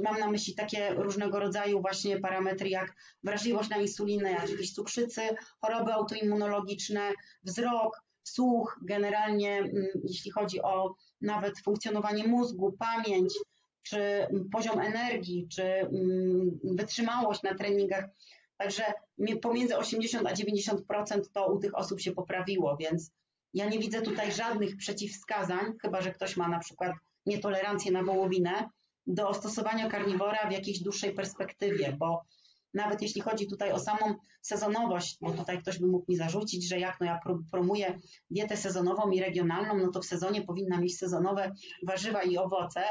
Mam na myśli takie różnego rodzaju właśnie parametry jak wrażliwość na insulinę, jak jakieś cukrzycy, choroby autoimmunologiczne, wzrok, słuch, generalnie mm, jeśli chodzi o nawet funkcjonowanie mózgu, pamięć, czy poziom energii, czy mm, wytrzymałość na treningach. Także pomiędzy 80 a 90% to u tych osób się poprawiło, więc ja nie widzę tutaj żadnych przeciwwskazań, chyba że ktoś ma na przykład nietolerancję na wołowinę, do stosowania karniwora w jakiejś dłuższej perspektywie, bo nawet jeśli chodzi tutaj o samą sezonowość, bo tutaj ktoś by mógł mi zarzucić, że jak no ja promuję dietę sezonową i regionalną, no to w sezonie powinna mieć sezonowe warzywa i owoce,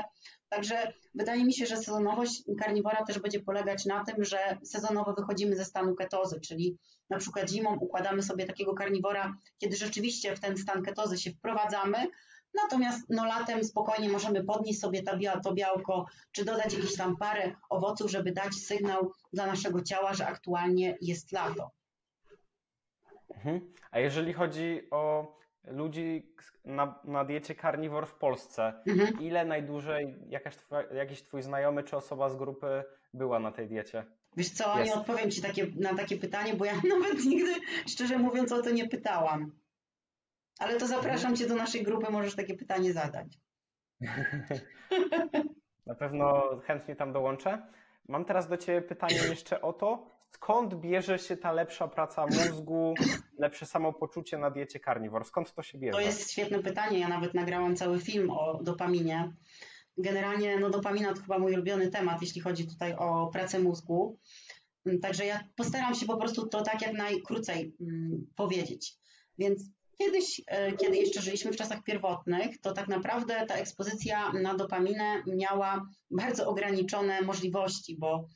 Także wydaje mi się, że sezonowość karniwora też będzie polegać na tym, że sezonowo wychodzimy ze stanu ketozy, czyli na przykład zimą układamy sobie takiego karniwora, kiedy rzeczywiście w ten stan ketozy się wprowadzamy, natomiast no latem spokojnie możemy podnieść sobie to, bia- to białko, czy dodać jakieś tam parę owoców, żeby dać sygnał dla naszego ciała, że aktualnie jest lato. Mhm. A jeżeli chodzi o ludzi na, na diecie carnivore w Polsce, Mhm. ile najdłużej jakaś twoja, jakiś twój znajomy czy osoba z grupy była na tej diecie? Wiesz co, Jest. nie odpowiem Ci takie, na takie pytanie, bo ja nawet nigdy, szczerze mówiąc, o to nie pytałam. Ale to zapraszam Cię do naszej grupy, możesz takie pytanie zadać. Na pewno chętnie tam dołączę. Mam teraz do Ciebie pytanie jeszcze o to, skąd bierze się ta lepsza praca mózgu, lepsze samopoczucie na diecie carnivore? Skąd to się bierze? To jest świetne pytanie. Ja nawet nagrałam cały film o dopaminie. Generalnie no, dopamina to chyba mój ulubiony temat, jeśli chodzi tutaj o pracę mózgu. Także ja postaram się po prostu to tak jak najkrócej mm, powiedzieć. Więc kiedyś, e, kiedy jeszcze żyliśmy w czasach pierwotnych, to tak naprawdę ta ekspozycja na dopaminę miała bardzo ograniczone możliwości, bo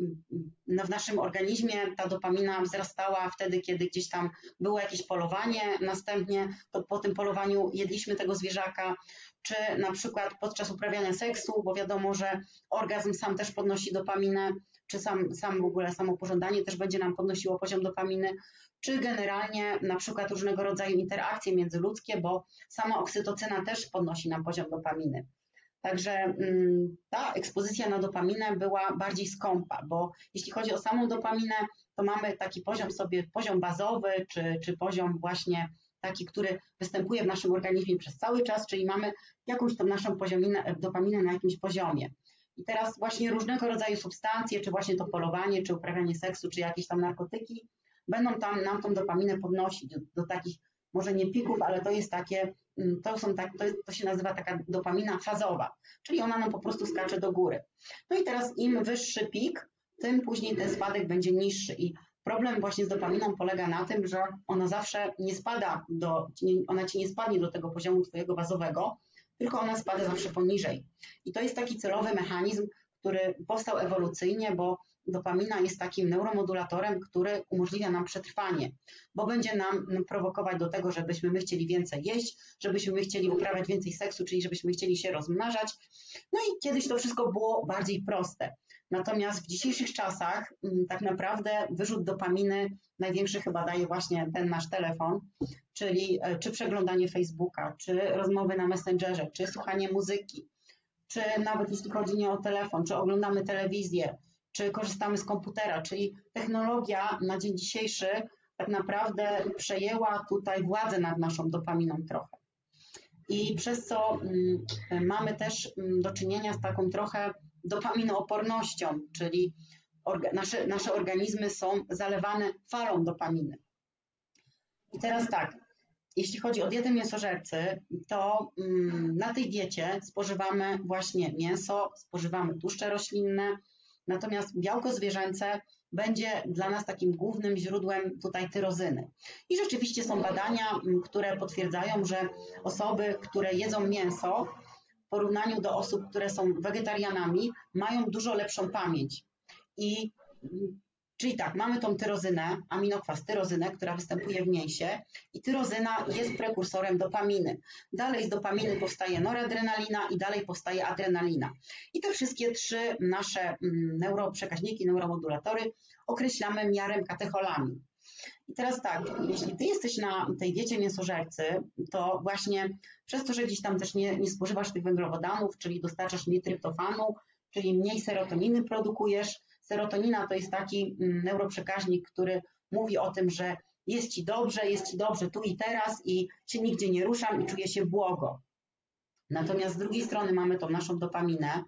mm, no, w naszym organizmie ta dopamina wzrastała wtedy, kiedy gdzieś tam było jakieś polowanie, następnie to po tym polowaniu jedliśmy tego zwierzaka, czy na przykład podczas uprawiania seksu, bo wiadomo, że orgazm sam też podnosi dopaminę, czy sam, sam w ogóle samo pożądanie też będzie nam podnosiło poziom dopaminy, czy generalnie na przykład różnego rodzaju interakcje międzyludzkie, bo sama oksytocyna też podnosi nam poziom dopaminy. Także mm, ta ekspozycja na dopaminę była bardziej skąpa, bo jeśli chodzi o samą dopaminę, to mamy taki poziom sobie, poziom bazowy, czy, czy poziom właśnie taki, który występuje w naszym organizmie przez cały czas, czyli mamy jakąś tą naszą dopaminę na jakimś poziomie. I teraz właśnie różnego rodzaju substancje, czy właśnie to polowanie, czy uprawianie seksu, czy jakieś tam narkotyki, będą tam nam tą dopaminę podnosić do, do takich, może nie pików, ale to jest takie, mm, to są tak, to, to się nazywa taka dopamina fazowa, czyli ona nam po prostu skacze do góry. No i teraz im wyższy pik, tym później ten spadek będzie niższy i problem właśnie z dopaminą polega na tym, że ona zawsze nie spada do, ona ci nie spadnie do tego poziomu twojego bazowego, tylko ona spada zawsze poniżej. I to jest taki celowy mechanizm, który powstał ewolucyjnie, bo dopamina jest takim neuromodulatorem, który umożliwia nam przetrwanie, bo będzie nam prowokować do tego, żebyśmy my chcieli więcej jeść, żebyśmy my chcieli uprawiać więcej seksu, czyli żebyśmy chcieli się rozmnażać. No i kiedyś to wszystko było bardziej proste. Natomiast w dzisiejszych czasach mm, tak naprawdę wyrzut dopaminy największy chyba daje właśnie ten nasz telefon, czyli e, czy przeglądanie Facebooka, czy rozmowy na Messengerze, czy słuchanie muzyki, czy nawet jeśli chodzi nie o telefon, czy oglądamy telewizję, czy korzystamy z komputera, czyli technologia na dzień dzisiejszy tak naprawdę przejęła tutaj władzę nad naszą dopaminą trochę. I przez co mm, mamy też mm, do czynienia z taką trochę dopaminoopornością, czyli orga, nasze, nasze organizmy są zalewane falą dopaminy. I teraz tak, jeśli chodzi o dietę mięsożercy, to mm, na tej diecie spożywamy właśnie mięso, spożywamy tłuszcze roślinne, natomiast białko zwierzęce będzie dla nas takim głównym źródłem tutaj tyrozyny. I rzeczywiście są badania, m, które potwierdzają, że osoby, które jedzą mięso, w porównaniu do osób, które są wegetarianami, mają dużo lepszą pamięć. I mm, Czyli tak, mamy tą tyrozynę, aminokwas tyrozynę, która występuje w mięsie i tyrozyna jest prekursorem dopaminy. Dalej z dopaminy powstaje noradrenalina i dalej powstaje adrenalina. I te wszystkie trzy nasze mm, neuroprzekaźniki, neuromodulatory określamy miarem katecholami. I teraz tak, jeśli ty jesteś na tej diecie mięsożercy, to właśnie przez to, że gdzieś tam też nie, nie spożywasz tych węglowodanów, czyli dostarczasz mniej tryptofanu, czyli mniej serotoniny produkujesz, Serotonina to jest taki mm, neuroprzekaźnik, który mówi o tym, że jest ci dobrze, jest ci dobrze tu i teraz i się nigdzie nie ruszam i czuję się błogo. Natomiast z drugiej strony mamy tą naszą dopaminę,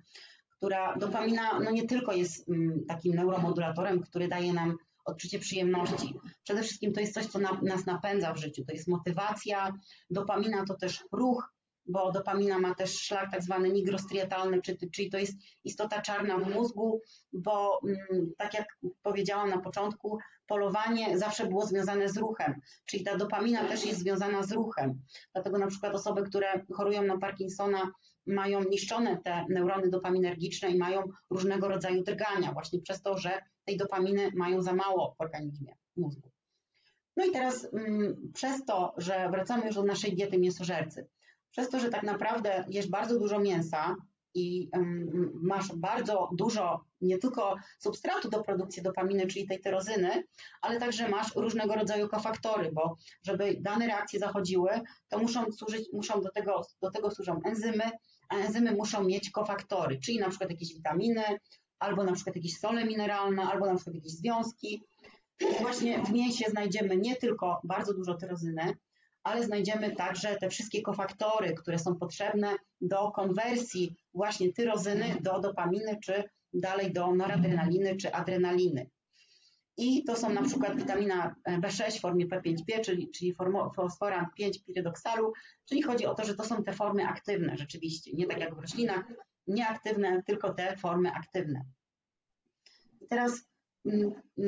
która dopamina no nie tylko jest mm, takim neuromodulatorem, który daje nam odczucie przyjemności. Przede wszystkim to jest coś, co na, nas napędza w życiu. To jest motywacja. Dopamina to też ruch, bo dopamina ma też szlak tak zwany nigrostriatalny, czyli to jest istota czarna w mózgu, bo mm, tak jak powiedziałam na początku, polowanie zawsze było związane z ruchem, czyli ta dopamina też jest związana z ruchem. Dlatego na przykład osoby, które chorują na Parkinsona, mają niszczone te neurony dopaminergiczne i mają różnego rodzaju drgania, właśnie przez to, że tej dopaminy mają za mało w organizmie mózgu. No i teraz mm, przez to, że wracamy już do naszej diety mięsożercy, przez to, że tak naprawdę jesz bardzo dużo mięsa i masz bardzo dużo nie tylko substratu do produkcji dopaminy, czyli tej tyrozyny, ale także masz różnego rodzaju kofaktory, bo żeby dane reakcje zachodziły, to muszą służyć, muszą do tego, do tego służą enzymy, a enzymy muszą mieć kofaktory, czyli na przykład jakieś witaminy, albo na przykład jakieś sole mineralne, albo na przykład jakieś związki. Właśnie w mięsie znajdziemy nie tylko bardzo dużo tyrozyny, ale znajdziemy także te wszystkie kofaktory, które są potrzebne do konwersji właśnie tyrozyny do dopaminy, czy dalej do noradrenaliny, czy adrenaliny. I to są na przykład witamina B6 w formie P5P, czyli, czyli fosforan 5 pirydoksalu, czyli chodzi o to, że to są te formy aktywne rzeczywiście, nie tak jak w roślinach, nieaktywne, tylko te formy aktywne. I teraz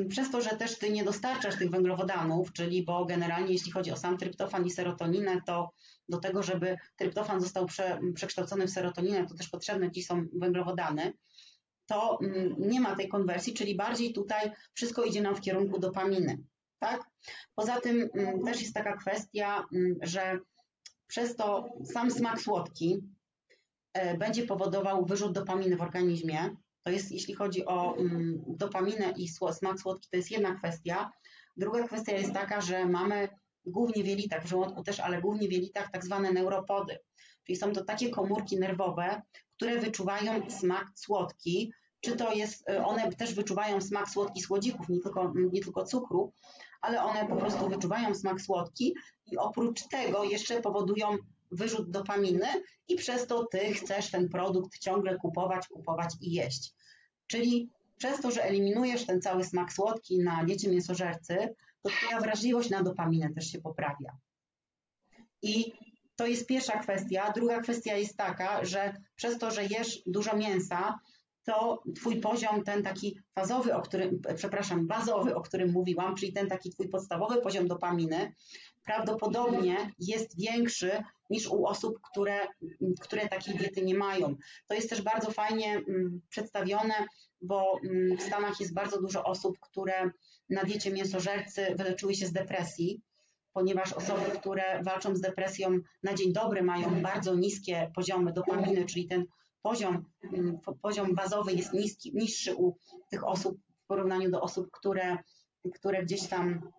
przez to, że też ty nie dostarczasz tych węglowodanów, czyli bo generalnie jeśli chodzi o sam tryptofan i serotoninę, to do tego, żeby tryptofan został prze, przekształcony w serotoninę, to też potrzebne ci są węglowodany, to mm, nie ma tej konwersji, czyli bardziej tutaj wszystko idzie nam w kierunku dopaminy. Tak? Poza tym też jest taka kwestia, że przez to sam smak słodki e, będzie powodował wyrzut dopaminy w organizmie, to jest, jeśli chodzi o mm, dopaminę i smak słodki, to jest jedna kwestia. Druga kwestia jest taka, że mamy głównie w jelitach, w żołądku też, ale głównie w jelitach tak zwane neuropody. Czyli są to takie komórki nerwowe, które wyczuwają smak słodki, czy to jest, y, one też wyczuwają smak słodki słodzików, nie tylko, nie tylko cukru, ale one po prostu wyczuwają smak słodki i oprócz tego jeszcze powodują wyrzut dopaminy i przez to ty chcesz ten produkt ciągle kupować, kupować i jeść. Czyli przez to, że eliminujesz ten cały smak słodki na diecie mięsożercy, to twoja wrażliwość na dopaminę też się poprawia. I to jest pierwsza kwestia. Druga kwestia jest taka, że przez to, że jesz dużo mięsa, to twój poziom, ten taki fazowy, o którym, przepraszam, bazowy, o którym mówiłam, czyli ten taki twój podstawowy poziom dopaminy, prawdopodobnie jest większy niż u osób, które, które takiej diety nie mają. To jest też bardzo fajnie mm, przedstawione, bo mm, w Stanach jest bardzo dużo osób, które na diecie mięsożercy wyleczyły się z depresji, ponieważ osoby, które walczą z depresją na dzień dobry mają bardzo niskie poziomy dopaminy, czyli ten poziom, mm, poziom bazowy jest niski, niższy u tych osób w porównaniu do osób, które, które gdzieś tam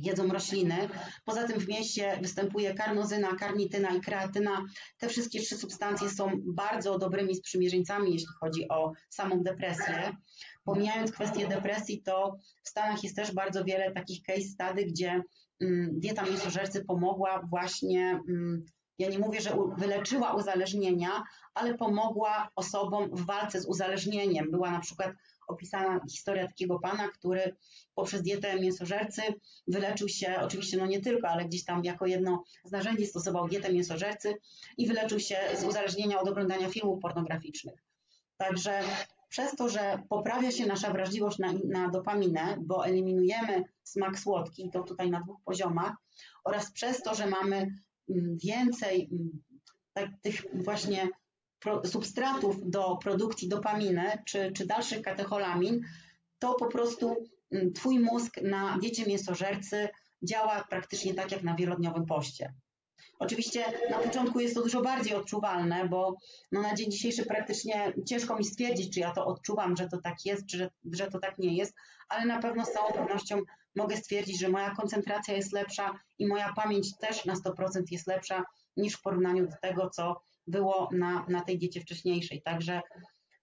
jedzą rośliny. Poza tym w mieście występuje karnozyna, karnityna i kreatyna. Te wszystkie trzy substancje są bardzo dobrymi sprzymierzeńcami, jeśli chodzi o samą depresję. Pomijając kwestię depresji, to w Stanach jest też bardzo wiele takich case study, gdzie mm, dieta mięsożercy pomogła właśnie mm, ja nie mówię, że wyleczyła uzależnienia, ale pomogła osobom w walce z uzależnieniem. Była na przykład opisana historia takiego pana, który poprzez dietę mięsożercy wyleczył się, oczywiście no nie tylko, ale gdzieś tam jako jedno z narzędzi stosował dietę mięsożercy i wyleczył się z uzależnienia od oglądania filmów pornograficznych. Także przez to, że poprawia się nasza wrażliwość na, na dopaminę, bo eliminujemy smak słodki, to tutaj na dwóch poziomach, oraz przez to, że mamy mm, więcej mm, tak, tych właśnie substratów do produkcji dopaminy czy, czy dalszych katecholamin, to po prostu mm, Twój mózg na diecie mięsożercy działa praktycznie tak jak na wielodniowym poście. Oczywiście na początku jest to dużo bardziej odczuwalne, bo no na dzień dzisiejszy praktycznie ciężko mi stwierdzić, czy ja to odczuwam, że to tak jest, czy że, że to tak nie jest, ale na pewno z całą pewnością mogę stwierdzić, że moja koncentracja jest lepsza i moja pamięć też na 100% jest lepsza niż w porównaniu do tego, co było na, na tej diecie wcześniejszej. Także,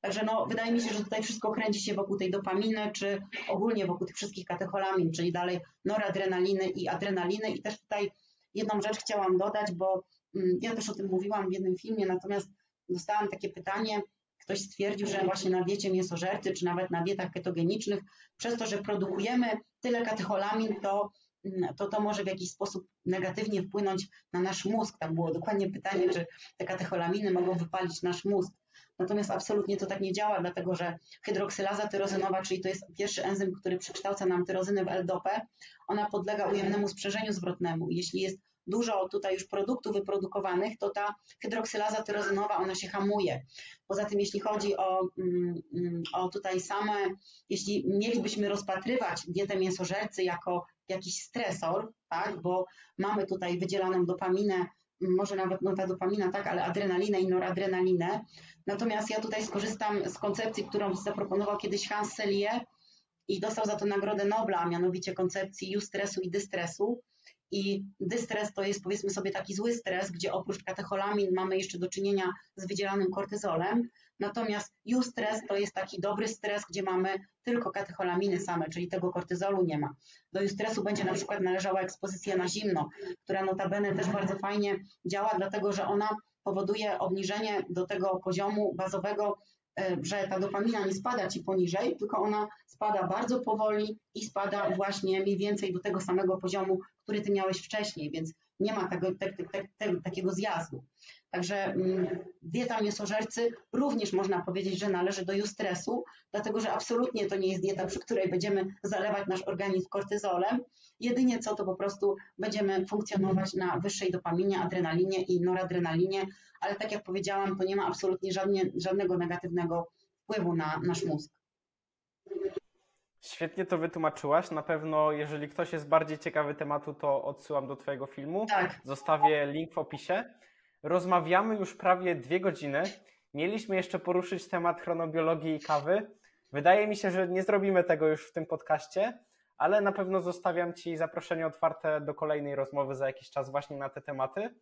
także no, wydaje mi się, że tutaj wszystko kręci się wokół tej dopaminy, czy ogólnie wokół tych wszystkich katecholamin, czyli dalej noradrenaliny i adrenaliny. I też tutaj jedną rzecz chciałam dodać, bo mm, ja też o tym mówiłam w jednym filmie, natomiast dostałam takie pytanie, ktoś stwierdził, że właśnie na diecie mięsożercy, czy nawet na dietach ketogenicznych, przez to, że produkujemy tyle katecholamin, to to to może w jakiś sposób negatywnie wpłynąć na nasz mózg. Tam było dokładnie pytanie, czy te katecholaminy mogą wypalić nasz mózg. Natomiast absolutnie to tak nie działa, dlatego że hydroksylaza tyrozynowa, czyli to jest pierwszy enzym, który przekształca nam tyrozynę w L-dopę, ona podlega ujemnemu sprzężeniu zwrotnemu. Jeśli jest dużo tutaj już produktów wyprodukowanych, to ta hydroksylaza tyrozynowa, ona się hamuje. Poza tym, jeśli chodzi o, mm, mm, o tutaj same, jeśli mielibyśmy rozpatrywać dietę mięsożercy jako jakiś stresor, tak, bo mamy tutaj wydzielaną dopaminę, może nawet no ta dopamina, tak, ale adrenalinę i noradrenalinę. Natomiast ja tutaj skorzystam z koncepcji, którą zaproponował kiedyś Hans Selye i dostał za to Nagrodę Nobla, a mianowicie koncepcji eustresu i dystresu. I dystres to jest powiedzmy sobie taki zły stres, gdzie oprócz katecholamin mamy jeszcze do czynienia z wydzielanym kortyzolem. Natomiast eustres to jest taki dobry stres, gdzie mamy tylko katecholaminy same, czyli tego kortyzolu nie ma. Do eustresu będzie na przykład należała ekspozycja na zimno, która notabene też bardzo fajnie działa, dlatego że ona powoduje obniżenie do tego poziomu bazowego że ta dopamina nie spada ci poniżej, tylko ona spada bardzo powoli i spada właśnie mniej więcej do tego samego poziomu, który ty miałeś wcześniej, więc nie ma tego, te, te, te, takiego zjazdu. Także mm, dieta mięsożercy również można powiedzieć, że należy do eustresu, dlatego że absolutnie to nie jest dieta, przy której będziemy zalewać nasz organizm kortyzolem. Jedynie co to po prostu będziemy funkcjonować na wyższej dopaminie, adrenalinie i noradrenalinie, ale tak jak powiedziałam, to nie ma absolutnie żadnie, żadnego negatywnego wpływu na nasz mózg. Świetnie to wytłumaczyłaś. Na pewno, jeżeli ktoś jest bardziej ciekawy tematu, to odsyłam do Twojego filmu. Tak. Zostawię link w opisie. Rozmawiamy już prawie dwie godziny. Mieliśmy jeszcze poruszyć temat chronobiologii i kawy. Wydaje mi się, że nie zrobimy tego już w tym podcaście, ale na pewno zostawiam Ci zaproszenie otwarte do kolejnej rozmowy za jakiś czas właśnie na te tematy.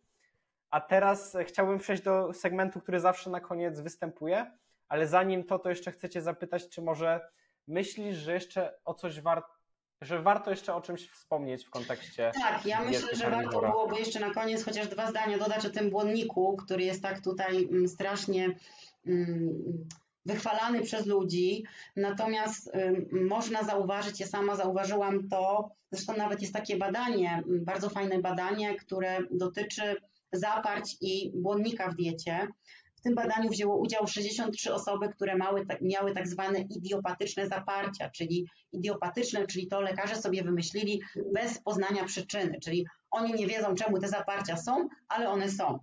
A teraz chciałbym przejść do segmentu, który zawsze na koniec występuje, ale zanim to, to jeszcze chcecie zapytać, czy może myślisz, że jeszcze o coś warto, że warto jeszcze o czymś wspomnieć w kontekście. Tak, ja myślę, że warto byłoby jeszcze na koniec chociaż dwa zdania dodać o tym błonniku, który jest tak tutaj mm, strasznie mm, wychwalany przez ludzi. Natomiast można zauważyć, ja sama zauważyłam to, zresztą nawet jest takie badanie, mm, bardzo fajne badanie, które dotyczy zaparć i błonnika w diecie. W tym badaniu wzięło udział 63 osoby, które mały, miały tak zwane idiopatyczne zaparcia, czyli idiopatyczne, czyli to lekarze sobie wymyślili bez poznania przyczyny, czyli oni nie wiedzą, czemu te zaparcia są, ale one są.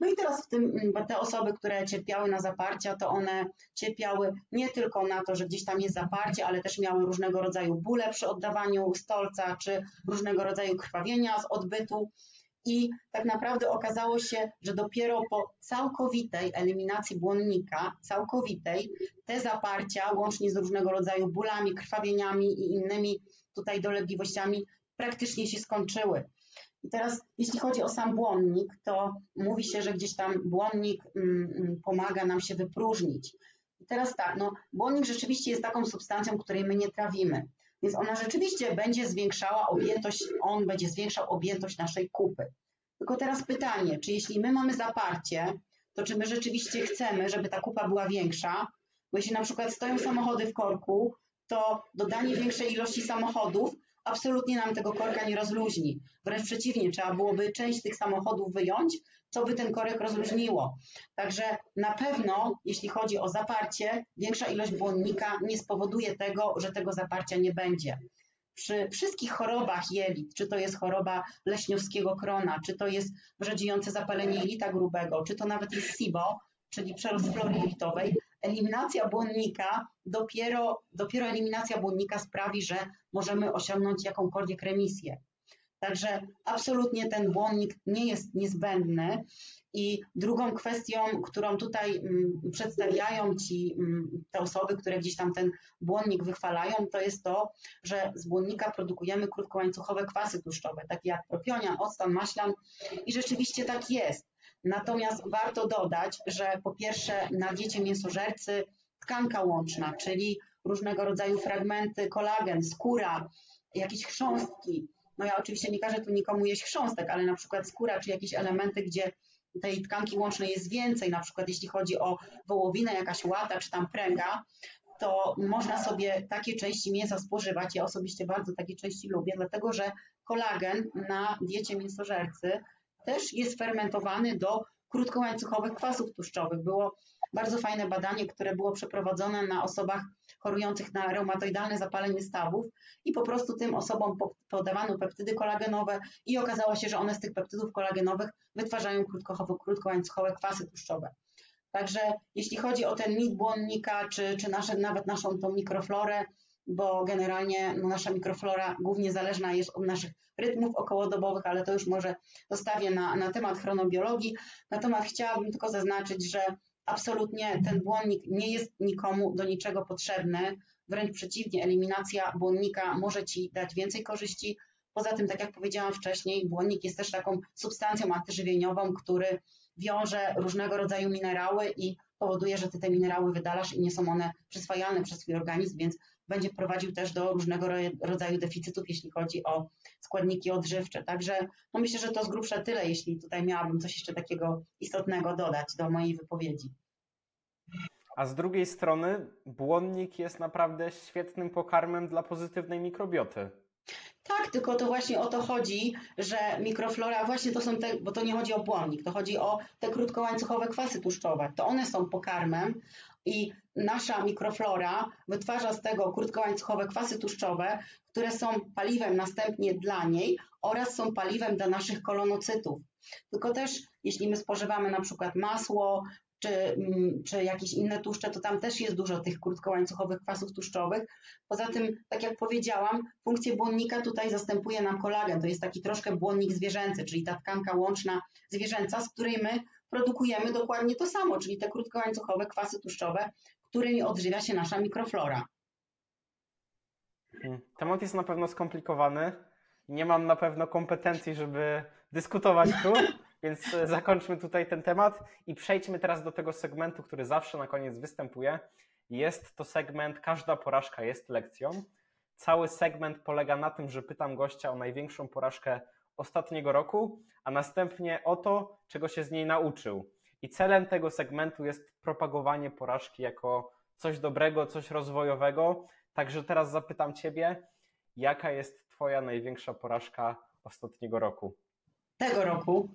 No i teraz w tym, te osoby, które cierpiały na zaparcia, to one cierpiały nie tylko na to, że gdzieś tam jest zaparcie, ale też miały różnego rodzaju bóle przy oddawaniu stolca, czy różnego rodzaju krwawienia z odbytu i tak naprawdę okazało się, że dopiero po całkowitej eliminacji błonnika, całkowitej, te zaparcia, łącznie z różnego rodzaju bólami, krwawieniami i innymi tutaj dolegliwościami, praktycznie się skończyły. I teraz, jeśli chodzi o sam błonnik, to mówi się, że gdzieś tam błonnik mm, mm pomaga nam się wypróżnić. I teraz tak, no, błonnik rzeczywiście jest taką substancją, której my nie trawimy. Więc ona rzeczywiście będzie zwiększała objętość, on będzie zwiększał objętość naszej kupy. Tylko teraz pytanie, czy jeśli my mamy zaparcie, to czy my rzeczywiście chcemy, żeby ta kupa była większa? Bo jeśli na przykład stoją samochody w korku, to dodanie większej ilości samochodów absolutnie nam tego korka nie rozluźni. Wręcz przeciwnie, trzeba byłoby część tych samochodów wyjąć, co by ten korek rozluźniło. Także na pewno, jeśli chodzi o zaparcie, większa ilość błonnika nie spowoduje tego, że tego zaparcia nie będzie. Przy wszystkich chorobach jelit, czy to jest choroba leśniowskiego krona, czy to jest wrzodziejące zapalenie jelita grubego, czy to nawet jest SIBO, czyli przerost flory jelitowej, eliminacja błonnika, dopiero, dopiero eliminacja błonnika sprawi, że możemy osiągnąć jakąkolwiek remisję. Także absolutnie ten błonnik nie jest niezbędny. I drugą kwestią, którą tutaj mm, przedstawiają ci mm, te osoby, które gdzieś tam ten błonnik wychwalają, to jest to, że z błonnika produkujemy krótkołańcuchowe kwasy tłuszczowe, takie jak propionian, octan, maślan i rzeczywiście tak jest. Natomiast warto dodać, że po pierwsze na diecie mięsożercy tkanka łączna, czyli różnego rodzaju fragmenty, kolagen, skóra, jakieś chrząstki. No ja oczywiście nie każę tu nikomu jeść chrząstek, ale na przykład skóra czy jakieś elementy, gdzie tej tkanki łącznej jest więcej, na przykład jeśli chodzi o wołowinę, jakaś łata czy tam pręga, to można sobie takie części mięsa spożywać. Ja osobiście bardzo takie części lubię, dlatego że kolagen na diecie mięsożercy też jest fermentowany do krótkołańcuchowych kwasów tłuszczowych. Było bardzo fajne badanie, które było przeprowadzone na osobach chorujących na reumatoidalne zapalenie stawów i po prostu tym osobom podawano peptydy kolagenowe i okazało się, że one z tych peptydów kolagenowych wytwarzają krótkołańcuchowe kwasy tłuszczowe. Także jeśli chodzi o ten mit błonnika, czy, czy nasze, nawet naszą tą mikroflorę, bo generalnie no, nasza mikroflora głównie zależna jest od naszych rytmów okołodobowych, ale to już może zostawię na, na temat chronobiologii. Natomiast chciałabym tylko zaznaczyć, że absolutnie ten błonnik nie jest nikomu do niczego potrzebny. Wręcz przeciwnie, eliminacja błonnika może Ci dać więcej korzyści. Poza tym, tak jak powiedziałam wcześniej, błonnik jest też taką substancją antyżywieniową, który wiąże różnego rodzaju minerały i powoduje, że Ty te minerały wydalasz i nie są one przyswajalne przez Twój organizm, więc będzie prowadził też do różnego rodzaju deficytów, jeśli chodzi o składniki odżywcze. Także no myślę, że to z grubsza tyle, jeśli tutaj miałabym coś jeszcze takiego istotnego dodać do mojej wypowiedzi. A z drugiej strony, błonnik jest naprawdę świetnym pokarmem dla pozytywnej mikrobioty. Tak, tylko to właśnie o to chodzi, że mikroflora, właśnie to są te, bo to nie chodzi o błonnik, to chodzi o te krótkołańcuchowe kwasy tłuszczowe. To one są pokarmem i nasza mikroflora wytwarza z tego krótkołańcuchowe kwasy tłuszczowe, które są paliwem następnie dla niej oraz są paliwem dla naszych kolonocytów. Tylko też, jeśli my spożywamy na przykład masło, czy, mm, czy jakieś inne tłuszcze, to tam też jest dużo tych krótkołańcuchowych kwasów tłuszczowych. Poza tym, tak jak powiedziałam, funkcję błonnika tutaj zastępuje nam kolagen. To jest taki troszkę błonnik zwierzęcy, czyli ta tkanka łączna zwierzęca, z której my produkujemy dokładnie to samo, czyli te krótkołańcuchowe kwasy tłuszczowe, którymi odżywia się nasza mikroflora. Hmm. Temat jest na pewno skomplikowany. Nie mam na pewno kompetencji, żeby dyskutować tu, więc e, zakończmy tutaj ten temat i przejdźmy teraz do tego segmentu, który zawsze na koniec występuje. Jest to segment Każda porażka jest lekcją. Cały segment polega na tym, że pytam gościa o największą porażkę ostatniego roku, a następnie o to, czego się z niej nauczył. I celem tego segmentu jest propagowanie porażki jako coś dobrego, coś rozwojowego. Także teraz zapytam Ciebie, jaka jest Twoja największa porażka ostatniego roku? Tego roku.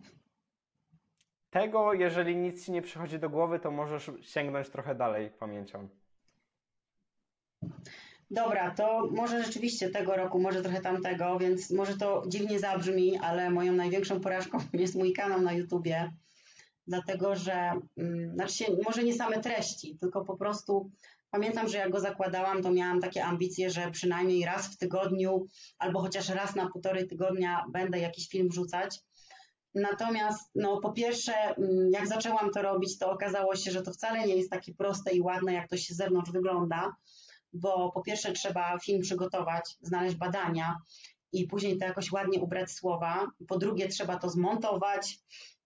Tego, jeżeli nic Ci nie przychodzi do głowy, to możesz sięgnąć trochę dalej pamięcią. Dobra, to może rzeczywiście tego roku, może trochę tamtego, więc może to dziwnie zabrzmi, ale moją największą porażką jest mój kanał na YouTubie, dlatego że, mm, znaczy może nie same treści, tylko po prostu pamiętam, że jak go zakładałam, to miałam takie ambicje, że przynajmniej raz w tygodniu albo chociaż raz na półtorej tygodnia będę jakiś film wrzucać. Natomiast, no, po pierwsze, mm, jak zaczęłam to robić, to okazało się, że to wcale nie jest takie proste i ładne, jak to się z zewnątrz wygląda bo po pierwsze trzeba film przygotować, znaleźć badania i później to jakoś ładnie ubrać słowa. Po drugie trzeba to zmontować.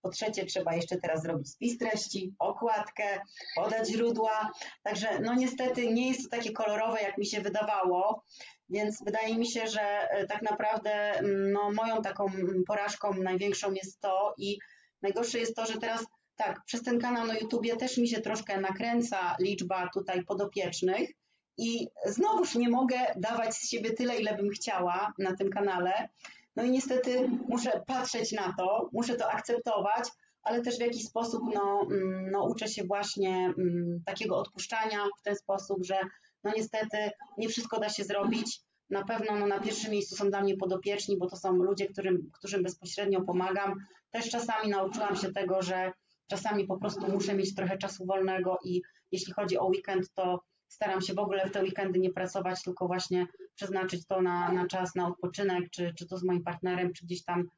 Po trzecie trzeba jeszcze teraz zrobić spis treści, okładkę, podać źródła. Także no niestety nie jest to takie kolorowe, jak mi się wydawało. Więc wydaje mi się, że e, tak naprawdę mm, no, moją taką porażką największą jest to i najgorsze jest to, że teraz tak, przez ten kanał na YouTubie też mi się troszkę nakręca liczba tutaj podopiecznych, i znowuż nie mogę dawać z siebie tyle, ile bym chciała na tym kanale. No i niestety muszę patrzeć na to, muszę to akceptować, ale też w jakiś sposób no, mm, no, uczę się właśnie mm, takiego odpuszczania w ten sposób, że no niestety nie wszystko da się zrobić. Na pewno no, na pierwszym miejscu są dla mnie podopieczni, bo to są ludzie, którym, którym bezpośrednio pomagam. Też czasami nauczyłam się tego, że czasami po prostu muszę mieć trochę czasu wolnego i jeśli chodzi o weekend, to staram się w ogóle w te weekendy nie pracować, tylko właśnie przeznaczyć to na, na czas, na odpoczynek, czy, czy to z moim partnerem, czy gdzieś tam,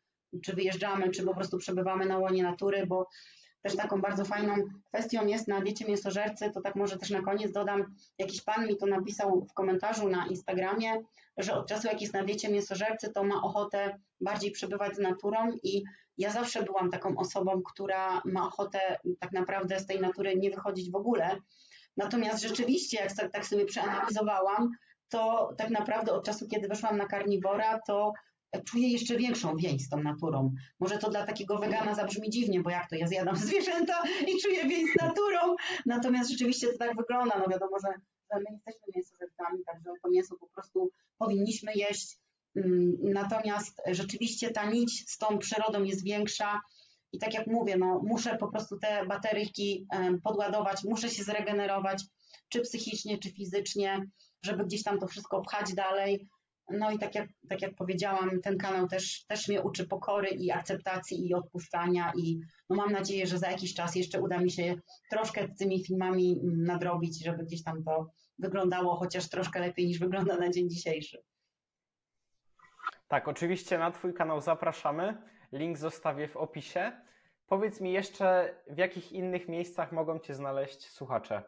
czy wyjeżdżamy, czy po prostu przebywamy na łonie natury, bo też taką bardzo fajną kwestią jest na diecie mięsożercy, to tak może też na koniec dodam, jakiś pan mi to napisał w komentarzu na Instagramie, że od czasu jak jest na diecie mięsożercy, to ma ochotę bardziej przebywać z naturą i ja zawsze byłam taką osobą, która ma ochotę tak naprawdę z tej natury nie wychodzić w ogóle, Natomiast rzeczywiście, jak tak, sobie przeanalizowałam, to tak naprawdę od czasu, kiedy weszłam na karniwora, to czuję jeszcze większą więź z tą naturą. Może to dla takiego wegana zabrzmi dziwnie, bo jak to, ja zjadam zwierzęta i czuję więź z naturą, natomiast rzeczywiście to tak wygląda. No wiadomo, że, że my jesteśmy mięsożercami, także to mięso po prostu powinniśmy jeść. Mm, natomiast rzeczywiście ta nić z tą przyrodą jest większa i tak jak mówię, no, muszę po prostu te bateryjki podładować, muszę się zregenerować. czy psychicznie, czy fizycznie, żeby gdzieś tam to wszystko pchać dalej. No i tak jak, tak jak powiedziałam, ten kanał też, też mnie uczy pokory i akceptacji i odpuszczania i no mam nadzieję, że za jakiś czas jeszcze uda mi się troszkę tymi filmami nadrobić, żeby gdzieś tam to wyglądało chociaż troszkę lepiej niż wygląda na dzień dzisiejszy. Tak, oczywiście na Twój kanał zapraszamy. Link zostawię w opisie. Powiedz mi jeszcze, w jakich innych miejscach mogą Cię znaleźć słuchacze?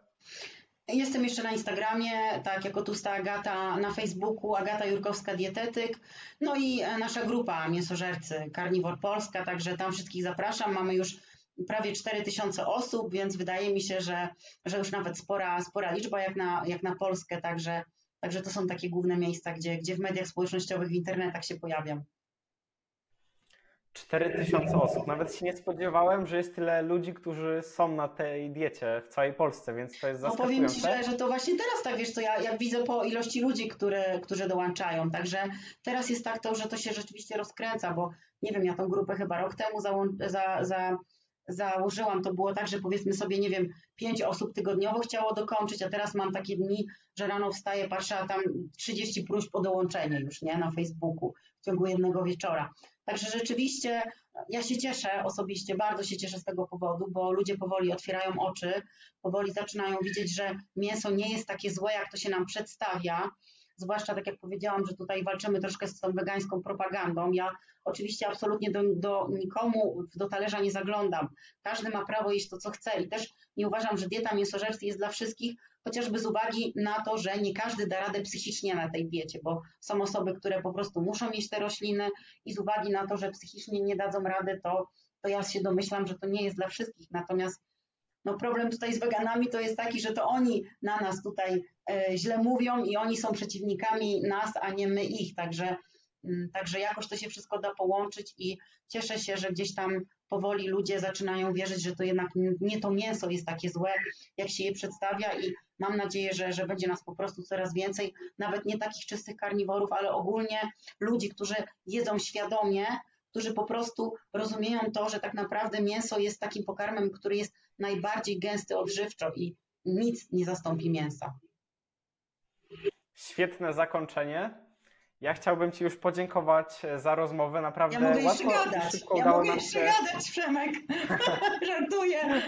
Jestem jeszcze na Instagramie, tak jako Tusta Agata, na Facebooku Agata Jurkowska Dietetyk, no i e, nasza grupa Mięsożercy Carnivore Polska, także tam wszystkich zapraszam. Mamy już prawie 4000 osób, więc wydaje mi się, że, że już nawet spora, spora liczba jak na, jak na Polskę, także, także to są takie główne miejsca, gdzie, gdzie w mediach społecznościowych, w internetach się pojawiam. 4000 osób. Nawet się nie spodziewałem, że jest tyle ludzi, którzy są na tej diecie w całej Polsce, więc to jest No powiem zaskakujące. Ci, że, że to właśnie teraz tak, wiesz co, ja jak widzę po ilości ludzi, które, którzy dołączają, także teraz jest tak to, że to się rzeczywiście rozkręca, bo nie wiem, ja tą grupę chyba rok temu załą- za, za, założyłam, to było tak, że powiedzmy sobie, nie wiem, pięć osób tygodniowo chciało dokończyć, a teraz mam takie dni, że rano wstaję, patrzę, a tam 30 próśb o dołączenie już, nie, na Facebooku w ciągu jednego wieczora. Także rzeczywiście ja się cieszę osobiście, bardzo się cieszę z tego powodu, bo ludzie powoli otwierają oczy, powoli zaczynają widzieć, że mięso nie jest takie złe, jak to się nam przedstawia. Zwłaszcza tak jak powiedziałam, że tutaj walczymy troszkę z tą wegańską propagandą. Ja oczywiście absolutnie do, do nikomu do talerza nie zaglądam. Każdy ma prawo jeść to, co chce i też nie uważam, że dieta mięsożerstw jest dla wszystkich, chociażby z uwagi na to, że nie każdy da radę psychicznie na tej diecie, bo są osoby, które po prostu muszą mieć te rośliny i z uwagi na to, że psychicznie nie dadzą rady, to, to ja się domyślam, że to nie jest dla wszystkich. Natomiast no problem tutaj z weganami to jest taki, że to oni na nas tutaj e, źle mówią i oni są przeciwnikami nas, a nie my ich. Także, mm, także jakoś to się wszystko da połączyć i cieszę się, że gdzieś tam powoli ludzie zaczynają wierzyć, że to jednak nie to mięso jest takie złe, jak się je przedstawia i mam nadzieję, że, że będzie nas po prostu coraz więcej, nawet nie takich czystych karniworów, ale ogólnie ludzi, którzy jedzą świadomie, którzy po prostu rozumieją to, że tak naprawdę mięso jest takim pokarmem, który jest najbardziej gęsty odżywczo i nic nie zastąpi mięsa. Świetne zakończenie. Ja chciałbym Ci już podziękować za rozmowę. Naprawdę Ja mogę łatwo gadać, szybko ja udało mogę nam się. gadać, Przemek. Żartuję.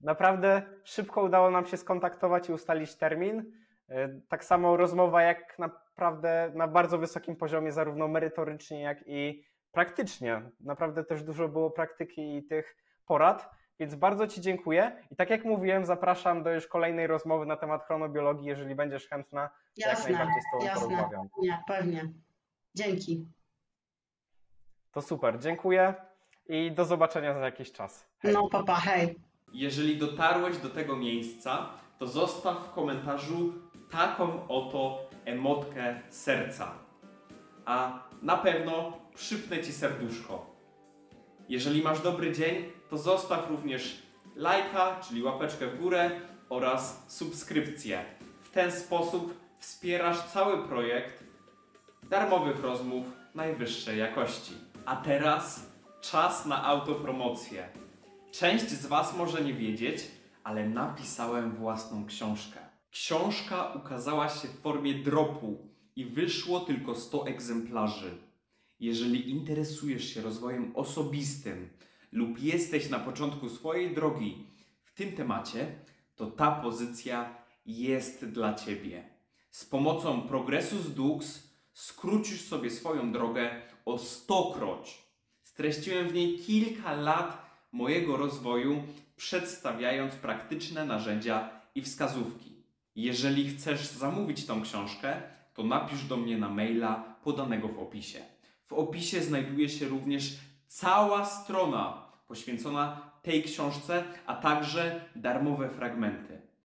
Naprawdę szybko udało nam się skontaktować i ustalić termin. E, Tak samo rozmowa, jak naprawdę na bardzo wysokim poziomie, zarówno merytorycznie, jak i praktycznie. Naprawdę też dużo było praktyki i tych porad, więc bardzo Ci dziękuję. I tak jak mówiłem, zapraszam do już kolejnej rozmowy na temat chronobiologii, jeżeli będziesz chętna, to jak Jasne, najbardziej z Tobą jasne. porozmawiam. Nie, pewnie. Dzięki. To super, dziękuję i do zobaczenia za jakiś czas. Hej. No papa, hej. Jeżeli dotarłeś do tego miejsca, to zostaw w komentarzu taką oto emotkę serca. A na pewno przypnę ci serduszko. Jeżeli masz dobry dzień, to zostaw również lajka, czyli łapeczkę w górę oraz subskrypcję. W ten sposób wspierasz cały projekt darmowych rozmów najwyższej jakości. A teraz czas na autopromocję. Część z Was może nie wiedzieć, ale napisałem własną książkę. Książka ukazała się w formie dropu i wyszło tylko 100 egzemplarzy. Jeżeli interesujesz się rozwojem osobistym lub jesteś na początku swojej drogi w tym temacie, to ta pozycja jest dla Ciebie. Z pomocą Progressus Dux skrócisz sobie swoją drogę o stokroć. Streściłem w niej kilka lat mojego rozwoju, przedstawiając praktyczne narzędzia i wskazówki. Jeżeli chcesz zamówić tą książkę, to napisz do mnie na maila podanego w opisie. W opisie znajduje się również cała strona poświęcona tej książce, a także darmowe fragmenty.